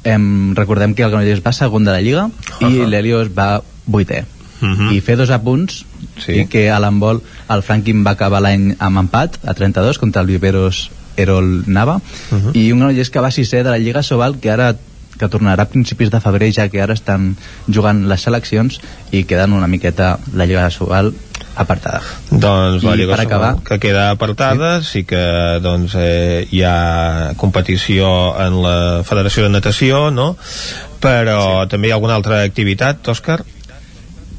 Em, recordem que el Granollers va segon de la Lliga uh -huh. i l'Helios va vuitè. Uh -huh. I fer dos apunts sí. i que a l'handbol el Franklin va acabar l'any amb empat a 32 contra el Viveros Erol Nava uh -huh. i un Granollers que va sisè de la Lliga Sobal que ara que tornarà a principis de febrer ja que ara estan jugant les seleccions i queden una miqueta la Lliga de Sobal apartada. Doncs la I Lliga per acabar- que queda apartada, sí, sí que doncs, eh, hi ha competició en la Federació de Natació, no? Però sí. també hi ha alguna altra activitat, Òscar?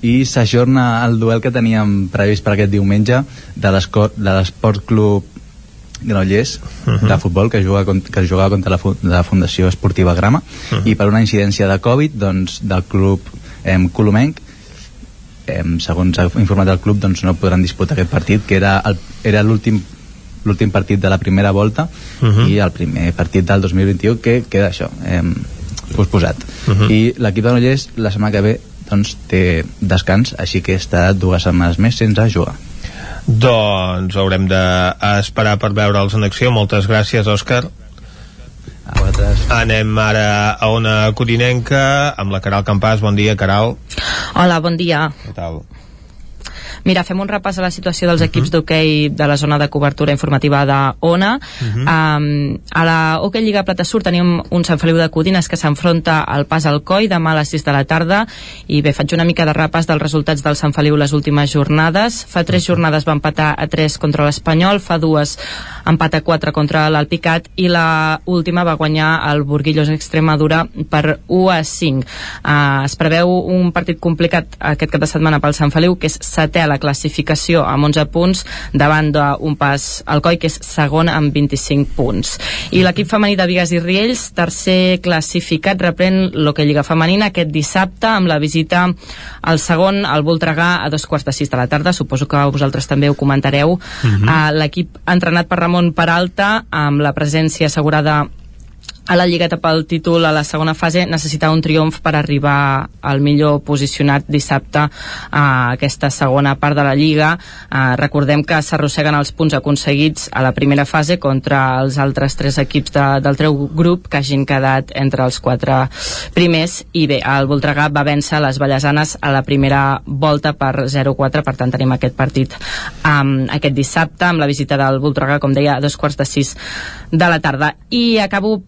I s'ajorna el duel que teníem previst per aquest diumenge de l'Esport Club Granollers uh -huh. de futbol que juga, que jugava contra la, fu la Fundació Esportiva Grama uh -huh. i per una incidència de Covid doncs, del club em, Colomenc em, segons ha informat el club doncs, no podran disputar aquest partit que era el- era l'últim l'últim partit de la primera volta uh. -huh. i el primer partit del 2021 que queda això em, posposat uh. -huh. i l'equip de Granollers la setmana que ve doncs, té descans així que està dues setmanes més sense jugar Doncs haurem d'esperar per veure'ls en acció. Moltes gràcies, Òscar. A vosaltres. Anem ara a una codinenca amb la Caral Campàs. Bon dia, Caral. Hola, bon dia. Què tal? Mira, fem un repàs a la situació dels equips d'hoquei de la zona de cobertura informativa de ONA. um, a la Hockey Lliga Plata Sur tenim un Sant Feliu de Codines que s'enfronta al pas al COI demà a les 6 de la tarda i bé, faig una mica de repàs dels resultats del Sant Feliu les últimes jornades. Fa tres jornades va empatar a 3 contra l'Espanyol, fa dues empat a 4 contra l'Alpicat i la última va guanyar el Burguillos Extremadura per 1 a 5. Uh, es preveu un partit complicat aquest cap de setmana pel Sant Feliu, que és setè la classificació amb 11 punts davant d'un pas al coi que és segon amb 25 punts. I l'equip femení de Vigues i Riells tercer classificat reprèn l'Hockey Lliga Femenina aquest dissabte amb la visita al segon al Voltregà a dos quarts de sis de la tarda. Suposo que vosaltres també ho comentareu. Mhm. uh, l'equip entrenat per Ramon Peralta amb la presència assegurada a la lligueta pel títol a la segona fase necessita un triomf per arribar al millor posicionat dissabte a aquesta segona part de la lliga. Eh, recordem que s'arrosseguen els punts aconseguits a la primera fase contra els altres tres equips de, del treu grup que hagin quedat entre els quatre primers. I bé, el Voltregà va vèncer les Ballasanes a la primera volta per 0-4 per tant tenim aquest partit um, aquest dissabte amb la visita del Voltregà com deia a dos quarts de sis de la tarda. I acabo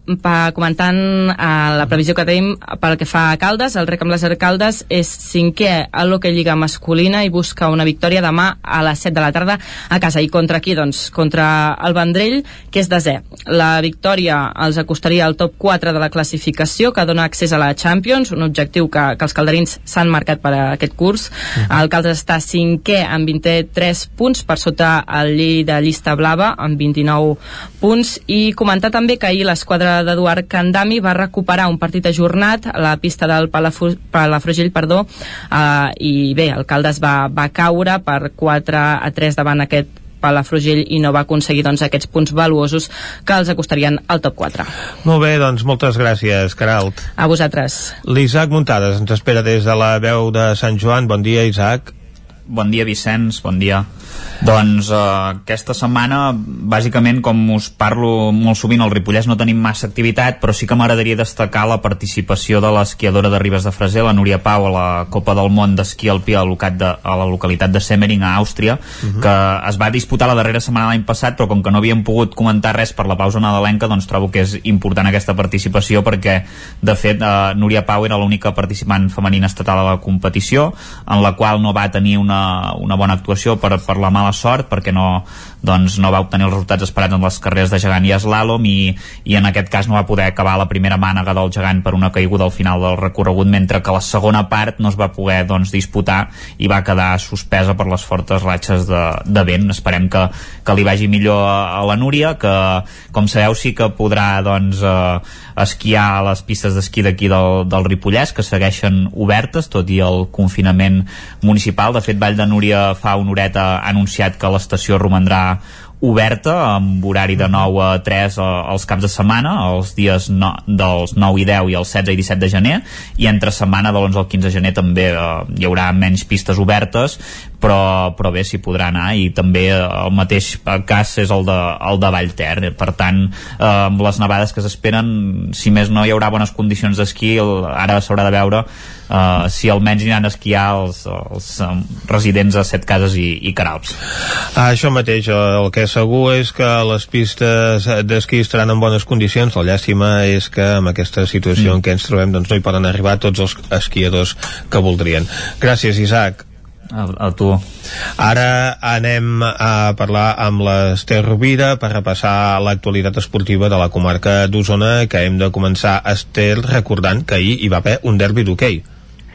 comentant uh, la previsió que tenim pel que fa a Caldes el rec amb les Caldes és cinquè a l'Hockey Lliga masculina i busca una victòria demà a les 7 de la tarda a casa i contra qui? Doncs contra el Vendrell que és desè. La victòria els acostaria al top 4 de la classificació que dona accés a la Champions un objectiu que, que els calderins s'han marcat per a aquest curs. El Caldes està cinquè amb 23 punts per sota el llei de llista blava amb 29 punts i comentar també que ahir l'esquadra d'Eduard Candami va recuperar un partit ajornat a la pista del Palafu Palafrugell perdó, uh, i bé, el Caldes va, va caure per 4 a 3 davant aquest Palafrugell i no va aconseguir doncs, aquests punts valuosos que els acostarien al top 4. Molt bé, doncs moltes gràcies, Caralt. A vosaltres. L'Isaac Muntades ens espera des de la veu de Sant Joan. Bon dia, Isaac. Bon dia, Vicenç, bon dia. Doncs eh, aquesta setmana, bàsicament, com us parlo molt sovint, al Ripollès no tenim massa activitat, però sí que m'agradaria destacar la participació de l'esquiadora de Ribes de Freser, la Núria Pau, a la Copa del Món d'esquí alpí a, de, a la localitat de Semmering, a Àustria, uh -huh. que es va disputar la darrera setmana l'any passat, però com que no havíem pogut comentar res per la pausa nadalenca, doncs trobo que és important aquesta participació perquè, de fet, eh, Núria Pau era l'única participant femenina estatal a la competició, en la qual no va tenir una, una bona actuació per, per la mala sort perquè no, doncs, no va obtenir els resultats esperats en les carreres de gegant i eslàlom i, i en aquest cas no va poder acabar la primera mànega del gegant per una caiguda al final del recorregut mentre que la segona part no es va poder doncs, disputar i va quedar suspesa per les fortes ratxes de, de vent. Esperem que, que li vagi millor a, a la Núria que com sabeu sí que podrà doncs, eh, esquiar a les pistes d'esquí d'aquí del, del Ripollès que segueixen obertes tot i el confinament municipal. De fet Vall de Núria fa una horeta ha anunciat que l'estació romandrà oberta amb horari de 9 a 3 els caps de setmana, els dies no, dels 9 i 10 i els 16 i 17 de gener i entre setmana de l'11 al 15 de gener també eh, hi haurà menys pistes obertes però, però bé, s'hi podrà anar i també eh, el mateix cas és el de, el de Vallter per tant, eh, amb les nevades que s'esperen si més no hi haurà bones condicions d'esquí ara s'haurà de veure uh, si almenys aniran a esquiar els, els um, residents a Set Cases i, i Caralps. Ah, això mateix, el que segur és que les pistes d'esquí estaran en bones condicions, la llàstima és que amb aquesta situació mm. en què ens trobem doncs no hi poden arribar tots els esquiadors que voldrien. Gràcies, Isaac. A, a tu. Ara anem a parlar amb l'Ester Rovira per repassar l'actualitat esportiva de la comarca d'Osona que hem de començar,Ester, recordant que ahir hi va haver un derbi d'hoquei.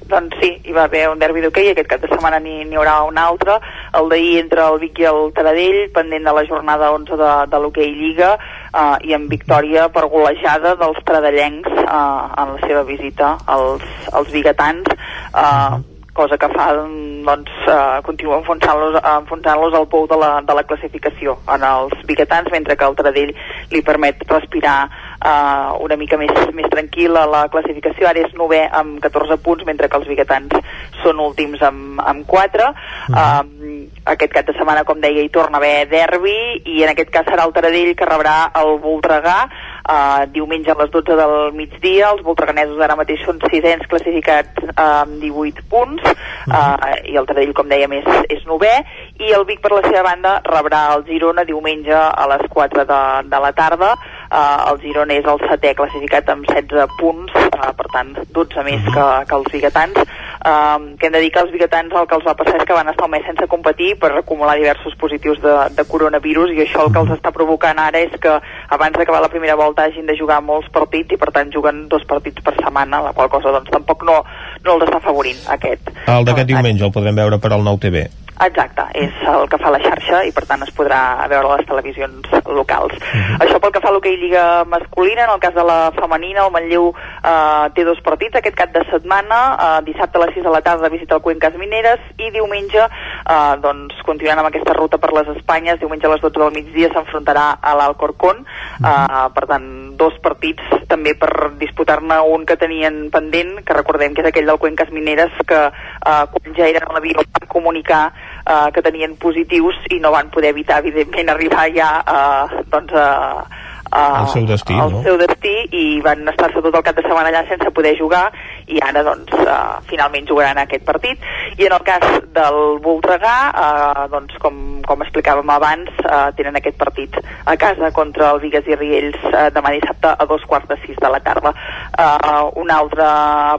Doncs sí, hi va haver un derbi d'hoquei, aquest cap de setmana n'hi haurà un altre, el d'ahir entre el Vic i el Taradell, pendent de la jornada 11 de, de l'hoquei Lliga, uh, i amb victòria per golejada dels tradellencs uh, en la seva visita als, als biguetans, uh, cosa que fa doncs, uh, continua enfonsant-los enfonsant al pou de la, de la classificació en els biguetans, mentre que el Taradell li permet respirar uh, una mica més, més tranquil·la la classificació, ara és novè amb 14 punts, mentre que els biguetans són últims amb, amb 4 uh -huh. uh, aquest cap de setmana, com deia, hi torna a haver derbi i en aquest cas serà el Taradell que rebrà el Voltregà uh, diumenge a les 12 del migdia. Els voltreganesos ara mateix són sisens classificats uh, amb 18 punts uh, i el Taradell com dèiem és, és novè. I el Vic per la seva banda rebrà el Girona diumenge a les 4 de, de la tarda uh, el Girona és el setè classificat amb 16 punts uh, per tant 12 més que, que els biguetans uh, que hem de dir que els biguetans el que els va passar és que van estar un mes sense competir per acumular diversos positius de, de coronavirus i això el que els està provocant ara és que abans d'acabar la primera volta hagin de jugar molts partits i per tant juguen dos partits per setmana, la qual cosa doncs tampoc no, no els està afavorint aquest. El d'aquest diumenge el podrem veure per al nou TV. Exacte, és el que fa la xarxa i per tant es podrà veure a les televisions locals. Uh mhm. -huh. Això pel que fa a l'hoquei Lliga masculina, en el cas de la femenina, el Manlleu eh, té dos partits aquest cap de setmana, eh, dissabte a les 6 de la tarda visita el Cuencas Mineres i diumenge, eh, doncs, continuant amb aquesta ruta per les Espanyes, diumenge a les 12 del migdia s'enfrontarà a l'Alcorcón, uh -huh. eh, per tant, dos partits també per disputar-ne un que tenien pendent, que recordem que és aquell del Cuencas Mineres, que eh, quan ja eren a l'avió van comunicar eh, que tenien positius i no van poder evitar, evidentment, arribar ja eh, doncs, a, uh, el seu destí, el no? seu destí i van estar-se tot el cap de setmana allà sense poder jugar i ara doncs uh, finalment jugaran aquest partit. I en el cas del Voltregà uh, doncs com, com explicàvem abans uh, tenen aquest partit a casa contra el Vigues i Riells uh, demà dissabte a dos quarts de sis de la tarda. Uh, un altre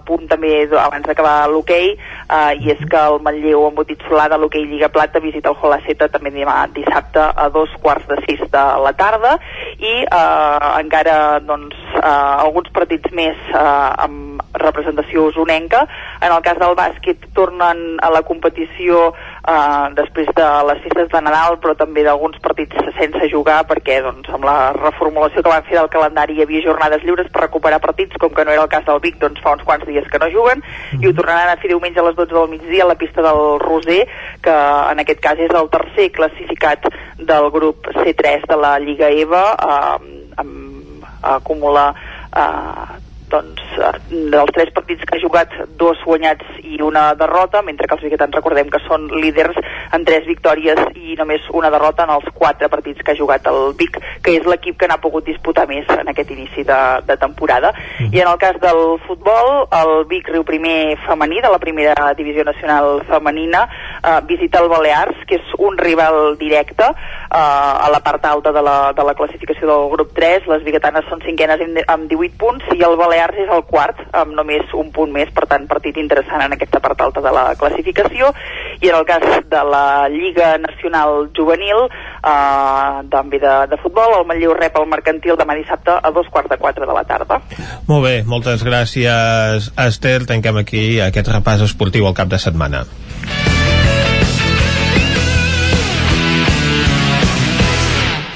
punt també abans d'acabar l'hoquei uh, i és que el Manlleu embotit solar de l'hoquei Lliga Plata visita el Holaceta també demà dissabte a dos quarts de sis de la tarda. I uh, encara doncs, uh, alguns partits més uh, amb representació usonenca. En el cas del bàsquet tornen a la competició eh, després de les festes de Nadal, però també d'alguns partits sense jugar, perquè doncs, amb la reformulació que van fer del calendari hi havia jornades lliures per recuperar partits, com que no era el cas del Vic, doncs fa uns quants dies que no juguen, i ho tornaran a fer diumenge a les 12 del migdia a la pista del Roser, que en aquest cas és el tercer classificat del grup C3 de la Lliga EVA, eh, amb, acumula eh, doncs, eh, dels tres partits que ha jugat, dos guanyats i una derrota, mentre que els biguetans recordem que són líders en tres victòries i només una derrota en els quatre partits que ha jugat el Vic, que és l'equip que n'ha pogut disputar més en aquest inici de, de temporada. Mm. I en el cas del futbol, el Vic Riu Primer femení de la primera divisió nacional femenina eh, visita el Balears, que és un rival directe eh, a la part alta de la, de la classificació del grup 3. Les biguetanes són cinquenes amb 18 punts i el Balears és el quart amb només un punt més, per tant partit interessant en aquesta part alta de la classificació i en el cas de la Lliga Nacional Juvenil eh, també de, de futbol, el Manlleu rep el Mercantil demà dissabte a dos quarts de quatre de la tarda. Molt bé, moltes gràcies Esther, tanquem aquí aquest repàs esportiu al cap de setmana.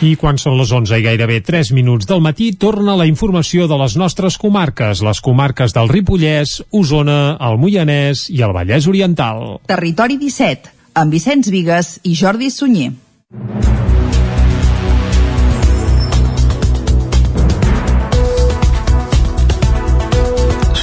I quan són les 11 i gairebé 3 minuts del matí, torna la informació de les nostres comarques, les comarques del Ripollès, Osona, el Moianès i el Vallès Oriental. Territori 17, amb Vicenç Vigues i Jordi Sunyer.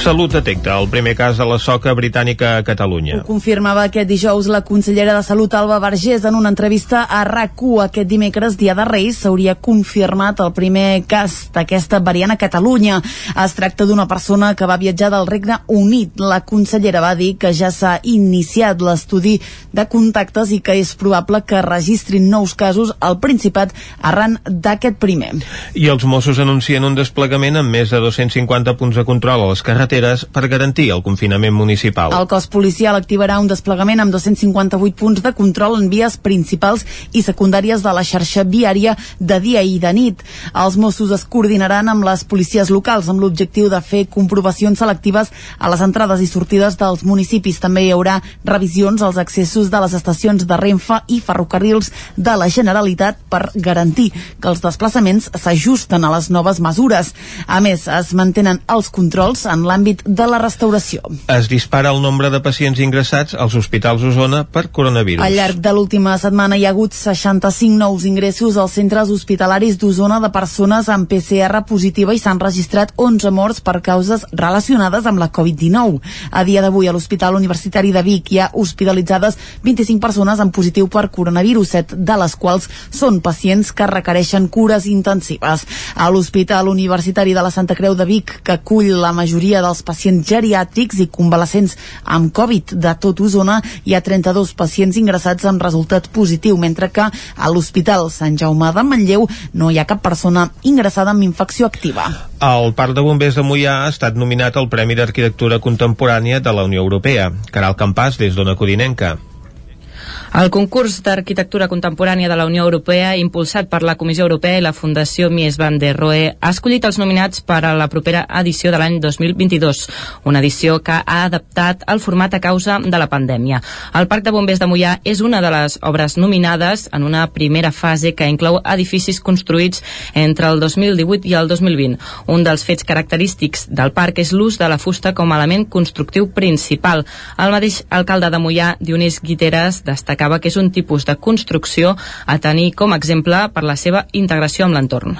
Salut detecta el primer cas de la soca britànica a Catalunya. Ho confirmava aquest dijous la consellera de Salut Alba Vergés en una entrevista a RAC1 aquest dimecres, dia de Reis, s'hauria confirmat el primer cas d'aquesta variant a Catalunya. Es tracta d'una persona que va viatjar del Regne Unit. La consellera va dir que ja s'ha iniciat l'estudi de contactes i que és probable que registrin nous casos al Principat arran d'aquest primer. I els Mossos anuncien un desplegament amb més de 250 punts de control a les carreteres carreteres per garantir el confinament municipal. El cos policial activarà un desplegament amb 258 punts de control en vies principals i secundàries de la xarxa viària de dia i de nit. Els Mossos es coordinaran amb les policies locals amb l'objectiu de fer comprovacions selectives a les entrades i sortides dels municipis. També hi haurà revisions als accessos de les estacions de Renfe i ferrocarrils de la Generalitat per garantir que els desplaçaments s'ajusten a les noves mesures. A més, es mantenen els controls en l'àmbit l'àmbit de la restauració. Es dispara el nombre de pacients ingressats als hospitals Osona per coronavirus. Al llarg de l'última setmana hi ha hagut 65 nous ingressos als centres hospitalaris d'Osona de persones amb PCR positiva i s'han registrat 11 morts per causes relacionades amb la Covid-19. A dia d'avui a l'Hospital Universitari de Vic hi ha hospitalitzades 25 persones amb positiu per coronavirus, 7 de les quals són pacients que requereixen cures intensives. A l'Hospital Universitari de la Santa Creu de Vic, que acull la majoria de dels pacients geriàtrics i convalescents amb Covid de tot Osona hi ha 32 pacients ingressats amb resultat positiu, mentre que a l'Hospital Sant Jaume de Manlleu no hi ha cap persona ingressada amb infecció activa. El Parc de Bombers de Mollà ha estat nominat al Premi d'Arquitectura Contemporània de la Unió Europea. Caral Campàs, des d'Ona Codinenca. El concurs d'arquitectura contemporània de la Unió Europea, impulsat per la Comissió Europea i la Fundació Mies van der Rohe, ha escollit els nominats per a la propera edició de l'any 2022, una edició que ha adaptat el format a causa de la pandèmia. El Parc de Bombers de Mollà és una de les obres nominades en una primera fase que inclou edificis construïts entre el 2018 i el 2020. Un dels fets característics del parc és l'ús de la fusta com a element constructiu principal. El mateix alcalde de Mollà, Dionís Guiteres, destaca destacava que és un tipus de construcció a tenir com a exemple per la seva integració amb l'entorn.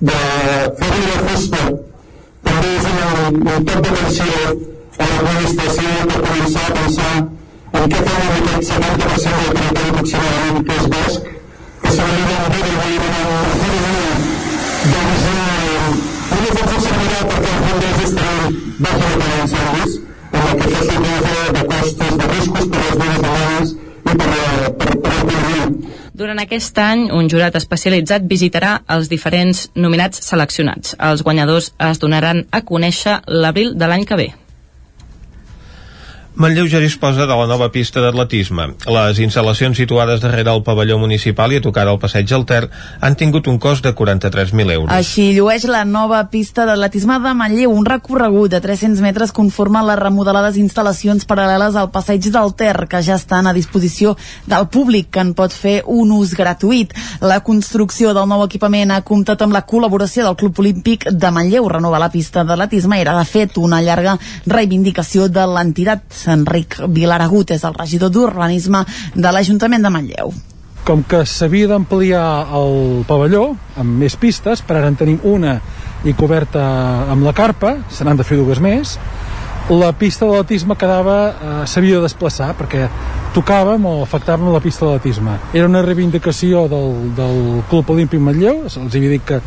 de per a en què fem aquest 70% del territori aproximadament que és bosc, que s'hauria de dir de doncs eh, una funció servirà perquè els bombers estaran baix de incendis, en el que de costes, de riscos per les dues vegades i per, per, per l'economia. Durant aquest any, un jurat especialitzat visitarà els diferents nominats seleccionats. Els guanyadors es donaran a conèixer l'abril de l'any que ve. Manlleu ja disposa de la nova pista d'atletisme. Les instal·lacions situades darrere el pavelló municipal i a tocar del passeig al Ter han tingut un cost de 43.000 euros. Així llueix la nova pista d'atletisme de Manlleu, un recorregut de 300 metres conforma les remodelades instal·lacions paral·leles al passeig del Ter, que ja estan a disposició del públic, que en pot fer un ús gratuït. La construcció del nou equipament ha comptat amb la col·laboració del Club Olímpic de Manlleu. Renovar la pista d'atletisme era, de fet, una llarga reivindicació de l'entitat Enric Vilaragut és el regidor d'Urbanisme de l'Ajuntament de Manlleu. com que s'havia d'ampliar el pavelló amb més pistes, per ara en tenim una i coberta amb la carpa, se n'han de fer dues més, la pista de l'atisme quedava, eh, s'havia de desplaçar perquè tocàvem o afectàvem la pista de l'atisme. Era una reivindicació del, del Club Olímpic Matlleu, els havia dit que,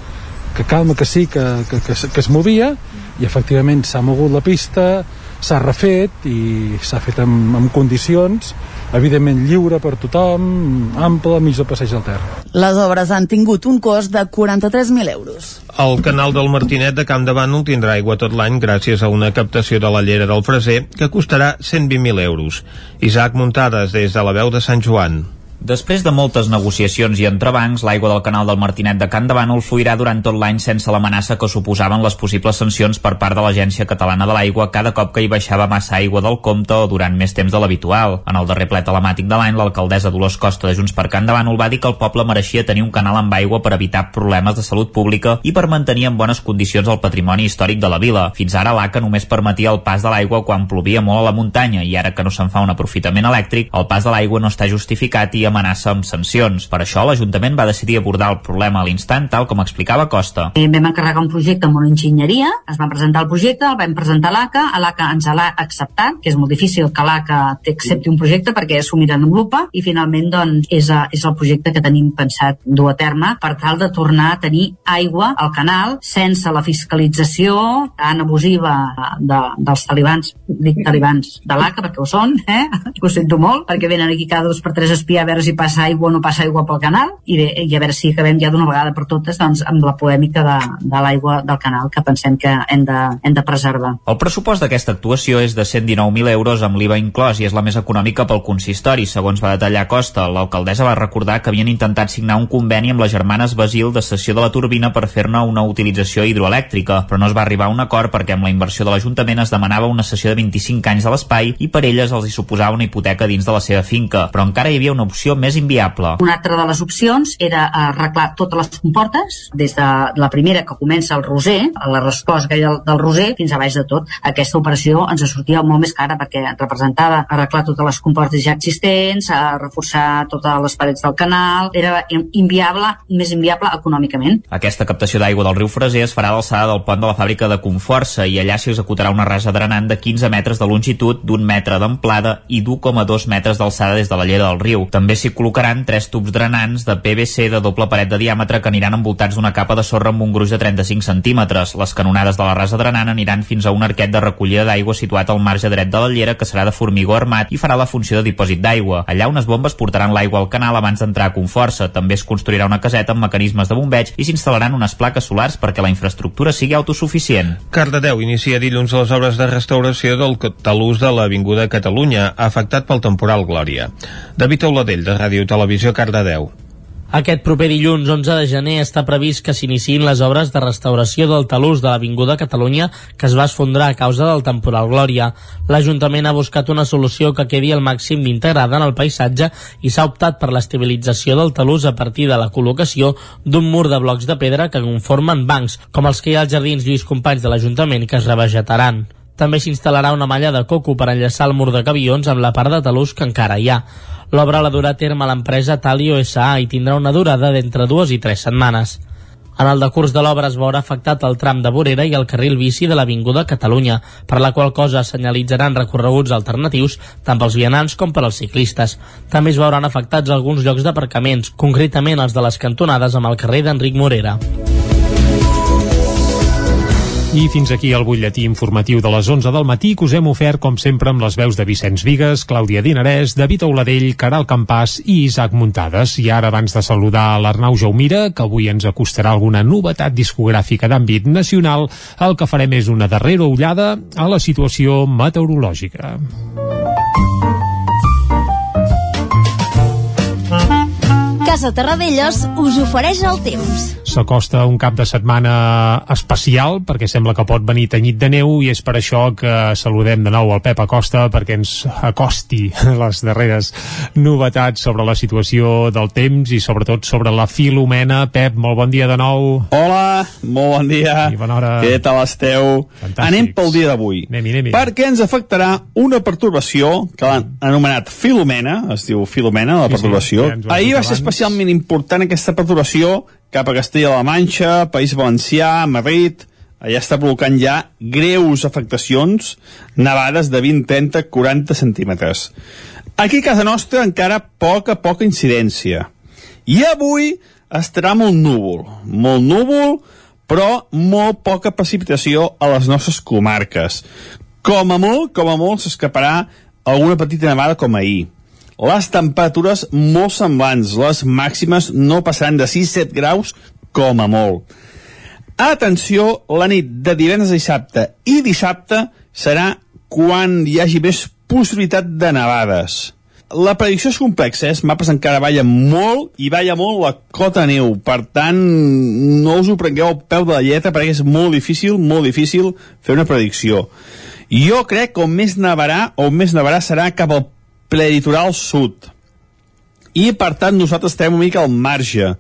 que calma, que sí, que, que, que, que es movia, i efectivament s'ha mogut la pista, s'ha refet i s'ha fet amb, amb condicions evidentment lliure per tothom, ample, mig del passeig del Ter. Les obres han tingut un cost de 43.000 euros. El canal del Martinet de Camp de Bànol tindrà aigua tot l'any gràcies a una captació de la llera del Freser que costarà 120.000 euros. Isaac Muntades des de la veu de Sant Joan. Després de moltes negociacions i entrebancs, l'aigua del canal del Martinet de Can de Bànol fluirà durant tot l'any sense l'amenaça que suposaven les possibles sancions per part de l'Agència Catalana de l'Aigua cada cop que hi baixava massa aigua del compte o durant més temps de l'habitual. En el darrer ple telemàtic de l'any, l'alcaldessa Dolors Costa de Junts per Can de Bànol va dir que el poble mereixia tenir un canal amb aigua per evitar problemes de salut pública i per mantenir en bones condicions el patrimoni històric de la vila. Fins ara l'ACA només permetia el pas de l'aigua quan plovia molt a la muntanya i ara que no se'n fa un aprofitament elèctric, el pas de l'aigua no està justificat i amenaça amb sancions. Per això l'Ajuntament va decidir abordar el problema a l'instant, tal com explicava Costa. Eh, vam encarregar un projecte amb una enginyeria, es va presentar el projecte, el vam presentar a l'ACA, a l'ACA ens l'ha acceptat, que és molt difícil que l'ACA t'accepti un projecte perquè s'ho miren amb lupa, i finalment doncs, és, a, és el projecte que tenim pensat dur a terme per tal de tornar a tenir aigua al canal sense la fiscalització tan abusiva de, dels talibans, dic talibans de l'ACA perquè ho són, eh? (laughs) ho sento molt, perquè venen aquí cada dos per tres a espiar a veure si passa aigua o no passa aigua pel canal i, bé, i a veure si acabem ja d'una vegada per totes doncs, amb la polèmica de, de l'aigua del canal que pensem que hem de, hem de preservar. El pressupost d'aquesta actuació és de 119.000 euros amb l'IVA inclòs i és la més econòmica pel consistori, segons va detallar Costa. L'alcaldessa va recordar que havien intentat signar un conveni amb les germanes Basil de cessió de la turbina per fer-ne una utilització hidroelèctrica, però no es va arribar a un acord perquè amb la inversió de l'Ajuntament es demanava una sessió de 25 anys de l'espai i per elles els hi suposava una hipoteca dins de la seva finca, però encara hi havia una opció més inviable. Una altra de les opcions era arreglar totes les comportes, des de la primera que comença el Roser, la resclosa del, del Roser, fins a baix de tot. Aquesta operació ens sortia molt més cara perquè representava arreglar totes les comportes ja existents, a reforçar totes les parets del canal, era inviable, més inviable econòmicament. Aquesta captació d'aigua del riu Freser es farà a l'alçada del pont de la fàbrica de Conforça i allà s'hi executarà una rasa drenant de 15 metres de longitud, d'un metre d'amplada i d'1,2 metres d'alçada des de la llera del riu. També s'hi col·locaran tres tubs drenants de PVC de doble paret de diàmetre que aniran envoltats d'una capa de sorra amb un gruix de 35 centímetres. Les canonades de la rasa drenant aniran fins a un arquet de recollida d'aigua situat al marge dret de la llera que serà de formigó armat i farà la funció de dipòsit d'aigua. Allà unes bombes portaran l'aigua al canal abans d'entrar a Conforça. També es construirà una caseta amb mecanismes de bombeig i s'instal·laran unes plaques solars perquè la infraestructura sigui autosuficient. Cardedeu inicia dilluns les obres de restauració del talús de l'Avinguda Catalunya, afectat pel temporal Glòria. David Auladell, de Ràdio Televisió, Cardedeu. Aquest proper dilluns 11 de gener està previst que s'iniciïn les obres de restauració del talús de l'Avinguda Catalunya que es va esfondrar a causa del temporal Glòria. L'Ajuntament ha buscat una solució que quedi al màxim d'integrada en el paisatge i s'ha optat per l'estabilització del talús a partir de la col·locació d'un mur de blocs de pedra que conformen bancs, com els que hi ha als jardins Lluís Companys de l'Ajuntament que es revegetaran. També s'instal·larà una malla de coco per enllaçar el mur de cavions amb la part de talús que encara hi ha. L'obra la durà a terme l'empresa Talio S.A. i tindrà una durada d'entre dues i tres setmanes. En el decurs de l'obra es veurà afectat el tram de Vorera i el carril bici de l'Avinguda Catalunya, per la qual cosa senyalitzaran recorreguts alternatius tant pels vianants com per als ciclistes. També es veuran afectats alguns llocs d'aparcaments, concretament els de les cantonades amb el carrer d'Enric Morera. I fins aquí el butlletí informatiu de les 11 del matí que us hem ofert, com sempre, amb les veus de Vicenç Vigues, Clàudia Dinarès, David Auladell, Caral Campàs i Isaac Muntades. I ara, abans de saludar l'Arnau Jaumira, que avui ens acostarà alguna novetat discogràfica d'àmbit nacional, el que farem és una darrera ullada a la situació meteorològica. Casa Terradellos us ofereix el temps. s'acosta un cap de setmana especial perquè sembla que pot venir tenyit de neu i és per això que saludem de nou el Pep Acosta perquè ens acosti (laughs) les darreres novetats sobre la situació del temps i sobretot sobre la Filomena. Pep, molt bon dia de nou. Hola, molt bon dia. I bona hora. Què tal esteu? Fantàstics. Anem pel dia d'avui. Anem-hi, anem-hi. Perquè ens afectarà una pertorbació que l'han anomenat Filomena, es diu Filomena, la Sí, sí, pertorbació. ja Ahir va ser abans. Especialment important aquesta pertorbació cap a Castella-La Manxa, País Valencià, Madrid... Allà està provocant ja greus afectacions, nevades de 20, 30, 40 centímetres. Aquí a casa nostra encara poca, poca incidència. I avui estarà molt núvol, molt núvol, però molt poca precipitació a les nostres comarques. Com a molt, com a molt, s'escaparà alguna petita nevada com ahir. Les temperatures molt semblants, les màximes no passaran de 6-7 graus com a molt. Atenció, la nit de divendres a dissabte i dissabte serà quan hi hagi més possibilitat de nevades. La predicció és complexa, eh? els mapes encara ballen molt i balla molt la cota neu, per tant no us ho prengueu al peu de la lletra perquè és molt difícil, molt difícil fer una predicció. Jo crec que on més nevarà, on més nevarà serà cap al preditoral sud. I per tant nosaltres estem una mica al marge.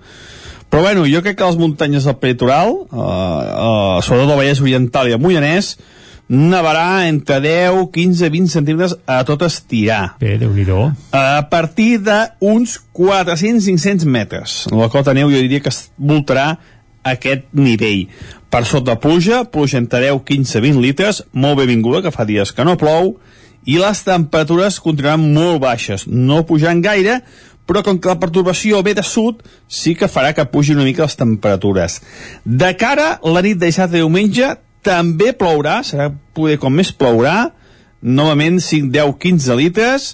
Però bueno, jo crec que les muntanyes del peritoral, eh, eh, sobretot el Vallès Oriental i el Moianès, nevarà entre 10, 15, 20 centímetres a tot estirar. Bé, déu nhi A partir d'uns 400-500 metres. La cota neu jo diria que es voltarà aquest nivell. Per sota pluja, pluja entre 10, 15, 20 litres, molt benvinguda, que fa dies que no plou, i les temperatures continuaran molt baixes, no pujant gaire, però com que la pertorbació ve de sud, sí que farà que pugi una mica les temperatures. De cara la nit de dissabte i diumenge també plourà, serà poder com més plourà, novament 5, 10, 15 litres,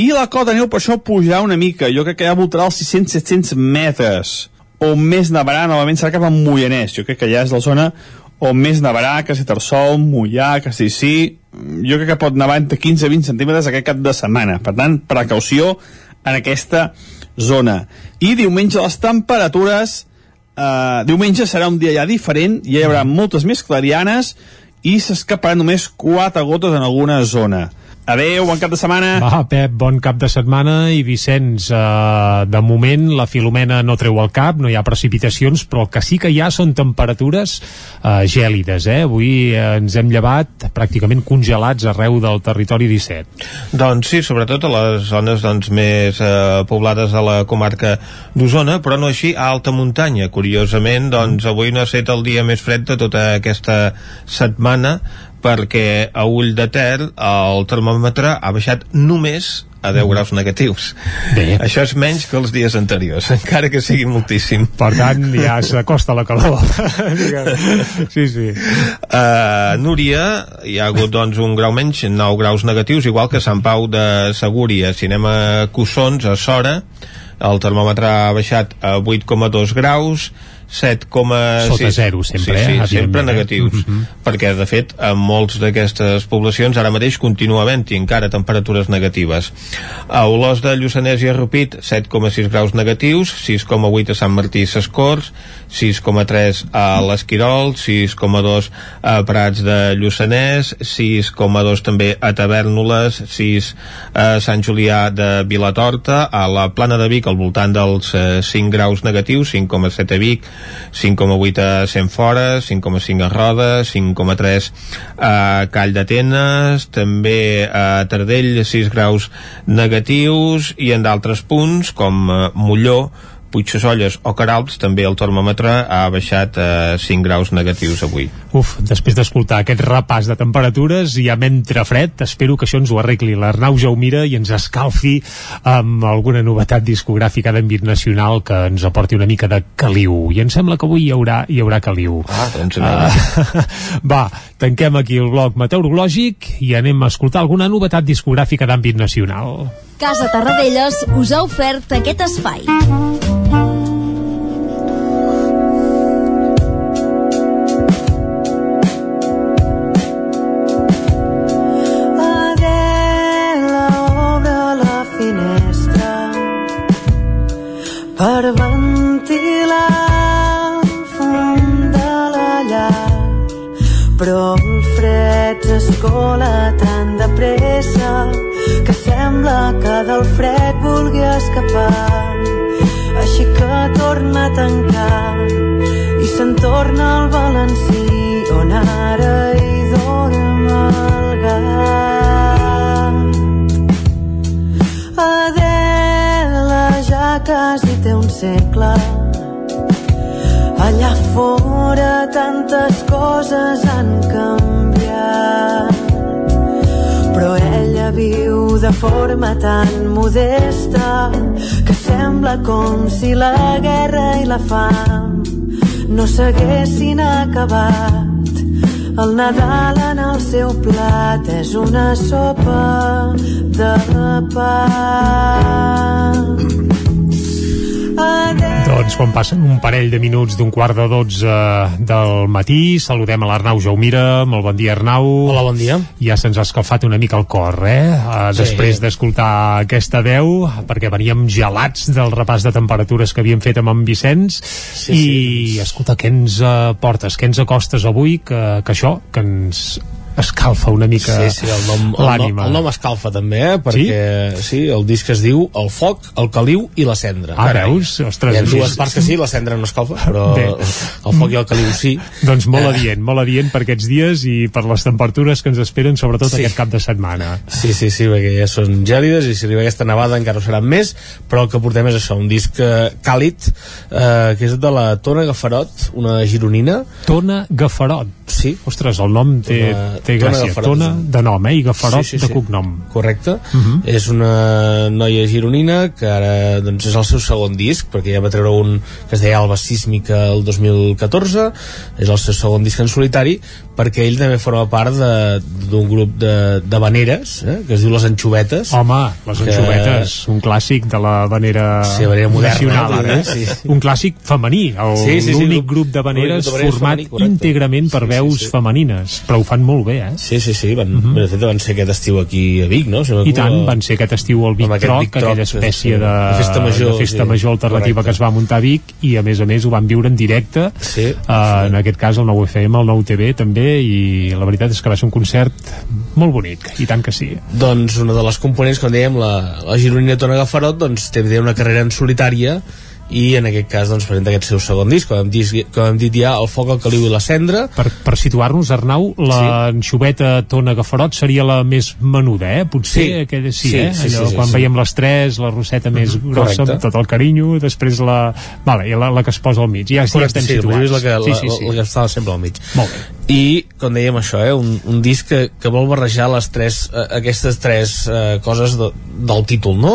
i la cota neu per això pujarà una mica, jo crec que ja voltarà els 600-700 metres, on més nevarà novament serà cap a Moianès, jo crec que allà és la zona on més nevarà, Castellterçol, Mollà, Castellcí, jo crec que pot nevar entre 15 i 20 centímetres aquest cap de setmana, per tant, precaució en aquesta zona. I diumenge les temperatures Uh, diumenge serà un dia ja diferent, ja hi haurà moltes més clarianes i s'escaparan només quatre gotes en alguna zona. Adeu, bon cap de setmana. Va, Pep, bon cap de setmana i Vicenç, eh, de moment la Filomena no treu el cap, no hi ha precipitacions, però el que sí que hi ha són temperatures eh, gèlides, eh? Avui eh, ens hem llevat pràcticament congelats arreu del territori 17. Doncs sí, sobretot a les zones doncs, més eh, poblades de la comarca d'Osona, però no així a alta muntanya. Curiosament, doncs, avui no ha estat el dia més fred de tota aquesta setmana, perquè a ull de ter el termòmetre ha baixat només a 10 graus negatius. Bé. Això és menys que els dies anteriors, (laughs) encara que sigui moltíssim. Per tant, ja s'acosta la calor. (laughs) sí, sí. Uh, Núria, hi ha hagut doncs, un grau menys, 9 graus negatius, igual que Sant Pau de Segúria. Si anem a Cussons, a Sora, el termòmetre ha baixat a 8,2 graus, 7, Sota zero, sempre, sí, sí, eh? sempre negatius Mhm. perquè de fet en molts d'aquestes poblacions ara mateix continua havent-hi encara temperatures negatives a Olors de Lluçanès i a Rupit 7,6 graus negatius 6,8 a Sant Martí i Sescors 6,3 a l'Esquirol 6,2 a Prats de Lluçanès 6,2 també a Tavernoles 6 a Sant Julià de Vilatorta a la Plana de Vic al voltant dels eh, 5 graus negatius 5,7 a Vic 5,8 a Centfora 5,5 a Roda 5,3 a Call d'Atenes també a Tardell 6 graus negatius i en d'altres punts com eh, Molló Puigsesolles o Caralps també el termòmetre ha baixat a 5 graus negatius avui. Uf, després d'escoltar aquest repàs de temperatures i amb entre fred, espero que això ens ho arregli l'Arnau ja ho mira i ens escalfi amb alguna novetat discogràfica d'àmbit nacional que ens aporti una mica de caliu. I em sembla que avui hi haurà, hi haurà caliu. Ah, doncs Uh, (laughs) va, tanquem aquí el bloc meteorològic i anem a escoltar alguna novetat discogràfica d'àmbit nacional. Casa Tarradellas us ha ofert aquest espai. per ventilar el fum de la llar. Però el fred s'escola tan de pressa que sembla que del fred vulgui escapar. Així que torna a tancar i se'n torna al balancí on ara hi quasi té un segle. Allà fora tantes coses han canviat. Però ella viu de forma tan modesta que sembla com si la guerra i la fam no s'haguessin acabat. El Nadal en el seu plat és una sopa de pa. Doncs quan passen un parell de minuts d'un quart de dotze del matí, saludem a l'Arnau Jaumira. Molt bon dia, Arnau. Hola, bon dia. Ja se'ns ha escalfat una mica el cor, eh? Uh, Sí. Després d'escoltar aquesta veu, perquè veníem gelats del repàs de temperatures que havíem fet amb en Vicenç. Sí, I, sí. escolta, què ens uh, portes, què ens acostes avui, que, que això, que ens escalfa una mica Sí, sí, el nom, el, nom, l'ànima. el nom escalfa també, eh? perquè sí? el disc es diu El foc, el caliu i la cendra. Ah, veus? Ostres, Hi ha dues parts que sí, la cendra no escalfa, però Bé. el foc i el caliu sí. Doncs molt adient, molt adient per aquests dies i per les temperatures que ens esperen, sobretot Sí. aquest cap de setmana. Sí, sí, sí, perquè ja són gèlides i si arriba aquesta nevada encara ho seran més, però el que portem és això, un disc eh, càlid, eh, que és de la Tona Gafarot, una gironina. Tona Gafarot. Sí. Ostres, el nom té, Tona- té Tona gràcia. Gafarot Tona de nom, eh? I Gafarot Sí, sí, de sí. cognom. Correcte. Uh -huh. És una noia gironina que ara doncs, és el seu segon disc, perquè ja va treure un que es deia Alba Sísmica el 2014, és el seu segon disc en solitari, perquè ell també forma part de- d'un grup de, de veneres, eh, que es diu Les Anxovetes. Home, les que- anxovetes, un clàssic de la vanera Sí, vanera moderna, nacional, eh, eh? sí, sí. Un clàssic femení, el- Sí, sí, sí, l'únic grup- grup de l'únic de veneres format femení, correcte. íntegrament per Sí, sí, veus sí. femenines, però ho fan molt bé, eh? Sí, sí, sí, van, uh -huh. de fet van ser aquest estiu aquí a Vic, no? Si I tant, van ser aquest estiu al Vic Troc, Vic aquella sí, espècie sí. de, De festa major, de festa sí, major alternativa correcte. que es va muntar a Vic i a més a més ho van viure en directe sí, uh, en aquest cas el nou FM, el nou TV també i la veritat és que va ser un concert molt bonic, i tant que sí. Doncs una de les components, com dèiem, la, la gironina Tona Gafarot, doncs té una carrera en solitària i en aquest cas doncs, presenta aquest seu segon disc, com hem, dit, com hem dit ja, El foc, el caliu i la cendra. per, per situar-nos, Arnau, l'anxoveta sí. Tona Gafarot seria la més menuda, eh? Potser Sí. aquella sí, Sí, eh? sí, Allò, sí, sí, quan sí. veiem les tres, la roseta més grossa, amb correcte. tot el carinyo, després la... Vale, i la, la que es posa al mig. Ja, ja Correcte, estem sí, situats. la que, la, sí, sí, sí. la que estava sempre al mig. Molt bé. I, com dèiem això, eh, un, un disc que, que vol barrejar les tres, eh, aquestes tres eh, coses de, del títol, no?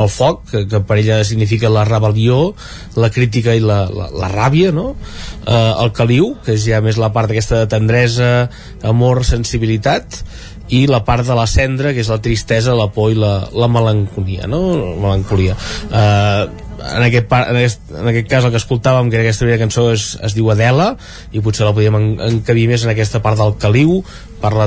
El foc, que, que per ella significa la rebel·lió, la crítica i la, la, la ràbia, no? Eh, el caliu, que és ja més la part aquesta de tendresa, amor, sensibilitat, i la part de la cendra, que és la tristesa, la por i la, la melancolia, no? La melancolia. Eh, en aquest, par, en, aquest, en aquest cas el que escoltàvem que era aquesta primera cançó es, es diu Adela i potser la podíem en, encabir més en aquesta part del caliu parla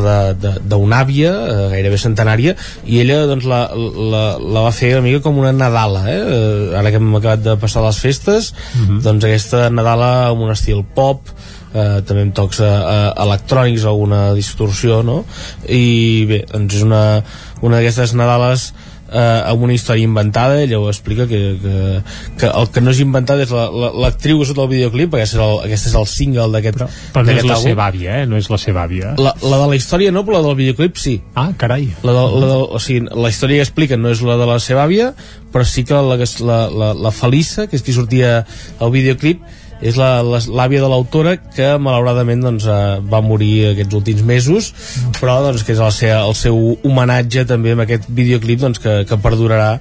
d'una àvia eh, gairebé centenària i ella doncs la, la, la va fer una mica com una Nadala eh? Eh, ara que hem acabat de passar les festes Mhm. doncs aquesta Nadala amb un estil pop eh, també amb tocs eh, eh, electrònics alguna distorsió no? i bé, doncs és una, una d'aquestes Nadales eh, amb una història inventada ella ho explica que, que, que el que no és inventat és l'actriu la, l'actriu que surt al videoclip perquè és el, aquest és el single d'aquest Però no és la àlbum. seva àvia, eh? No és la seva àvia. la, la de la història no, però la del videoclip sí. Ah, carai. La, de, la, de, o sigui, la història que explica no és la de la seva àvia, però sí que la, la, la, la Felissa, que és qui sortia al videoclip, és la- la- l'àvia de l'autora que malauradament doncs, eh, va morir aquests últims mesos però doncs, que és el seu, el seu homenatge també amb aquest videoclip doncs, que, que perdurarà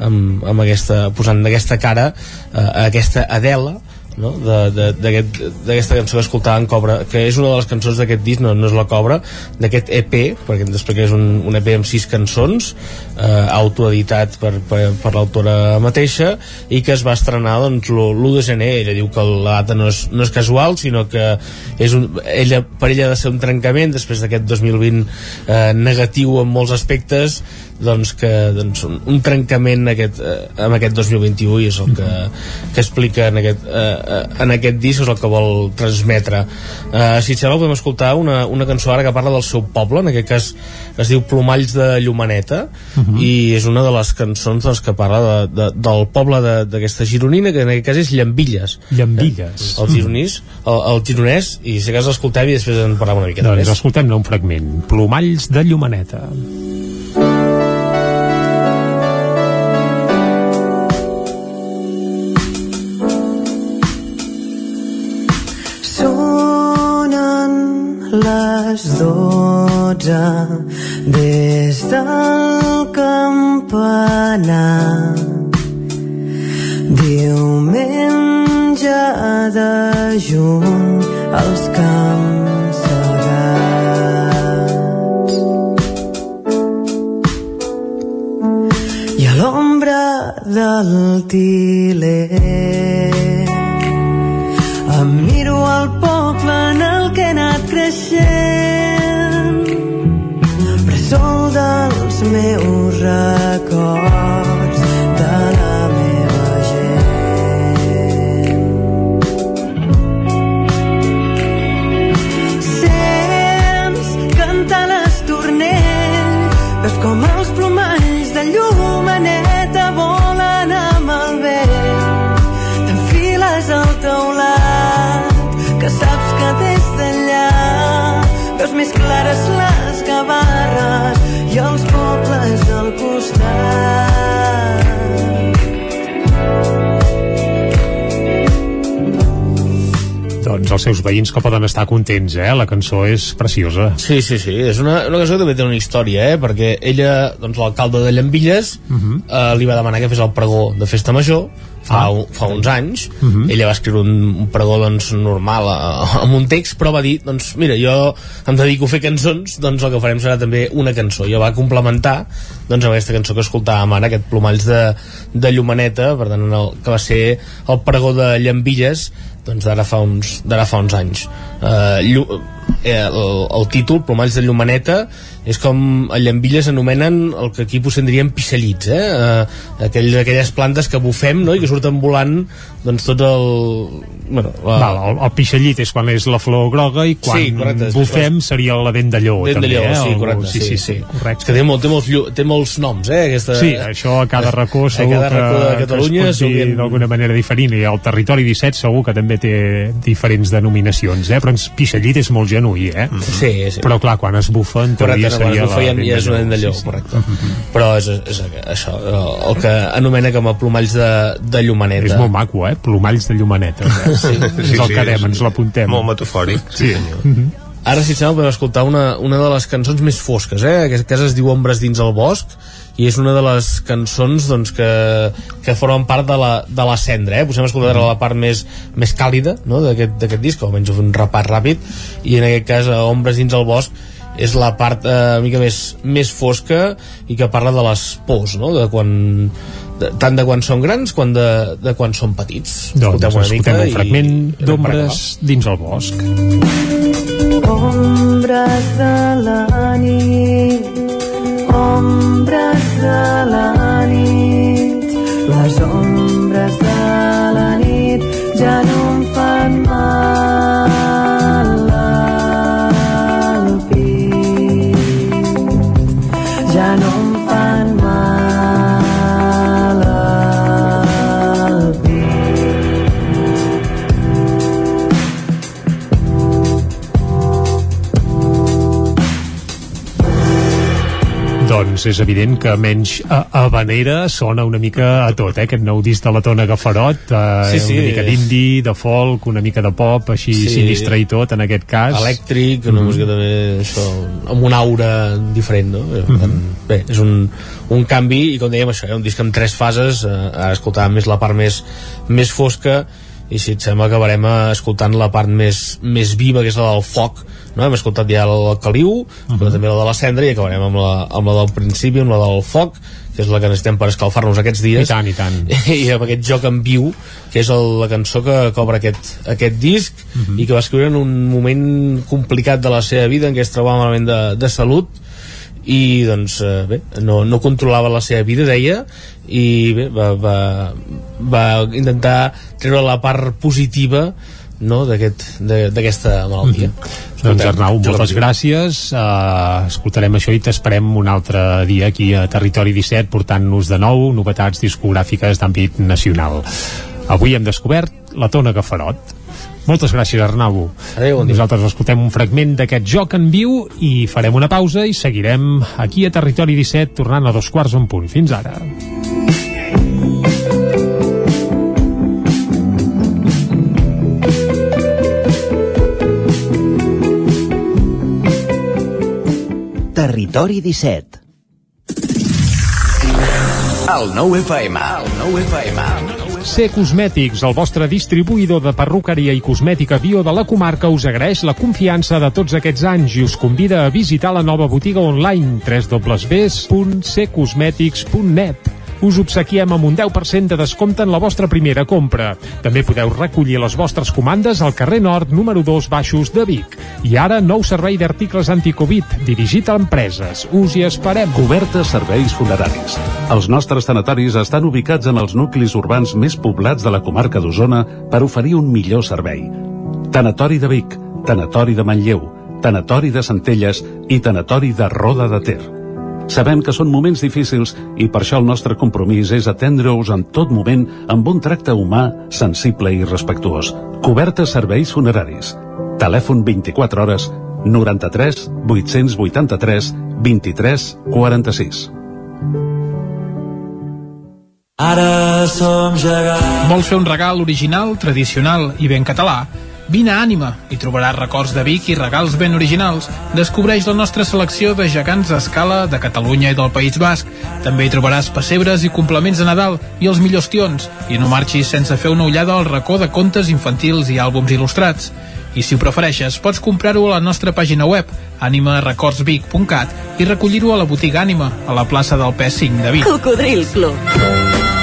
amb, amb aquesta, posant d'aquesta cara eh, a aquesta Adela no? d'aquesta cançó que escoltàvem Cobra, que és una de les cançons d'aquest disc, no, no és la Cobra d'aquest EP, perquè que és un, un EP amb sis cançons eh, autoeditat per, per, per l'autora mateixa i que es va estrenar doncs, l'1 de gener ella diu que la data no és, no és casual sinó que és un, ella, per ella ha de ser un trencament després d'aquest 2020 eh, negatiu en molts aspectes doncs que doncs, un, un trencament aquest, eh, amb aquest 2021 i és el que, que explica en aquest, eh, eh, en aquest disc és el que vol transmetre eh, si et sembla podem escoltar una, una cançó ara que parla del seu poble, en aquest cas es diu Plomalls de Llumaneta uh -huh. i és una de les cançons doncs, que parla de, de, del poble de- d'aquesta gironina que en aquest cas és Llambilles Llambilles. el gironís, el, el gironès i si cas l'escoltem i després en parlem una miqueta Doncs més escoltem-ne un fragment. Plomalls de Llumaneta. Sonen les dotze des del campanar. Diumenge de juny als camps segats. I a l'ombra del tiler em miro al poble en dels meus records de la meva gent. Sents cantar l'estornell veus com els plomalls de llumaneta volen amb el vent. T'enfiles al teulat que saps que des d'allà veus més clares les gavarres i els costat Doncs els seus veïns que poden estar contents, eh? La cançó és preciosa. Sí, sí, sí, és una, una cançó que també té una història, eh? perquè ella, doncs l'alcalde de Llambilles, uh Mhm. -huh. eh, li va demanar que fes el pregó de festa major fa, Ah. un, fa uns anys, uh Mhm. -huh. ella va escriure un, un pregó doncs, normal eh, (laughs) amb un text, però va dir, doncs mira, jo em dedico a fer cançons, doncs el que farem serà també una cançó, i va complementar doncs, amb aquesta cançó que escoltàvem ara, aquest plomalls de, de Llumaneta, per tant, el, que va ser el pregó de Llambilles, doncs d'ara fa uns, fa uns anys. Uh, llu, eh, el, el títol, Plomalls de Llumaneta, és com a Llambilles anomenen el que aquí potser en diríem eh? Uh, aquell, aquelles plantes que bufem no? i que surten volant doncs tot el... Bueno, la, Val, el, el pixallit és quan és la flor groga i quan Sí, correcte, bufem seria la dent de lleó, Dent de lleó, eh? sí, correcte, sí, sí, sí, correcte. És que té, molt, té, molts, té molts noms, eh? Aquesta... Sí, això a cada racó a segur cada racó de Catalunya que es pot dir sovint- d'alguna manera diferent i el territori 17 segur que també té diferents denominacions, eh? però ens pixallit és molt genuí, eh? Sí, sí. Però clar, quan es bufa en teoria Correcte, seria ja, dent ja és una dent de lleó, sí, sí. correcte. Però és, és, això, el que anomena com a plomalls de, de llumaneta. És molt maco, eh? Plomalls de llumaneta. Eh? Sí, és el que dem, ens l'apuntem. Molt metafòric, sí, senyor. Ara, si et sembla, podem escoltar una, una de les cançons més fosques, eh? Aquesta casa es diu Ombres dins el bosc, i és una de les cançons doncs, que, que formen part de la, de la cendra, eh? Posem a escoltar la part més, més càlida no? d'aquest d'aquest disc, o almenys un repat ràpid, i en aquest cas, a Ombres dins el bosc, és la part eh, una mica més, més fosca i que parla de les pors, no? de quan, de, tant de quan són grans com de, de quan són petits. Doncs Escoltem una mica un fragment d'ombres dins el bosc. Ombres de la nit, ombres de la nit, les ombres de la nit ja no Doncs és evident que menys a, a Vanera sona una mica a tot, eh? aquest nou disc de la Tona Gafarot, eh, Sí, sí. una mica d'indie, de folk, una mica de pop, així Sí. sinistre i tot, en aquest cas. elèctric, una Mhm. música també això, amb una aura diferent no? Tant, Mhm. bé, és un, un canvi i com dèiem això, eh, un disc amb tres fases eh, ara escoltàvem més la part més, més fosca i si et sembla acabarem eh, escoltant la part més, més viva que és la del foc no? hem escoltat ja el caliu però també la de la cendra i acabarem amb la, amb la del principi, amb la del foc que és la que necessitem per escalfar-nos aquests dies I tant, i tant. (laughs) i amb aquest joc en viu que és el, la cançó que cobra aquest, aquest disc Mhm. i que va escriure en un moment complicat de la seva vida en què es trobava malament de, de salut i doncs eh, bé, no, no controlava la seva vida deia i bé, va, va, va intentar treure la part positiva no, d'aquesta aquest, malaltia. Mm -hmm. Doncs Arnau, moltes gràcies. Uh, escoltarem això i t'esperem un altre dia aquí a Territori 17 portant-nos de nou novetats discogràfiques d'àmbit nacional. Avui hem descobert la Tona Gafarot. Moltes gràcies, Arnau. Adéu, bon. Nosaltres escoltem un fragment d'aquest joc en viu i farem una pausa i seguirem aquí a Territori 17 tornant a dos quarts en punt. Fins ara. Territori 17 El nou FM, el nou FM. C Cosmètics, el vostre distribuïdor de perruqueria i cosmètica bio de la comarca, us agraeix la confiança de tots aquests anys i us convida a visitar la nova botiga online www.ccosmetics.net us obsequiem amb un 10% de descompte en la vostra primera compra. També podeu recollir les vostres comandes al carrer Nord, número 2, Baixos de Vic. I ara, nou servei d'articles anticovid, dirigit a empreses. Us hi esperem. Cobertes serveis funeraris. Els nostres tanatoris estan ubicats en els nuclis urbans més poblats de la comarca d'Osona per oferir un millor servei. Tanatori de Vic, Tanatori de Manlleu, Tanatori de Centelles i Tanatori de Roda de Ter. Sabem que són moments difícils i per això el nostre compromís és atendre-us en tot moment amb un tracte humà, sensible i respectuós. Cobertes serveis funeraris. Telèfon 24 hores 93 883 23 46. Ara som gegants. Vols fer un regal original, tradicional i ben català? Vine a Ànima i trobaràs records de Vic i regals ben originals. Descobreix la nostra selecció de gegants a escala de Catalunya i del País Basc. També hi trobaràs pessebres i complements de Nadal i els millors tions. I no marxis sense fer una ullada al racó de contes infantils i àlbums il·lustrats. I si ho prefereixes, pots comprar-ho a la nostra pàgina web animarecordsvic.cat i recollir-ho a la botiga Ànima, a la plaça del P5 de Vic. Cocodril Club.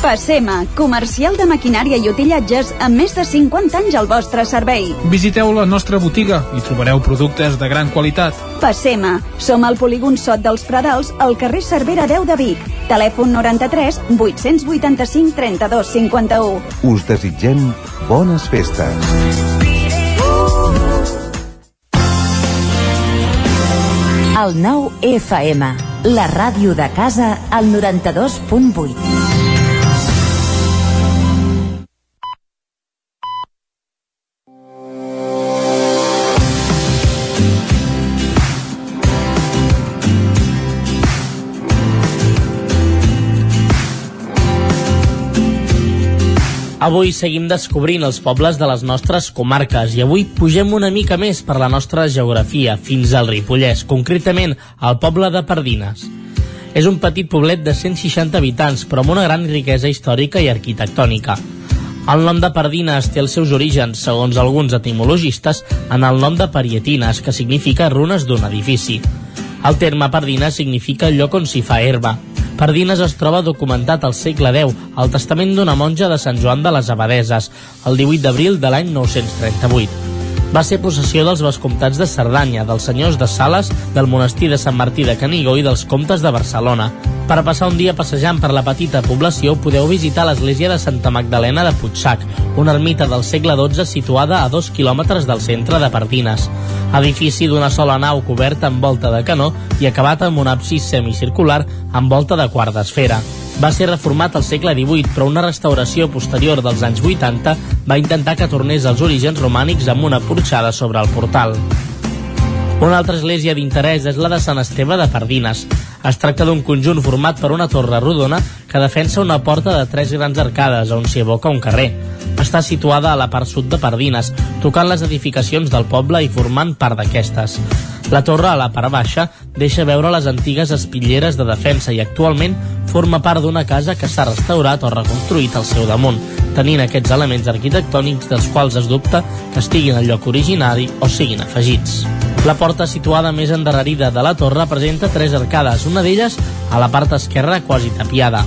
Passema, comercial de maquinària i utillatges amb més de 50 anys al vostre servei. Visiteu la nostra botiga i trobareu productes de gran qualitat. Passema, som al polígon Sot dels Pradals, al carrer Cervera 10 de Vic. Telèfon 93 885 32 51. Us desitgem bones festes. El nou FM, la ràdio de casa, al 92.8. Avui seguim descobrint els pobles de les nostres comarques i avui pugem una mica més per la nostra geografia, fins al Ripollès, concretament al poble de Pardines. És un petit poblet de 160 habitants, però amb una gran riquesa històrica i arquitectònica. El nom de Pardines té els seus orígens, segons alguns etimologistes, en el nom de Parietines, que significa runes d'un edifici. El terme Pardines significa lloc on s'hi fa herba. Pardines es troba documentat al segle X, al testament d'una monja de Sant Joan de les Abadeses, el 18 d'abril de l'any 938. Va ser possessió dels vescomtats de Cerdanya, dels senyors de Sales, del monestir de Sant Martí de Canigó i dels comtes de Barcelona. Per passar un dia passejant per la petita població podeu visitar l'església de Santa Magdalena de Puigsac, una ermita del segle XII situada a dos quilòmetres del centre de Pardines. Edifici d'una sola nau coberta amb volta de canó i acabat amb un absis semicircular amb volta de quart d'esfera. Va ser reformat al segle XVIII, però una restauració posterior dels anys 80 va intentar que tornés als orígens romànics amb una porxada sobre el portal. Una altra església d'interès és la de Sant Esteve de Pardines. Es tracta d'un conjunt format per una torre rodona que defensa una porta de tres grans arcades on s'hi evoca un carrer. Està situada a la part sud de Pardines, tocant les edificacions del poble i formant part d'aquestes. La torre, a la part baixa, deixa veure les antigues espitlleres de defensa i actualment forma part d'una casa que s'ha restaurat o reconstruït al seu damunt, tenint aquests elements arquitectònics dels quals es dubta que estiguin al lloc originari o siguin afegits. La porta situada més endarrerida de la torre presenta tres arcades, una d'elles a la part esquerra quasi tapiada.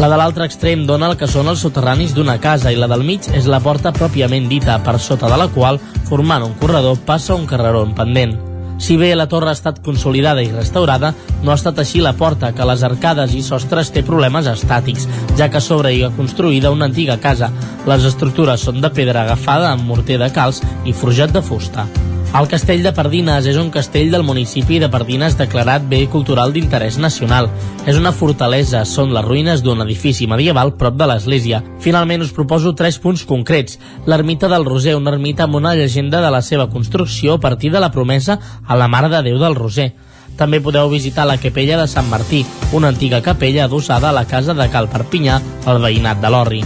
La de l'altre extrem dona el que són els soterranis d'una casa i la del mig és la porta pròpiament dita, per sota de la qual, formant un corredor, passa un carreró en pendent. Si bé la torre ha estat consolidada i restaurada, no ha estat així la porta, que les arcades i sostres té problemes estàtics, ja que sobre hi ha construïda una antiga casa. Les estructures són de pedra agafada amb morter de calç i forjat de fusta. El castell de Pardines és un castell del municipi de Pardines declarat bé cultural d'interès nacional. És una fortalesa, són les ruïnes d'un edifici medieval prop de l'església. Finalment us proposo tres punts concrets. L'ermita del Roser, una ermita amb una llegenda de la seva construcció a partir de la promesa a la Mare de Déu del Roser. També podeu visitar la capella de Sant Martí, una antiga capella adossada a la casa de Cal Perpinyà, al veïnat de l'Orri.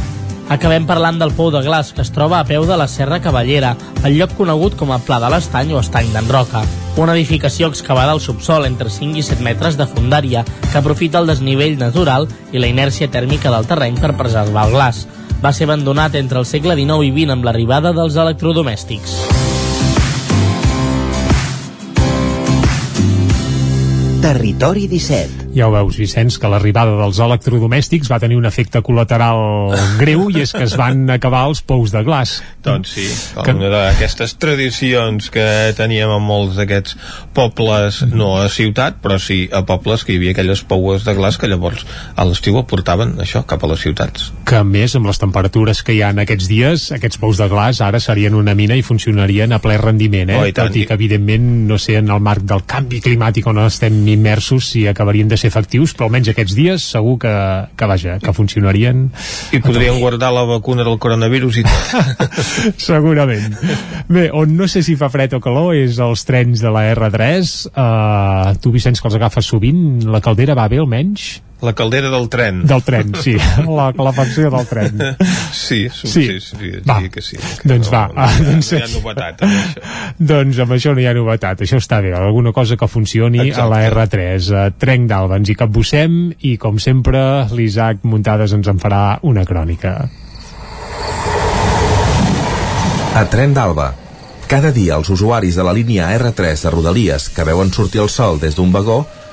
Acabem parlant del Pou de Glas, que es troba a peu de la Serra Cavallera, el lloc conegut com a Pla de l'Estany o Estany d'en Roca. Una edificació excavada al subsol entre 5 i 7 metres de fundària, que aprofita el desnivell natural i la inèrcia tèrmica del terreny per preservar el glaç. Va ser abandonat entre el segle XIX i XX amb l'arribada dels electrodomèstics. Territori 17 ja ho veus, Vicenç, que l'arribada dels electrodomèstics va tenir un efecte col·lateral greu i és que es van acabar els pous de glaç. Doncs sí, com que... una d'aquestes tradicions que teníem en molts d'aquests pobles, no a ciutat, però sí a pobles que hi havia aquelles poues de glaç que llavors a l'estiu portaven això cap a les ciutats. Que a més, amb les temperatures que hi ha en aquests dies, aquests pous de glaç ara serien una mina i funcionarien a ple rendiment, eh? Oh, i tant, Tot i que, evidentment, no sé, en el marc del canvi climàtic on estem immersos, si acabarien de ser efectius, però almenys aquests dies segur que, que vaja, que funcionarien. I podrien guardar la vacuna del coronavirus i tot. (laughs) Segurament. Bé, on no sé si fa fred o calor és els trens de la R3. Uh, tu, Vicenç, que els agafes sovint, la caldera va bé almenys? La caldera del tren. Del tren, sí. (laughs) La calefacció del tren. Sí, sí, sí, sí, sí, va. sí que sí. Que doncs no, va. No, no, doncs, no hi ha novetat amb això. doncs amb això no hi ha novetat. Això està bé. Alguna cosa que funcioni Exacte. a la R3. Uh, Trenc d'Alba, ens hi capbussem i, com sempre, l'Isaac Muntades ens en farà una crònica. A Tren d'Alba. Cada dia els usuaris de la línia R3 de Rodalies que veuen sortir el sol des d'un vagó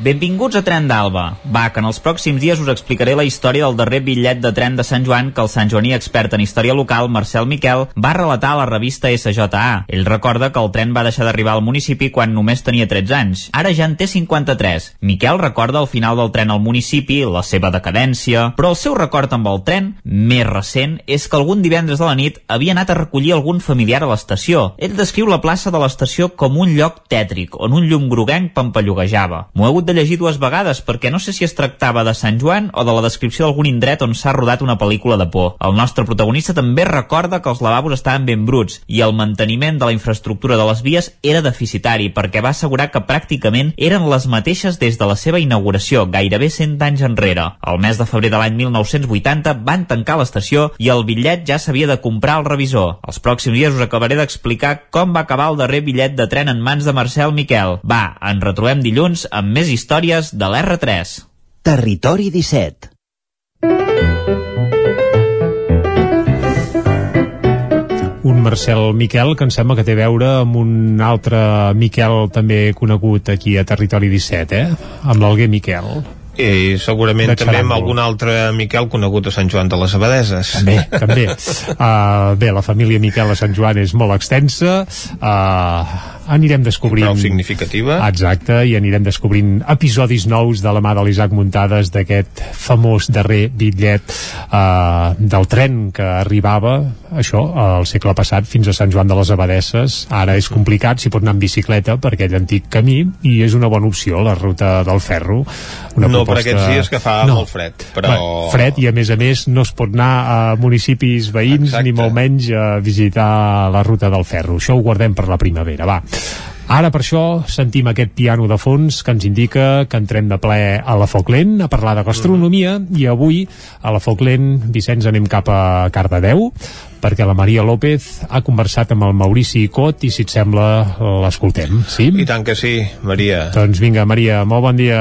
Benvinguts a Tren d'Alba. Va, que en els pròxims dies us explicaré la història del darrer bitllet de tren de Sant Joan que el Sant Joaní expert en història local, Marcel Miquel, va relatar a la revista SJA. Ell recorda que el tren va deixar d'arribar al municipi quan només tenia 13 anys. Ara ja en té 53. Miquel recorda el final del tren al municipi, la seva decadència, però el seu record amb el tren, més recent, és que algun divendres de la nit havia anat a recollir algun familiar a l'estació. Ell descriu la plaça de l'estació com un lloc tètric, on un llum groguenc pampallogejava. M'ho he hagut de llegir dues vegades perquè no sé si es tractava de Sant Joan o de la descripció d'algun indret on s'ha rodat una pel·lícula de por. El nostre protagonista també recorda que els lavabos estaven ben bruts i el manteniment de la infraestructura de les vies era deficitari perquè va assegurar que pràcticament eren les mateixes des de la seva inauguració, gairebé 100 anys enrere. El mes de febrer de l'any 1980 van tancar l'estació i el bitllet ja s'havia de comprar al revisor. Els pròxims dies us acabaré d'explicar com va acabar el darrer bitllet de tren en mans de Marcel Miquel. Va, ens retrobem dilluns amb més històries de l'R3. Territori 17 un Marcel Miquel que em sembla que té a veure amb un altre Miquel també conegut aquí a Territori 17, eh? Amb l'Alguer Miquel. I segurament també amb algun altre Miquel conegut a Sant Joan de les Abadeses també, (laughs) també. Uh, bé, la família Miquel a Sant Joan és molt extensa. Uh, anirem descobrint... Prou significativa. Exacte, i anirem descobrint episodis nous de la mà de l'Isaac Muntades d'aquest famós darrer bitllet eh, del tren que arribava, això, al segle passat fins a Sant Joan de les Abadesses. Ara és complicat, s'hi pot anar amb bicicleta per aquell antic camí i és una bona opció la ruta del ferro. Una no proposta... per aquests dies que fa no. molt fred, però... Bé, fred i a més a més no es pot anar a municipis veïns Exacte. ni molt menys a visitar la ruta del ferro. Això ho guardem per la primavera, va. Ara per això sentim aquest piano de fons que ens indica que entrem de ple a la Foc Lent a parlar de gastronomia i avui a la Foc Lent, Vicenç, anem cap a Cardedeu perquè la Maria López ha conversat amb el Maurici Cot i si et sembla l'escoltem, sí? I tant que sí, Maria. Doncs vinga, Maria, molt bon dia.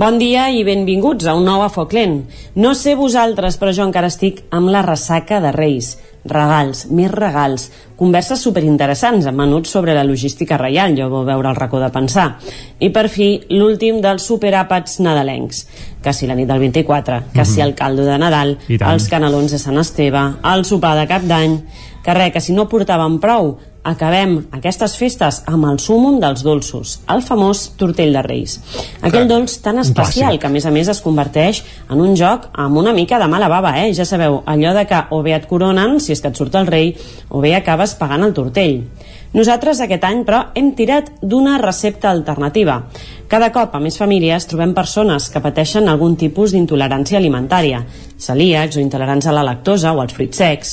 Bon dia i benvinguts a un nou a Foc Lent. No sé vosaltres, però jo encara estic amb la ressaca de Reis regals, més regals, converses superinteressants amb menuts sobre la logística reial, jo vau veure el racó de pensar. I per fi, l'últim dels superàpats nadalencs, que si la nit del 24, que si el caldo de Nadal, els canelons de Sant Esteve, el sopar de cap d'any, que res, que si no portàvem prou, acabem aquestes festes amb el súmum dels dolços, el famós tortell de Reis. Aquell dolç tan especial que a més a més es converteix en un joc amb una mica de mala bava, eh? Ja sabeu, allò de que o bé et coronen, si és que et surt el rei, o bé acabes pagant el tortell. Nosaltres aquest any, però, hem tirat d'una recepta alternativa. Cada cop a més famílies trobem persones que pateixen algun tipus d'intolerància alimentària, celíacs o intolerants a la lactosa o als fruits secs,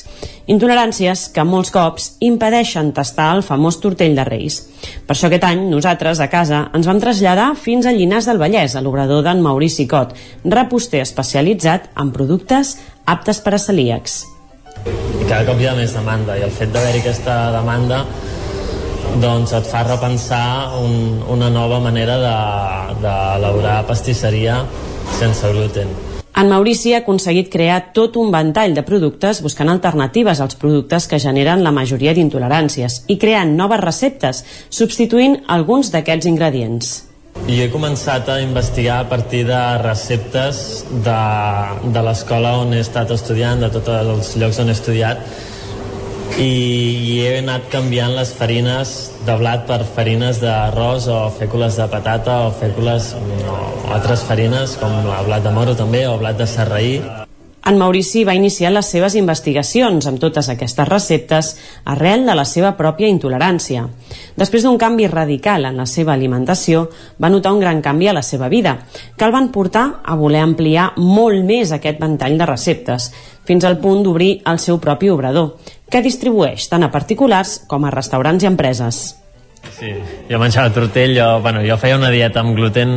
intoleràncies que molts cops impedeixen tastar el famós tortell de Reis. Per això aquest any nosaltres a casa ens vam traslladar fins a Llinars del Vallès, a l'obrador d'en Maurici Cot, reposter especialitzat en productes aptes per a celíacs. Cada cop hi ha més demanda i el fet d'haver-hi aquesta demanda doncs et fa repensar un, una nova manera d'elaborar de, pastisseria sense gluten. En Maurici ha aconseguit crear tot un ventall de productes buscant alternatives als productes que generen la majoria d'intoleràncies i creant noves receptes, substituint alguns d'aquests ingredients. I he començat a investigar a partir de receptes de, de l'escola on he estat estudiant, de tots els llocs on he estudiat, i, i he anat canviant les farines de blat per farines d'arròs o fècules de patata o fècules o altres farines com el blat de moro també o blat de sarraí en Maurici va iniciar les seves investigacions amb totes aquestes receptes arrel de la seva pròpia intolerància. Després d'un canvi radical en la seva alimentació, va notar un gran canvi a la seva vida, que el van portar a voler ampliar molt més aquest ventall de receptes, fins al punt d'obrir el seu propi obrador, que distribueix tant a particulars com a restaurants i empreses. Sí, jo menjava tortell, jo, bueno, jo feia una dieta amb gluten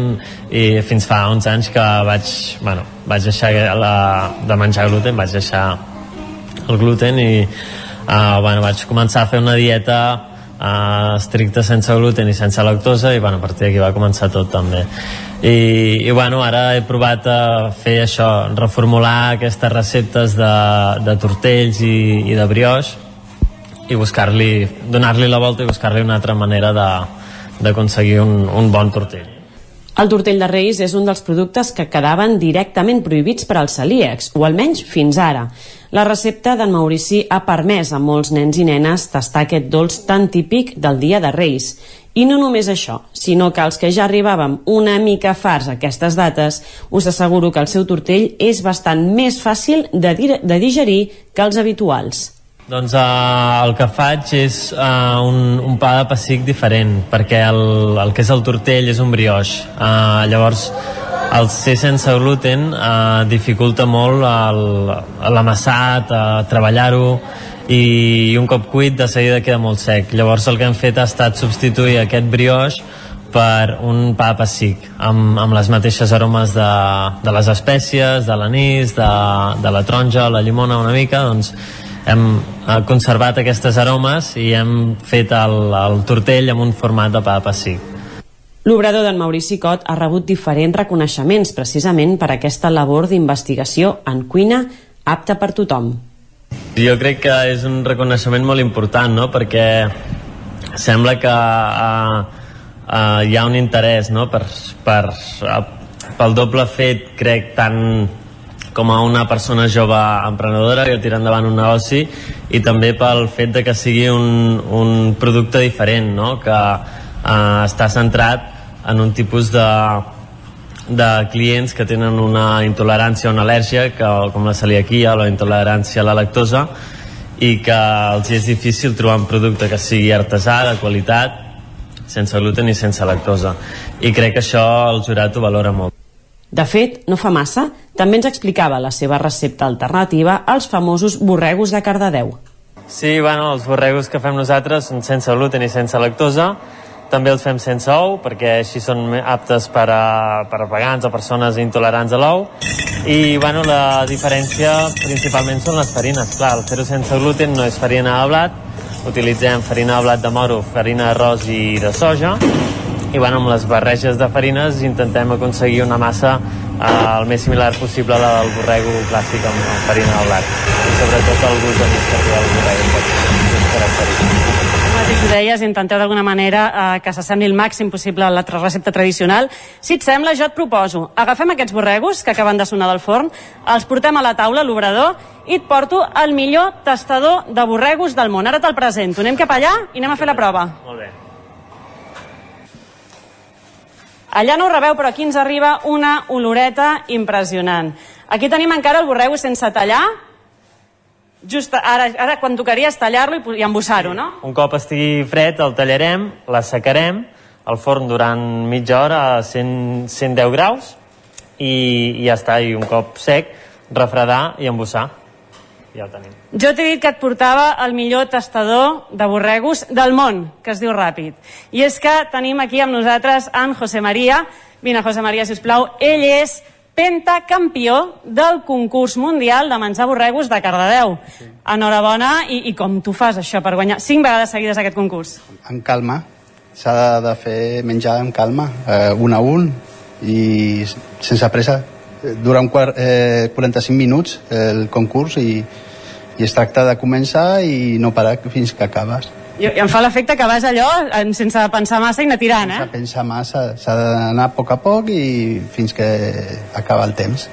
i fins fa uns anys que vaig, bueno, vaig deixar la, de menjar gluten, vaig deixar el gluten i uh, bueno, vaig començar a fer una dieta uh, estricta sense gluten i sense lactosa i bueno, a partir d'aquí va començar tot també i, i bueno, ara he provat a fer això, reformular aquestes receptes de, de tortells i, i de brioix i buscar-li, donar-li la volta i buscar-li una altra manera d'aconseguir un, un bon tortell. El tortell de Reis és un dels productes que quedaven directament prohibits per als celíacs, o almenys fins ara. La recepta d'en Maurici ha permès a molts nens i nenes tastar aquest dolç tan típic del dia de Reis. I no només això, sinó que els que ja arribàvem una mica farts a aquestes dates, us asseguro que el seu tortell és bastant més fàcil de, de digerir que els habituals. Doncs uh, el que faig és uh, un, un pa de pessic diferent, perquè el, el que és el tortell és un brioix. Uh, llavors, el ser sense gluten uh, dificulta molt l'amassat, uh, treballar-ho, i, i un cop cuit de seguida queda molt sec. Llavors el que hem fet ha estat substituir aquest brioix per un pa pessic amb, amb les mateixes aromes de, de les espècies, de l'anís, de, de la taronja, la llimona una mica, doncs hem eh, conservat aquestes aromes i hem fet el, el tortell amb un format de pa de pessic. L'obrador d'en Maurici Cot ha rebut diferents reconeixements precisament per aquesta labor d'investigació en cuina apta per tothom. Jo crec que és un reconeixement molt important, no?, perquè sembla que uh, uh, hi ha un interès no? per, per, uh, pel doble fet, crec, tant com a una persona jove emprenedora que tira endavant un negoci i també pel fet de que sigui un, un producte diferent no? que eh, està centrat en un tipus de, de clients que tenen una intolerància o una al·lèrgia que, com la celiaquia o la intolerància a la lactosa i que els és difícil trobar un producte que sigui artesà, de qualitat sense gluten i sense lactosa i crec que això el jurat ho valora molt de fet, no fa massa, també ens explicava la seva recepta alternativa als famosos borregos de Cardedeu. Sí, bueno, els borregos que fem nosaltres són sense gluten i sense lactosa. També els fem sense ou, perquè així són aptes per a, per a vegans o persones intolerants a l'ou. I, bueno, la diferència principalment són les farines. Clar, el fer-ho sense gluten no és farina de blat, utilitzem farina de blat de moro, farina d'arròs i de soja, i bueno, amb les barreges de farines intentem aconseguir una massa eh, el més similar possible a la del borrego clàssic amb, amb farina de blat i sobretot el gust de mig que té el borrego és característic mateix ho deies, intenteu d'alguna manera eh, que s'assembli el màxim possible a la recepta tradicional. Si et sembla, jo et proposo, agafem aquests borregos que acaben de sonar del forn, els portem a la taula, a l'obrador, i et porto el millor tastador de borregos del món. Ara te'l presento. Anem cap allà i anem a fer la prova. Molt bé. Allà no ho rebeu, però aquí ens arriba una oloreta impressionant. Aquí tenim encara el borrego sense tallar. Just ara, ara quan tocaria és tallar-lo i, i embossar-ho, no? Un cop estigui fred el tallarem, l'assecarem al forn durant mitja hora a 100, 110 graus i, i ja està, i un cop sec refredar i embossar ja el tenim. Jo t'he dit que et portava el millor tastador de borregos del món, que es diu Ràpid. I és que tenim aquí amb nosaltres en José María. Vine, José María, si us plau. Ell és pentacampió del concurs mundial de menjar borregos de Cardedeu. Sí. Enhorabona, i, i com tu fas això per guanyar cinc vegades seguides aquest concurs? En calma, s'ha de, de fer menjar en calma, eh, un a un, i sense pressa dura un quart, eh, 45 minuts el concurs i, i es tracta de començar i no parar fins que acabes. I, i em fa l'efecte que vas allò sense pensar massa i anar tirant, eh? Sense pensar massa, s'ha d'anar a poc a poc i fins que acaba el temps.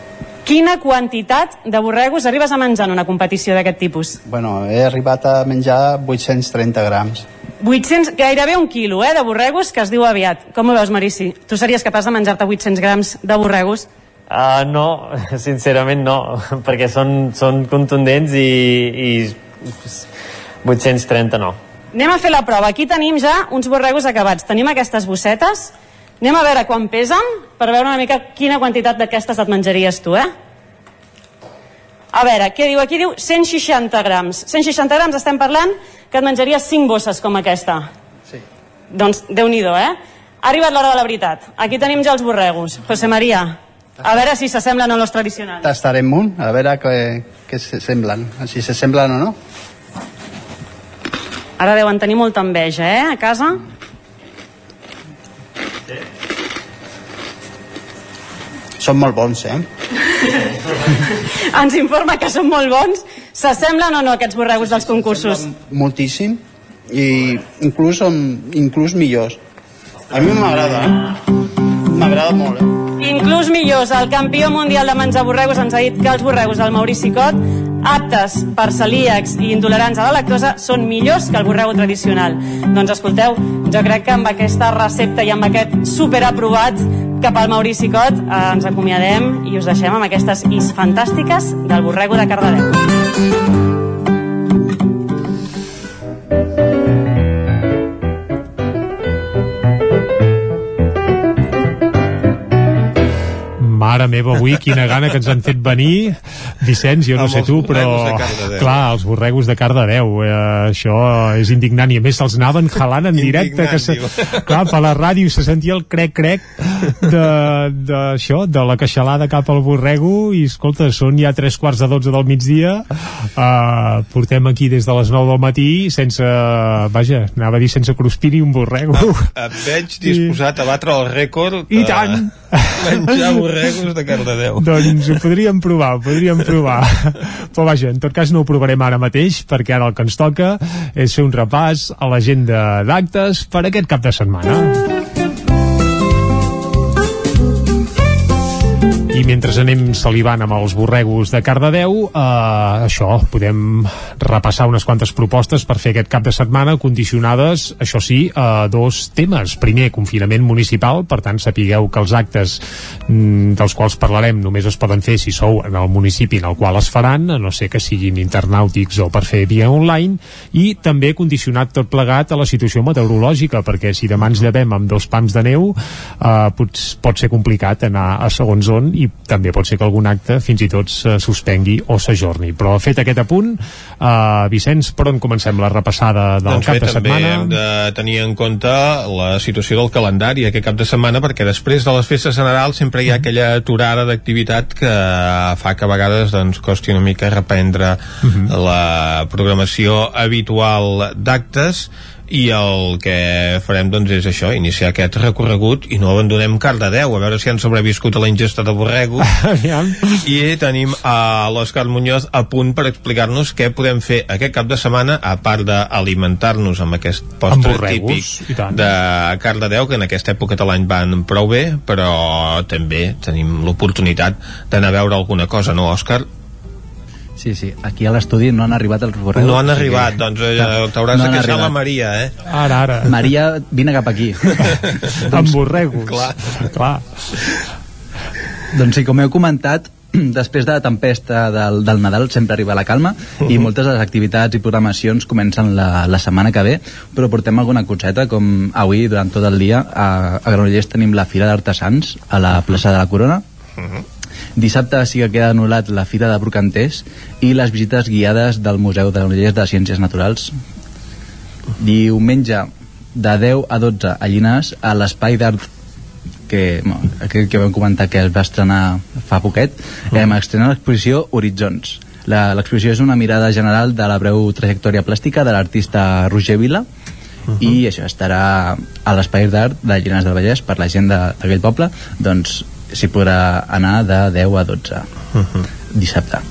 Quina quantitat de borregos arribes a menjar en una competició d'aquest tipus? Bueno, he arribat a menjar 830 grams. 800, gairebé un quilo, eh, de borregos, que es diu aviat. Com ho veus, Marici? Tu series capaç de menjar-te 800 grams de borregos? Uh, no, (laughs) sincerament no, (laughs) perquè són, són contundents i, i 830 no. Anem a fer la prova. Aquí tenim ja uns borregos acabats. Tenim aquestes bossetes. Anem a veure quan pesen per veure una mica quina quantitat d'aquestes et menjaries tu, eh? A veure, què diu? Aquí diu 160 grams. 160 grams estem parlant que et menjaries 5 bosses com aquesta. Sí. Doncs déu nhi eh? Ha arribat l'hora de la veritat. Aquí tenim ja els borregos. José María, a veure si s'assemblen a los tradicionals. Tastarem un, a veure què, què se semblen, si se semblen o no. Ara deuen tenir molta enveja, eh, a casa? Sí. Són molt bons, eh? (laughs) Ens informa que són molt bons. S'assemblen o no aquests borregos dels concursos? Moltíssim i inclús són inclús millors. A mi m'agrada, eh? M'agrada molt, eh? Inclús millors, el campió mundial de menjar borregos ens ha dit que els borregos del Maurici Cot aptes per celíacs i intolerants a la lactosa són millors que el borrego tradicional. Doncs escolteu, jo crec que amb aquesta recepta i amb aquest superaprovat cap al Maurici Cot eh, ens acomiadem i us deixem amb aquestes is fantàstiques del borrego de Cardedeu. Mare meva, avui quina gana que ens han fet venir. Vicenç, jo no sé tu, però clar, els borregos de Cardedeu eh, això és indignant. I a més se'ls anaven jalant en directe que se, clar, per la ràdio se sentia el crec-crec d'això, de, de la queixalada cap al borrego. I escolta, són ja tres quarts de dotze del migdia. Uh, portem aquí des de les 9 del matí sense, vaja, anava a dir sense cruspir ni un borrego. Et veig disposat a batre el rècord i tant. menjar borregos de Cardedeu. (laughs) Doncs ho podríem provar, ho podríem provar. (laughs) Però vaja, en tot cas no ho provarem ara mateix, perquè ara el que ens toca és fer un repàs a l'agenda d'actes per aquest cap de setmana. I mentre anem salivant amb els borregos de Cardedeu, eh, això, podem repassar unes quantes propostes per fer aquest cap de setmana condicionades, això sí, a dos temes. Primer, confinament municipal, per tant, sapigueu que els actes mm, dels quals parlarem només es poden fer si sou en el municipi en el qual es faran, a no ser que siguin internàutics o per fer via online, i també condicionat tot plegat a la situació meteorològica, perquè si demà ens llevem amb dos pams de neu, eh, pot, pot ser complicat anar a segons on i també pot ser que algun acte fins i tot se suspengui o s'ajorni. Però fet aquest apunt, eh, Vicenç, per on comencem la repassada del doncs cap bé, de també setmana? hem de tenir en compte la situació del calendari aquest cap de setmana perquè després de les festes generals sempre hi ha aquella aturada d'activitat que fa que a vegades doncs, costi una mica reprendre la programació habitual d'actes i el que farem doncs és això, iniciar aquest recorregut i no abandonem Cardedeu, a veure si han sobreviscut a la ingesta de borrego. (laughs) I tenim a l'Òscar Muñoz a punt per explicar-nos què podem fer aquest cap de setmana a part d'alimentar-nos amb aquest Amb postre borregos, i típic de Cardedeu que en aquesta època de l'any van prou bé però també tenim l'oportunitat d'anar a veure alguna cosa, no Òscar? Sí, sí, aquí a l'estudi no han arribat els borregos. No han arribat, que- doncs eh, No, t'hauràs no de queixar la. Maria, eh? Ara, ara. Maria, vine cap aquí. (laughs) amb borregos. Clar. Clar. Doncs sí, com heu comentat, (clears throat) després de la tempesta del, del Nadal sempre arriba la calma i moltes de les activitats i programacions comencen la, la setmana que ve, però portem alguna coseta, com avui, durant tot el dia, a, a Granollers tenim la Fira d'Artesans a la plaça de la Corona, Dissabte sí que queda anul·lat la Fira de Brocanters i les visites guiades del Museu de Granollers de Ciències Naturals. Diumenge de 10 a 12 a Llinars a l'Espai d'Art que, no, aquell que vam comentar que es va estrenar fa poquet, eh, estrena l'exposició Horitzons. La- L'exposició és una mirada general de la breu trajectòria plàstica de l'artista Roger Vila i això estarà a l'Espai d'Art de Llinars del Vallès per la gent d'aquell poble doncs s'hi podrà anar de 10 a 12 dissabte.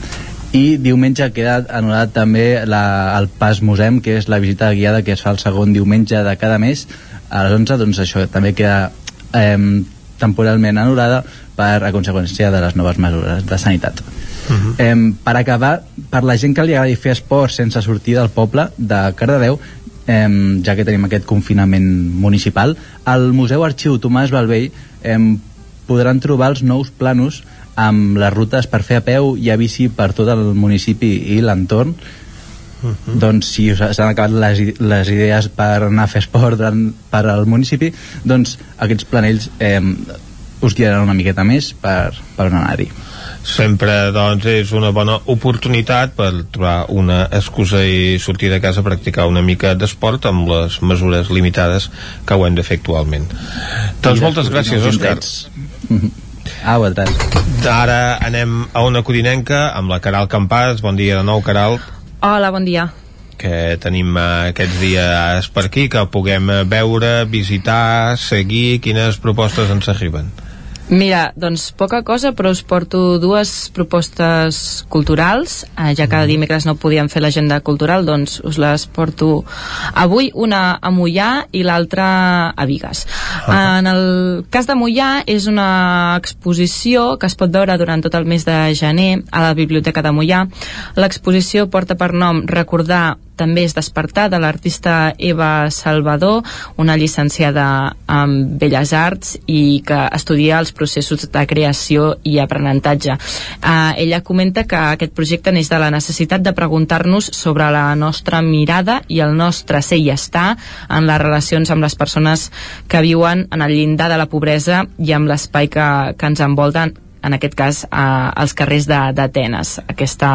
I diumenge queda anul·lat també la, el Pas Musem que és la visita guiada que es fa el segon diumenge de cada mes a les 11 doncs això també queda eh, temporalment anul·lada per a conseqüència de les noves mesures de sanitat. Eh, per acabar, per la gent que li agradi fer esport sense sortir del poble de Cardedeu eh, ja que tenim aquest confinament municipal al Museu Arxiu Tomàs Balvell eh, podran trobar els nous planos amb les rutes per fer a peu i a bici per tot el municipi i l'entorn. Doncs si us s'han acabat les, les idees per anar a fer esport per al municipi doncs aquests planells eh, us guiaran una miqueta més per, per on anar-hi. Sempre doncs és una bona oportunitat per trobar una excusa i sortir de casa a practicar una mica d'esport amb les mesures limitades que ho hem de fer actualment. Doncs moltes gràcies nous Òscar indrets. Ah, vosaltres. ara anem a una codinenca amb la Caral Campàs bon dia de nou Caral Hola, bon dia. que tenim eh, aquests dies per aquí que puguem veure, visitar seguir, quines propostes ens arriben Mira, doncs poca cosa, però us porto dues propostes culturals. Eh, ja que dimecres no podíem fer l'agenda cultural, doncs us les porto avui, una a Mollà i l'altra a Vigues. En el cas de Mollà és una exposició que es pot veure durant tot el mes de gener a la Biblioteca de Mollà. L'exposició porta per nom Recordar també és despertar de l'artista Eva Salvador, una llicenciada en Belles Arts i que estudia els processos de creació i aprenentatge. Uh, ella comenta que aquest projecte neix de la necessitat de preguntar-nos sobre la nostra mirada i el nostre ser i estar en les relacions amb les persones que viuen en el llindar de la pobresa i amb l'espai que, que ens envolten en aquest cas eh, als carrers d'Atenes. Aquesta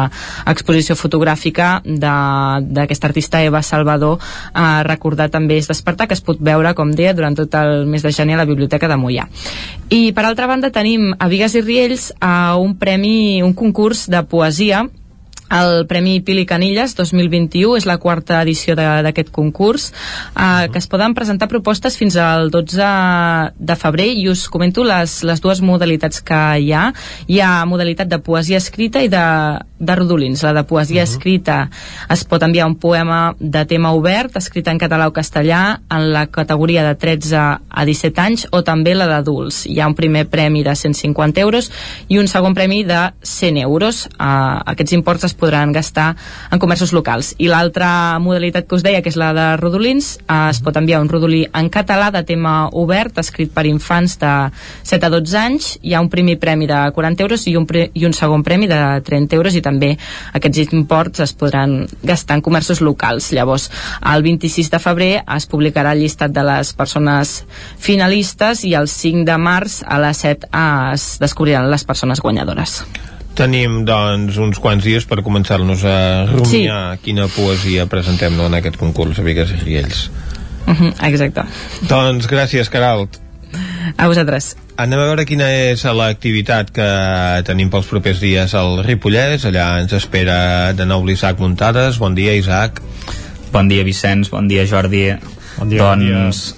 exposició fotogràfica d'aquesta artista Eva Salvador eh, recordar també és despertar que es pot veure, com deia, durant tot el mes de gener a la Biblioteca de Mollà. I per altra banda tenim a Vigues i Riells eh, un premi, un concurs de poesia el Premi Pili Canilles 2021 és la quarta edició d'aquest concurs eh, que es poden presentar propostes fins al 12 de febrer i us comento les, les dues modalitats que hi ha hi ha modalitat de poesia escrita i de, de rodolins la de poesia escrita es pot enviar un poema de tema obert escrit en català o castellà en la categoria de 13 a 17 anys o també la d'adults. Hi ha un primer premi de 150 euros i un segon premi de 100 euros. Uh, aquests imports es podran gastar en comerços locals. I l'altra modalitat que us deia, que és la de rodolins, uh, es pot enviar un rodolí en català de tema obert, escrit per infants de 7 a 12 anys. Hi ha un primer premi de 40 euros i un, pre i un segon premi de 30 euros i també aquests imports es podran gastar en comerços locals. Llavors, el 26 de febrer es publicarà el llistat de les persones finalistes i el 5 de març a les 7 es descobriran les persones guanyadores. Tenim, doncs, uns quants dies per començar-nos a rumiar sí. quina poesia presentem no, en aquest concurs a Vigues i Riells. Uh -huh, exacte. Doncs gràcies, Caralt. A vosaltres. Anem a veure quina és l'activitat que tenim pels propers dies al Ripollès. Allà ens espera de nou l'Isaac Muntades. Bon dia, Isaac. Bon dia, Vicenç. Bon dia, Jordi. Bon dia, doncs,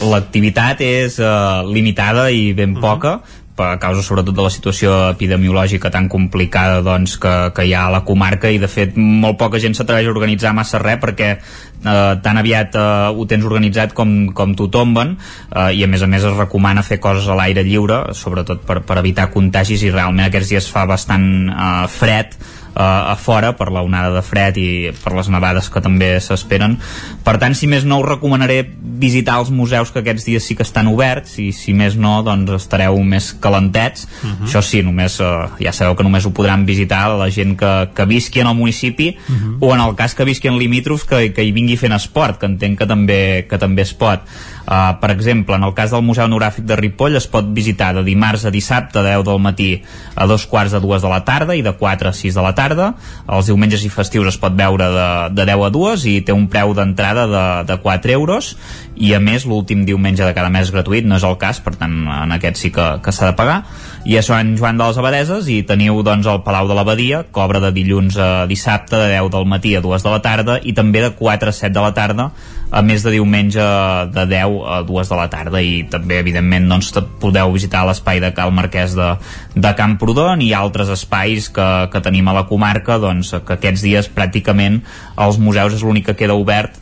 l'activitat és uh, limitada i ben uh -huh. poca a causa sobretot de la situació epidemiològica tan complicada doncs, que, que hi ha a la comarca i de fet molt poca gent s'atreveix a organitzar massa res perquè eh, tan aviat eh, ho tens organitzat com, com t'ho tomben eh, i a més a més es recomana fer coses a l'aire lliure sobretot per, per evitar contagis i realment aquests dies fa bastant eh, fred a fora per la onada de fred i per les nevades que també s'esperen. Per tant, si més no, us recomanaré visitar els museus que aquests dies sí que estan oberts i si més no, doncs estareu més calentets. Uh Mhm. -huh. Això sí, només uh, ja sabeu que només ho podran visitar la gent que, que visqui en el municipi uh Mhm. -huh. o en el cas que visqui en limítrofs que, que hi vingui fent esport, que entenc que també, que també es pot. Uh, per exemple, en el cas del Museu Etnogràfic de Ripoll es pot visitar de dimarts a dissabte de 10 del matí a dos quarts de dues de la tarda i de 4 a 6 de la tarda. Els diumenges i festius es pot veure de, de 10 a 2 i té un preu d'entrada de, de 4 euros i a més l'últim diumenge de cada mes gratuït, no és el cas, per tant en aquest sí que, que s'ha de pagar. I a Sant Joan de les Abadeses i teniu doncs el Palau de l'Abadia, obre de dilluns a dissabte de 10 del matí a 2 de la tarda i també de 4 a 7 de la tarda a més de diumenge de 10 a 2 de la tarda i també evidentment doncs, podeu visitar l'espai de Cal Marquès de, de Camprodon i altres espais que, que tenim a la comarca doncs, que aquests dies pràcticament els museus és l'únic que queda obert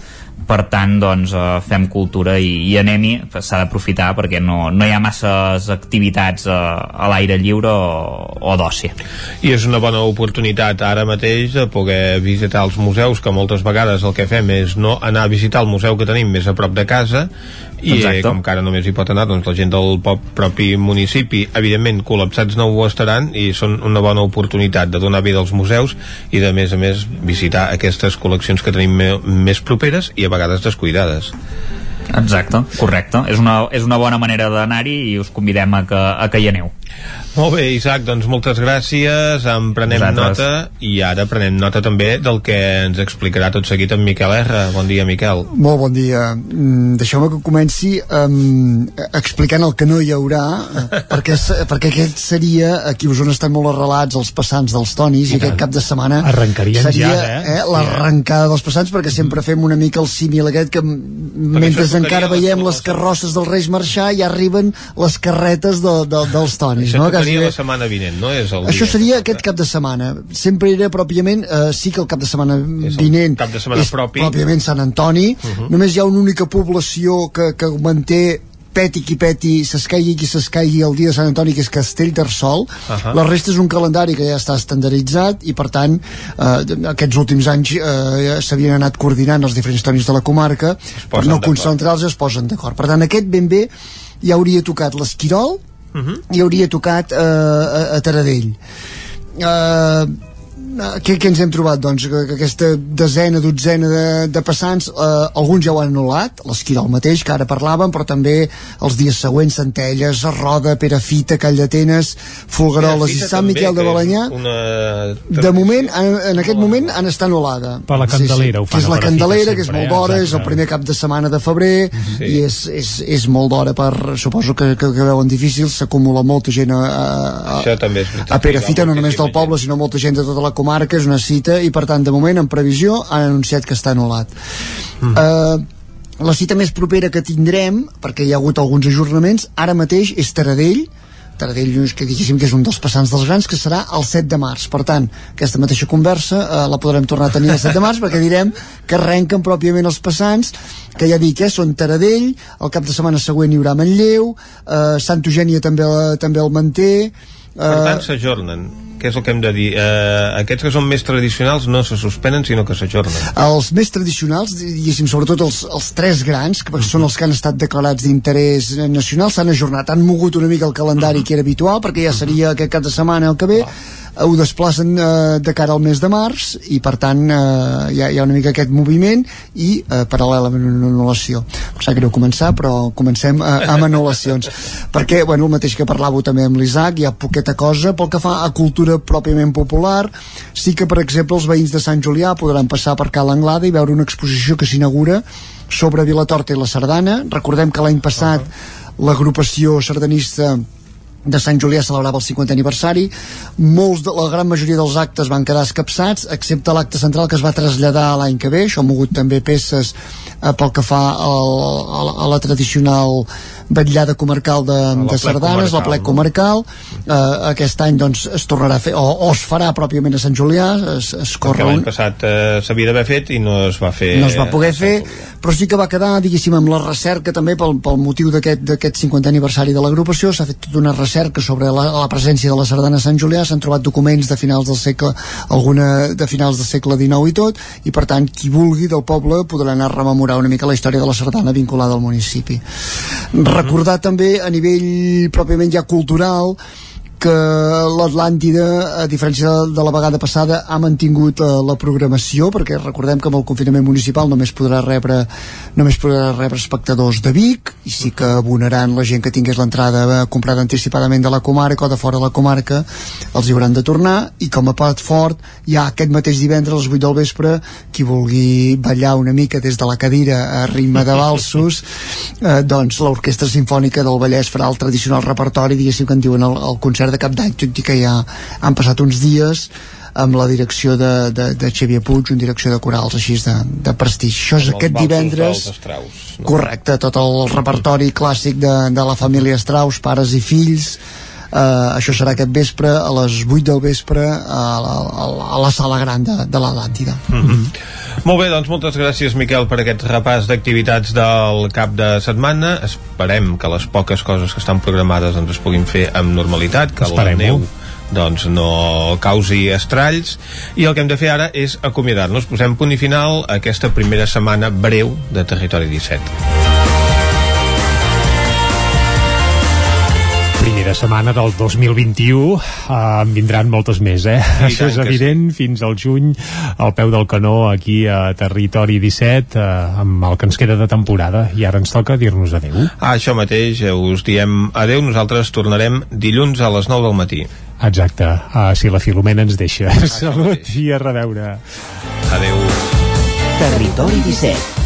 per tant doncs eh, fem cultura i, i anem-hi, s'ha d'aprofitar perquè no, no hi ha masses activitats eh, a l'aire lliure o, o d'oci I és una bona oportunitat ara mateix de poder visitar els museus, que moltes vegades el que fem és no anar a visitar el museu que tenim més a prop de casa i Exacte. eh, com que ara només hi pot anar doncs, la gent del pop, propi municipi evidentment col·lapsats no ho estaran i són una bona oportunitat de donar vida als museus i de més a més visitar aquestes col·leccions que tenim més properes i a vegades descuidades Exacte, correcte. És una, és una bona manera d'anar-hi i us convidem a que, a que hi aneu. Molt bé, Isaac, doncs moltes gràcies, en prenem Vosaltres. nota i ara prenem nota també del que ens explicarà tot seguit en Miquel R. Bon dia, Miquel. Molt bon dia. Mm, Deixeu-me que comenci um, explicant el que no hi haurà, eh, perquè, perquè aquest seria, aquí us on estan molt arrelats els passants dels tonis, i, aquest cap de setmana Arrencarien seria ja, eh? eh, l'arrencada dels passants, perquè sempre fem una mica el símil aquest, que mentre encara veiem les carrosses dels Reis marxar, ja arriben les carretes de, de, dels tonis. Això no? tocaria Quasi bé- la setmana vinent, no? És el això dia. seria aquest cap de setmana. Sempre era pròpiament, eh, sí que el cap de setmana vinent cap de setmana és propi. pròpiament Sant Antoni. Uh -huh. Només hi ha una única població que, que manté peti qui peti, s'escaigui qui s'escaigui el dia de Sant Antoni, que és Castellterçol. Uh Ahà. La resta és un calendari que ja està estandarditzat i, per tant, eh, aquests últims anys eh, s'havien anat coordinant els diferents tonis de la comarca per no concentrar-los es posen d'acord. Per tant, aquest ben bé ja hauria tocat l'Esquirol, Uh -huh. i hauria tocat eh, a, a Taradell eh, què, què ens hem trobat? Doncs que, que aquesta desena, dotzena de, de passants, eh, alguns ja ho han anul·lat, l'Esquirol mateix, que ara parlàvem, però també els dies següents, Centelles, Roda, Perafita, Call d'Atenes, Folgueroles i Fita Sant també, Miquel de Balanyà. Una... De moment, en, en aquest moment, han estat anul·lada. Per la Candelera ho fan Que és a la Candelera, que és sempre, molt eh? d'hora, és el primer cap de setmana de febrer, Sí. i és, és, és molt d'hora per... Suposo que, que, que veuen difícil, s'acumula molta gent a, a, veritat. a Perafita, no només del poble, sinó molta gent de tota la comarca, és una cita, i per tant, de moment, en previsió, han anunciat que està anul·lat. Mm. Uh, la cita més propera que tindrem, perquè hi ha hagut alguns ajornaments, ara mateix és Taradell, Taradell que diguéssim que és un dels passants dels grans que serà el 7 de març per tant, aquesta mateixa conversa eh, la podrem tornar a tenir el 7 de març perquè direm que arrenquen pròpiament els passants que ja dic, eh, són Taradell el cap de setmana següent hi haurà Manlleu eh, Sant Eugènia també, també el manté per tant, s'ajornen què és el que hem de dir? Eh, aquests que són més tradicionals no se suspenen, sinó que s'ajornen. Els més tradicionals, diguéssim, sobretot els, els tres grans, que són els que han estat declarats d'interès nacional, s'han ajornat. Han mogut una mica el calendari que era habitual, perquè ja seria aquest cap de setmana el que ve, ho desplacen eh, de cara al mes de març i per tant eh, hi, ha, hi ha una mica aquest moviment i eh, paral·lelament una anul·lació. Em sap greu començar però comencem eh, amb anul·lacions. (laughs) Perquè bueno, el mateix que parlàveu també amb l'Isaac hi ha poqueta cosa pel que fa a cultura pròpiament popular. Sí que per exemple els veïns de Sant Julià podran passar per Cal Anglada i veure una exposició que s'inaugura sobre Vilatorta i la Sardana. Recordem que l'any passat uh -huh. l'agrupació sardanista de Sant Julià celebrava el 50 aniversari. Molts de la gran majoria dels actes van quedar escapçats excepte l'acte central que es va traslladar l'any que ve. Això ha mogut també peces eh, pel que fa al, a, a la tradicional vetllada comarcal de, de Sardanes, la plec comarcal. No? eh, aquest any doncs es tornarà a fer o, o es farà pròpiament a Sant Julià es, es corre l'any un... passat eh, s'havia d'haver fet i no es va fer no es va poder fer, però sí que va quedar diguéssim amb la recerca també pel, pel motiu d'aquest 50 aniversari de l'agrupació. S'ha fet tota una recerca sobre la, la presència de la sardana a Sant Julià. S'han trobat documents de finals del segle alguna de finals del segle XIX i tot i per tant qui vulgui del poble podrà anar a rememorar una mica la història de la sardana vinculada al municipi recordar també a nivell pròpiament ja cultural que l'Atlàntida, a diferència de la vegada passada, ha mantingut eh, la programació, perquè recordem que amb el confinament municipal només podrà rebre només podrà rebre espectadors de Vic, i sí que abonaran la gent que tingués l'entrada eh, comprada anticipadament de la comarca o de fora de la comarca, els hi hauran de tornar, i com a plat fort, ja aquest mateix divendres a les 8 del vespre, qui vulgui ballar una mica des de la cadira a ritme de valsos, eh, doncs l'Orquestra Simfònica del Vallès farà el tradicional repertori, diguéssim que en diuen el, el concert concert de cap d'any tot i que ja han passat uns dies amb la direcció de, de, de Xavier Puig, una direcció de corals així de, de prestigi. Això és aquest divendres... Estraus, no? Correcte, tot el repertori clàssic de, de la família Strauss, pares i fills, Uh, això serà aquest vespre a les 8 del vespre a la, a la, a la sala gran de, de l'Atlàntida. Mm -hmm. Molt bé, doncs moltes gràcies Miquel per aquest repàs d'activitats del cap de setmana. Esperem que les poques coses que estan programades ens es puguin fer amb normalitat que Esperem la neu doncs no causi estralls. I el que hem de fer ara és acomiadar-nos. Posem punt i final a aquesta primera setmana breu de Territori 17 primera setmana del 2021 eh, en vindran moltes més, eh? I (laughs) Això és evident, sí. fins al juny al peu del canó aquí a Territori 17 eh, amb el que ens queda de temporada i ara ens toca dir-nos adeu. Ah, això mateix, eh, us diem adeu, nosaltres tornarem dilluns a les 9 del matí. Exacte, uh, si la Filomena ens deixa. Ah, (laughs) Salut i a reveure. Adeu. Territori 17